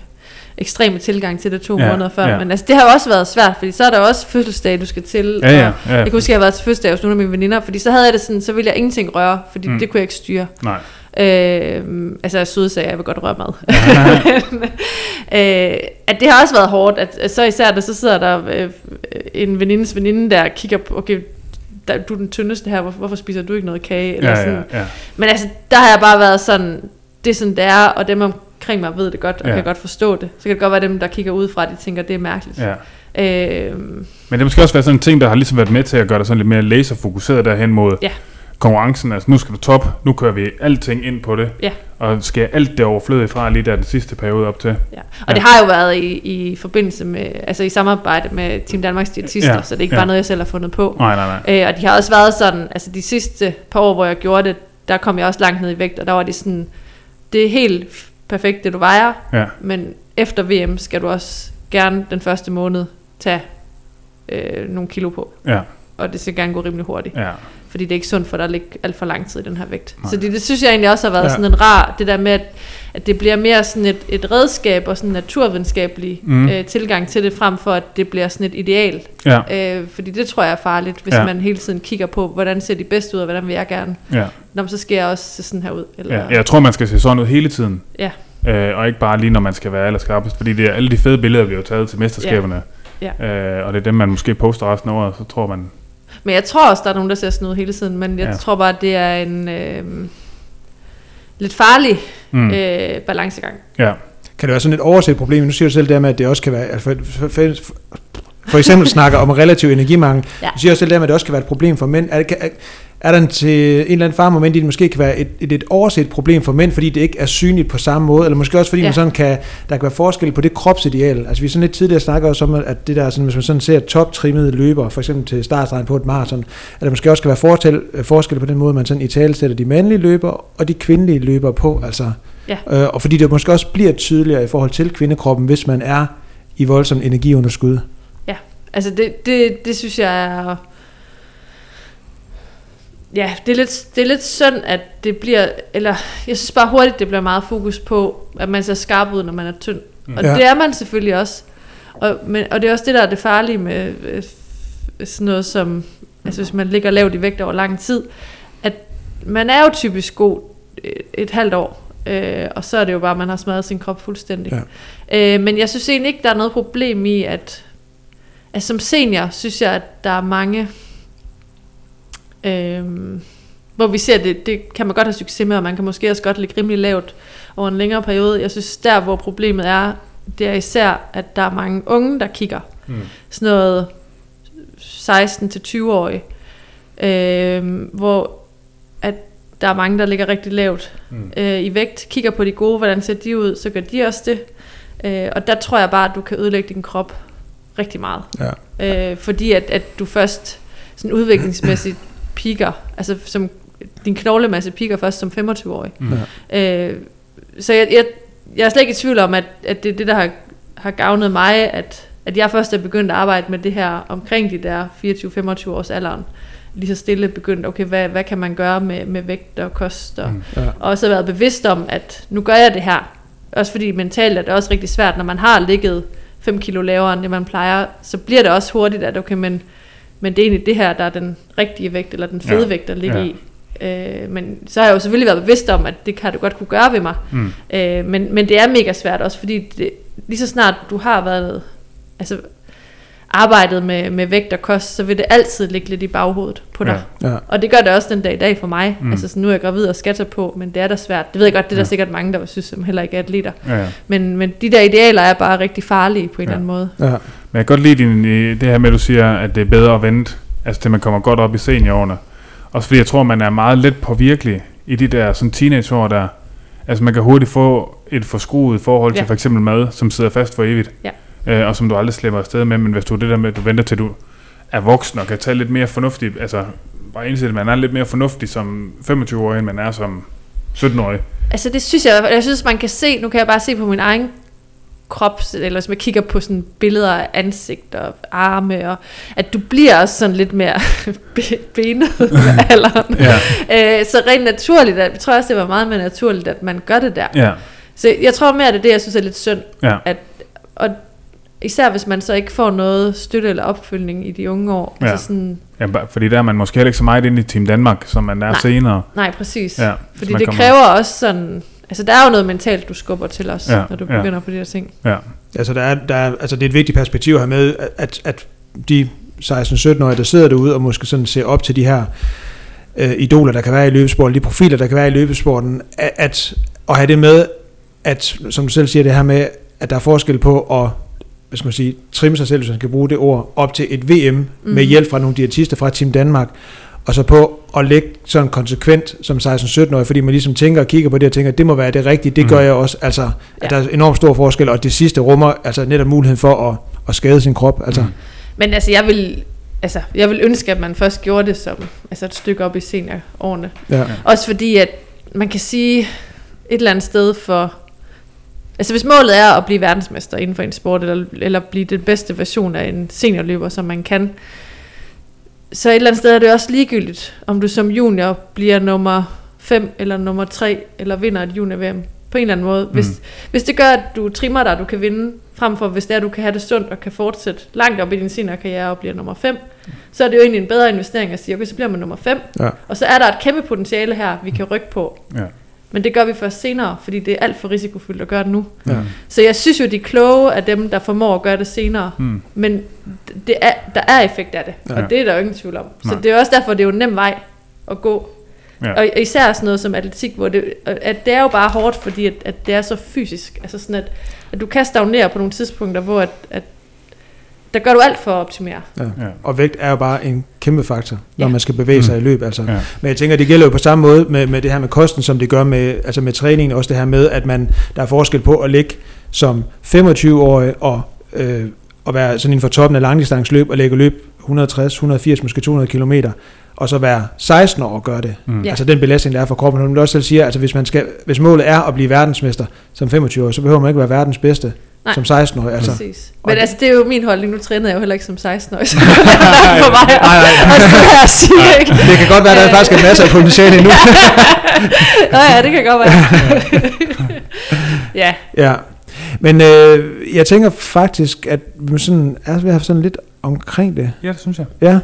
ekstreme tilgang til det to Ja, måneder før. ja. Men altså, det har også været svært, fordi så er der også fødselsdag, du skal til. Ja, ja, og ja. Jeg kan huske, at jeg har været til fødselsdag hos nogle af mine veninder, fordi så havde jeg det sådan, så ville jeg ingenting røre, fordi Mm. det kunne jeg ikke styre. Nej. Øh, altså søde sagde, at jeg vil godt røre mad. Men, øh, at det har også været hårdt, at, at så især, der så sidder der øh, en venindes veninde, der kigger på, okay, der, du er den tyndeste her, hvorfor, hvorfor spiser du ikke noget kage? Eller Ja, sådan. ja, ja. Men altså, der har jeg bare været sådan, det er sådan, det er, og dem omkring mig ved det godt, og Ja. kan godt forstå det. Så kan det godt være dem, der kigger udefra, de tænker, det er mærkeligt. ja. Øh, Men det har måske også været sådan en ting, der har ligesom været med til at gøre dig sådan lidt mere laserfokuseret derhen mod Ja. konkurrencen. Altså nu skal du top, nu kører vi alting ind på det. Ja. Og skal alt det overflødige fra lige der den sidste periode op til. Ja. Og Ja. det har jo været i, i forbindelse med, altså i samarbejde med Team Danmarks diætister, Ja, så det er ikke ja. bare noget, jeg selv har fundet på. Nej, nej, nej. Øh, og de har også været sådan, altså de sidste par år, hvor jeg gjorde det, der kom jeg også langt ned i vægt, og der var de sådan, det er helt perfekt, det du vejer, Ja, men efter VM skal du også gerne den første måned tage øh, nogle kilo på. ja, Og det skal gerne gå rimelig hurtigt, ja. fordi det er ikke sundt for dig at ligge alt for lang tid i den her vægt. Nej. Så det, det synes jeg egentlig også har været Ja. ja. sådan en rar, det der med, at, at det bliver mere sådan et, et redskab og sådan en naturvidenskabelig Mm. øh, tilgang til det, frem for at det bliver sådan et ideal. Ja, Øh, fordi det tror jeg er farligt, hvis Ja. ja. man hele tiden kigger på, hvordan ser de bedst ud, og hvordan vil jeg gerne. ja, Nå, så skal jeg også se sådan her ud. Eller, ja. Jeg tror, man skal se sådan ud hele tiden. Ja. Øh, og ikke bare lige, når man skal være allerskarpest. Fordi det er alle de fede billeder, vi har taget til mesterskaberne. Ja. Øh, og det er dem, man måske poster resten af året, så tror man... Men jeg tror også, der er nogen, der ser sådan ud hele tiden, men jeg Ja. tror bare, at det er en øh, lidt farlig Mm. øh, balancegang. Ja, Kan det være sådan et overset problem? Nu siger du selv det med, at det også kan være... Altså for, for, for, for eksempel snakker om relativ energimangel. Ja. Du siger også selv det med, at det også kan være et problem for mænd. Er, det, kan, er, er der en, til en eller anden farmoment, i det måske kan være et, et, et overset problem for mænd, fordi det ikke er synligt på samme måde, eller måske også fordi ja. Ja. man sådan kan, der kan være forskel på det kropsideal. Altså vi sådan lidt tidligere snakker også om, at det der, sådan, hvis man sådan ser toptrimmede løber, for eksempel til startstregen på et maraton, at der måske også kan være forskel, forskel på den måde, man sådan i tale sætter de mandlige løber og de kvindelige løber på. Altså, Ja. øh, og fordi det måske også bliver tydeligere i forhold til kvindekroppen, hvis man er i voldsom energiunderskud. Altså det, det, det synes jeg er ja, det er, lidt, det er lidt synd, at det bliver, eller jeg synes bare hurtigt, det bliver meget fokus på, at man ser skarp ud, når man er tynd. Mm. Og Ja. det er man selvfølgelig også. Og, men, og det er også det, der er det farlige med øh, sådan noget som, altså hvis man ligger lavt i vægt over lang tid, at man er jo typisk god et, et halvt år, øh, og så er det jo bare, at man har smadret sin krop fuldstændig. Ja. Øh, men jeg synes egentlig ikke, der er noget problem i, at, at som senior, synes jeg, at der er mange, øh, hvor vi ser, det, det kan man godt have succes med, og man kan måske også godt ligge rimelig lavt over en længere periode. Jeg synes, der hvor problemet er, det er især, at der er mange unge, der kigger. Mm. Sådan noget 16-20-årige, øh, hvor at der er mange, der ligger rigtig lavt Mm. øh, i vægt, kigger på de gode, hvordan ser de ud, så gør de også det. Øh, og der tror jeg bare, at du kan ødelægge din krop rigtig meget. Ja. Øh, fordi at, at du først sådan udviklingsmæssigt piker, altså som din knoglemasse piker først som 25-årig. Mm. Øh, så jeg, jeg, jeg er slet ikke i tvivl om, at, at det er det, der har, har gavnet mig, at, at jeg først er begyndt at arbejde med det her omkring de der 24-25 års alderen. Lige så stille begyndt, okay, hvad, hvad kan man gøre med, med vægt og kost? Og, Mm. Ja. og også været bevidst om, at nu gør jeg det her. Også fordi mentalt er det også rigtig svært, når man har ligget 5 kilo lavere end det, man plejer, så bliver det også hurtigt, at okay, men, men det er egentlig det her, der er den rigtige vægt, eller den fede Ja. vægt, der ligger Ja. ja. i. Øh, men så har jeg jo selvfølgelig været bevidst om, at det kan du godt kunne gøre ved mig. Mm. Øh, men, men det er mega svært også, fordi det, lige så snart du har været, altså arbejdet med, med vægt og kost, så vil det altid ligge lidt i baghovedet på dig. Ja. Ja. Og det gør det også den dag i dag for mig. Mm. Altså så nu er jeg gravid og skal tage på, men det er da svært. Det ved jeg godt, det er der Ja. sikkert mange, der vil synes, som heller ikke er atleter. Ja, ja. Men, men de der idealer er bare rigtig farlige på en Ja. eller anden måde. Ja. Men jeg kan godt lide din, det her med, at du siger, at det er bedre at vente, altså til man kommer godt op i seniorårene. Også fordi jeg tror, man er meget let påvirkelig i de der sådan teenageår der. Altså man kan hurtigt få et forskruet forhold til Ja. for eksempel mad, som sidder fast for evigt. Ja. Øh, og som du aldrig slipper afsted med. Men hvis du det der med, at du venter til du er voksen og kan tage lidt mere fornuftigt, altså bare indse, at man er lidt mere fornuftig som 25-årig, end man er som 17-årig. Altså det synes jeg, jeg synes man kan se, nu kan jeg bare se på min egen krop, eller hvis man kigger på sådan billeder af ansigt og arme, og at du bliver også sådan lidt mere be- benet med alderen. Ja, Øh, så rent naturligt, at, jeg tror også, det var meget mere naturligt, at man gør det der. ja, Så jeg tror mere, det er det, jeg synes er lidt synd. ja. At, og især hvis man så ikke får noget støtte eller opfølgning i de unge år. Ja. Altså sådan, ja fordi der er man måske heller ikke så meget inde i Team Danmark, som man er Nej. senere. nej, præcis. Ja, Fordi det kommer- kræver også sådan... Altså, der er jo noget mentalt, du skubber til os, Ja, ja, når du ja. begynder på de her ting. Ja, Altså, der er, der er, altså, det er et vigtigt perspektiv her med, at, at, at de 16-17-årige, der sidder derude og måske sådan ser op til de her øh, idoler, der kan være i løbesporten, de profiler, der kan være i løbesporten, at, at, at have det med, at, som du selv siger, det her med, at der er forskel på at hvad skal man sige, trimme sig selv, hvis man skal bruge det ord, op til et VM mm. med Mhm. hjælp fra nogle diætister fra Team Danmark, og så på at lægge sådan konsekvent som 16-17-årig, fordi man ligesom tænker og kigger på det og tænker, at det må være det rigtige, det Mhm. gør jeg også. Altså, at Ja. der er enormt stor forskel, og det sidste rummer altså netop muligheden for at, at skade sin krop. Altså, Mm. Men altså, jeg vil, altså, jeg vil ønske, at man først gjorde det som altså et stykke op i seniorårene. ja. Også fordi, at man kan sige et eller andet sted for... Altså hvis målet er at blive verdensmester inden for en sport, eller, eller blive den bedste version af en seniorløber, som man kan, så et eller andet sted er det også ligegyldigt, om du som junior bliver nummer 5 eller nummer 3, eller vinder et junior-VM på en eller anden måde. Hvis, Mm. hvis det gør, at du trimmer dig, du kan vinde, frem for hvis det er, at du kan have det sundt og kan fortsætte langt op i din seniorkarriere og bliver nummer 5, så er det jo egentlig en bedre investering at sige, okay, så bliver man nummer 5, Ja. og så er der et kæmpe potentiale her, vi kan rykke på. ja. Men det gør vi først senere, fordi det er alt for risikofyldt at gøre det nu. Ja. Så jeg synes jo, de kloge er dem, der formår at gøre det senere. Mm. Men det er, der er effekt af det, Ja. og det er der jo ingen tvivl om. Så Nej. det er også derfor, det er jo en nem vej at gå. Ja. Og især sådan noget som atletik, hvor det, at det er jo bare hårdt, fordi at, at det er så fysisk. Altså sådan, at, at du kan stagnere på nogle tidspunkter, hvor at, at der gør du alt for at optimere. Ja. Ja. Og vægt er jo bare en kæmpe faktor, når Ja. man skal bevæge sig Mm. i løb. Altså. Ja. Men jeg tænker, det gælder jo på samme måde med, med det her med kosten, som det gør med, altså med træningen. Også det her med, at man, der er forskel på at ligge som 25-årig og, øh, og være sådan inden for toppen af langdistanceløb og lægge løb 160, 180, måske 200 km, og så være 16 år og gøre det. Mm. Altså den belastning, der er for kroppen. Som du også selv siger, altså hvis, man skal, hvis målet er at blive verdensmester som 25 år, så behøver man ikke være verdens bedste Nej. som 16-årig. Altså. Præcis. Men det- altså, det er jo min holdning. Nu trænede jeg jo heller ikke som 16-årig. Så Nej, for mig nej, nej. og sige, ikke? Det kan godt være, at der faktisk er masser af potentiale endnu. Nå ja, det kan godt være. ja, ja. Men øh, jeg tænker faktisk, at vi sådan, er vi har sådan lidt omkring det. Ja, det synes jeg. Ja.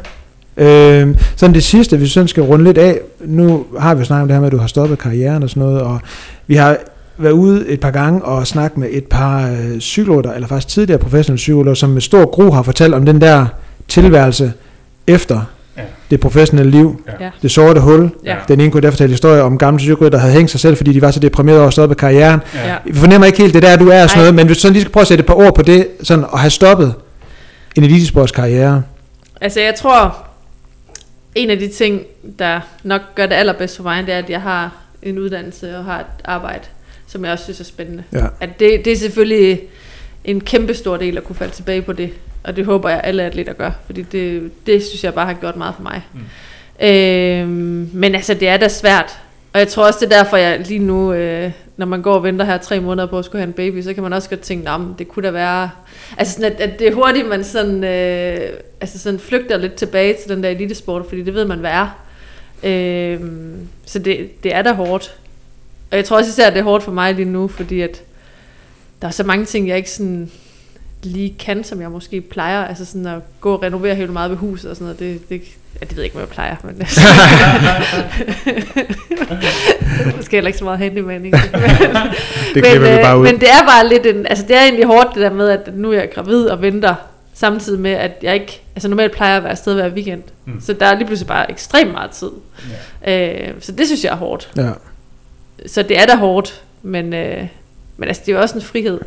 Øh, sådan det sidste, hvis vi sådan skal runde lidt af, nu har vi jo snakket om det her med, at du har stoppet karrieren og sådan noget, og vi har været ude et par gange og snakket med et par øh, psykologer, eller faktisk tidligere professionelle psykologer, som med stor gro har fortalt om den der tilværelse efter Ja. det professionelle liv, Ja. det sorte hul. ja. Den ene kunne der fortælle historier om gamle psykologer, der havde hængt sig selv, fordi de var så deprimerede over at stoppe karrieren. Ja. ja. Vi fornemmer ikke helt det der, du er og sådan noget, men hvis du sådan lige skal prøve at sætte et par ord på det, sådan at have stoppet en elitesportskarriere. Altså, jeg tror, en af de ting, der nok gør det allerbedst for mig, det er, at jeg har en uddannelse og har et arbejde, som jeg også synes er spændende. Ja. At det, det er selvfølgelig en kæmpe stor del at kunne falde tilbage på det, og det håber jeg alle atleter gør, fordi det, det synes jeg bare har gjort meget for mig. Mm. Øhm, men altså, det er da svært, og jeg tror også, det er derfor, jeg lige nu, øh, når man går og venter her tre måneder på at skulle have en baby, så kan man også godt tænke, nah, det kunne da være... Altså sådan, at, at det er hurtigt, man sådan, øh, altså sådan flygter lidt tilbage til den der elitesport, fordi det ved man, hvad er. Øhm, så det, det er da hårdt. Og jeg tror også især, at det er hårdt for mig lige nu, fordi at der er så mange ting, jeg ikke sådan lige kan, som jeg måske plejer. Altså sådan at gå og renovere helt meget ved huset og sådan noget. Det, det, ja, det ved jeg ikke, hvad jeg plejer. Men Måske heller ikke så meget handyman? Det klipper vi øh, bare ud. men det er bare lidt en, altså det er egentlig hårdt det der med, at nu er jeg gravid og venter, samtidig med, at jeg ikke, altså normalt plejer jeg at være afsted hver weekend. Mm. Så der er lige pludselig bare ekstremt meget tid. Ja. Øh, så det synes jeg er hårdt. Ja. Så det er da hårdt, men, øh, men altså, det er jo også en frihed.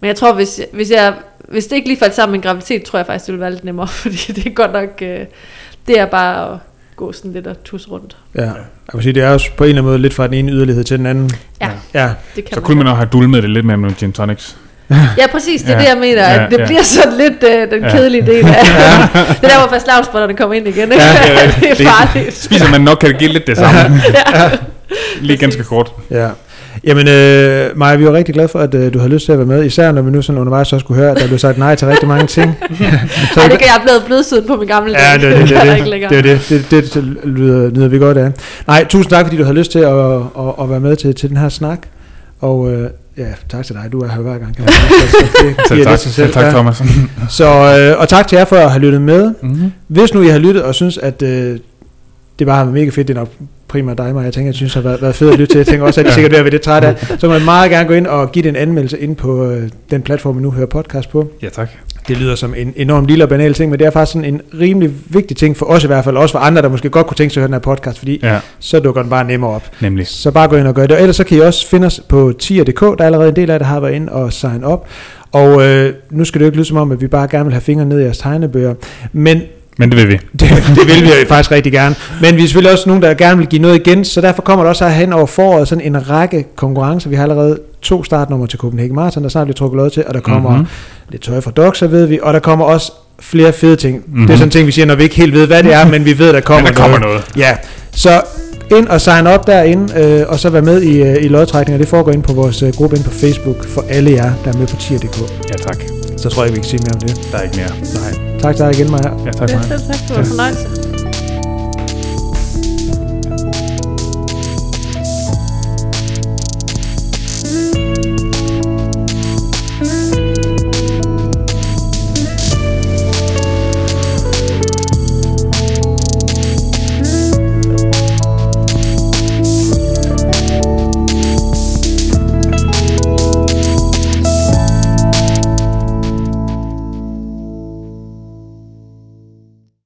Men jeg tror, hvis, hvis, jeg, hvis det ikke lige faldt sammen med en graviditet, tror jeg faktisk, det ville være lidt nemmere, fordi det er godt nok, øh, det er bare at gå sådan lidt og tusse rundt. Ja, jeg vil sige, det er også på en eller anden måde lidt fra den ene yderlighed til den anden. Ja, Ja, det kan Så man kunne man også have dulmet det lidt mere med nogle gin tonics. Ja, præcis, det er Ja. det, jeg mener. Ja, At det ja. bliver sådan lidt øh, den Ja. kedelige del af Det er der, hvor fast lavnsbotterne kommer ind igen. Ikke? Ja, ja, det er det- farligt. Spiser man nok, kan det give lidt det samme. Lige ganske kort. ja. Jamen, øh, Maja, vi var rigtig glade for, at øh, du har lyst til at være med, især når vi nu sådan undervejs også kunne høre, at der blev sagt nej til rigtig mange ting. så, Ej, det kan jeg blevet blødsiden på min gamle Ja, dag. det, det, det, er det, ikke det, det, er det, det, det, det lyder, lyder vi godt af. Nej, tusind tak, fordi du havde lyst til at, at, at være med til, til den her snak. Og øh, ja, tak til dig. Du er her hver gang. Kan man sige. Så det Selv tak, selv tak ja. Thomas. Så, øh, og tak til jer for at have lyttet med. Mm-hmm. Hvis nu I har lyttet og synes, at øh, det bare har været mega fedt, det er nok primært dig. Jeg tænker, jeg synes, det har været, været fedt at lytte til. Jeg tænker også, at Ja. sikkert er ved lidt træt af. Så må man meget gerne gå ind og give det en anmeldelse ind på øh, den platform, vi nu hører podcast på. Ja, tak. Det lyder som en enorm lille og banal ting, men det er faktisk sådan en rimelig vigtig ting for os i hvert fald, også for andre, der måske godt kunne tænke sig at høre den her podcast, fordi Ja, så dukker den bare nemmere op. nemlig. Så bare gå ind og gør det. Og ellers så kan I også finde os på tier.dk, der er allerede en del af det, har været ind og sign op. Og øh, nu skal det jo ikke lyde som om, at vi bare gerne vil have fingre ned i jeres tegnebøger, men Men det vil vi. det, det vil vi faktisk rigtig gerne. Men vi er selvfølgelig også nogen, der gerne vil give noget igen, så derfor kommer der også her hen over foråret sådan en række konkurrencer. Vi har allerede to startnummer til Copenhagen Marathon, der snart bliver trukket lod til, og der kommer Mhm. mm-hmm. lidt tøj fra Doxa, ved vi, og der kommer også flere fede ting. Mm-hmm. Mhm. Det er sådan en ting, vi siger, når vi ikke helt ved, hvad det er, men vi ved, der kommer, Men der kommer noget. Ja, så ind og sign op derinde, øh, og så vær med i, øh, i lodtrækninger. Det foregår ind på vores øh, gruppe ind på Facebook for alle jer, der er med på tier.dk. Ja, tak. Så tror jeg ikke, vi kan sige mere om det. Der er ikke mere. Nej. Takk, takk, Inma. Ja, takk, Maja. Ja, takk, takk, takk.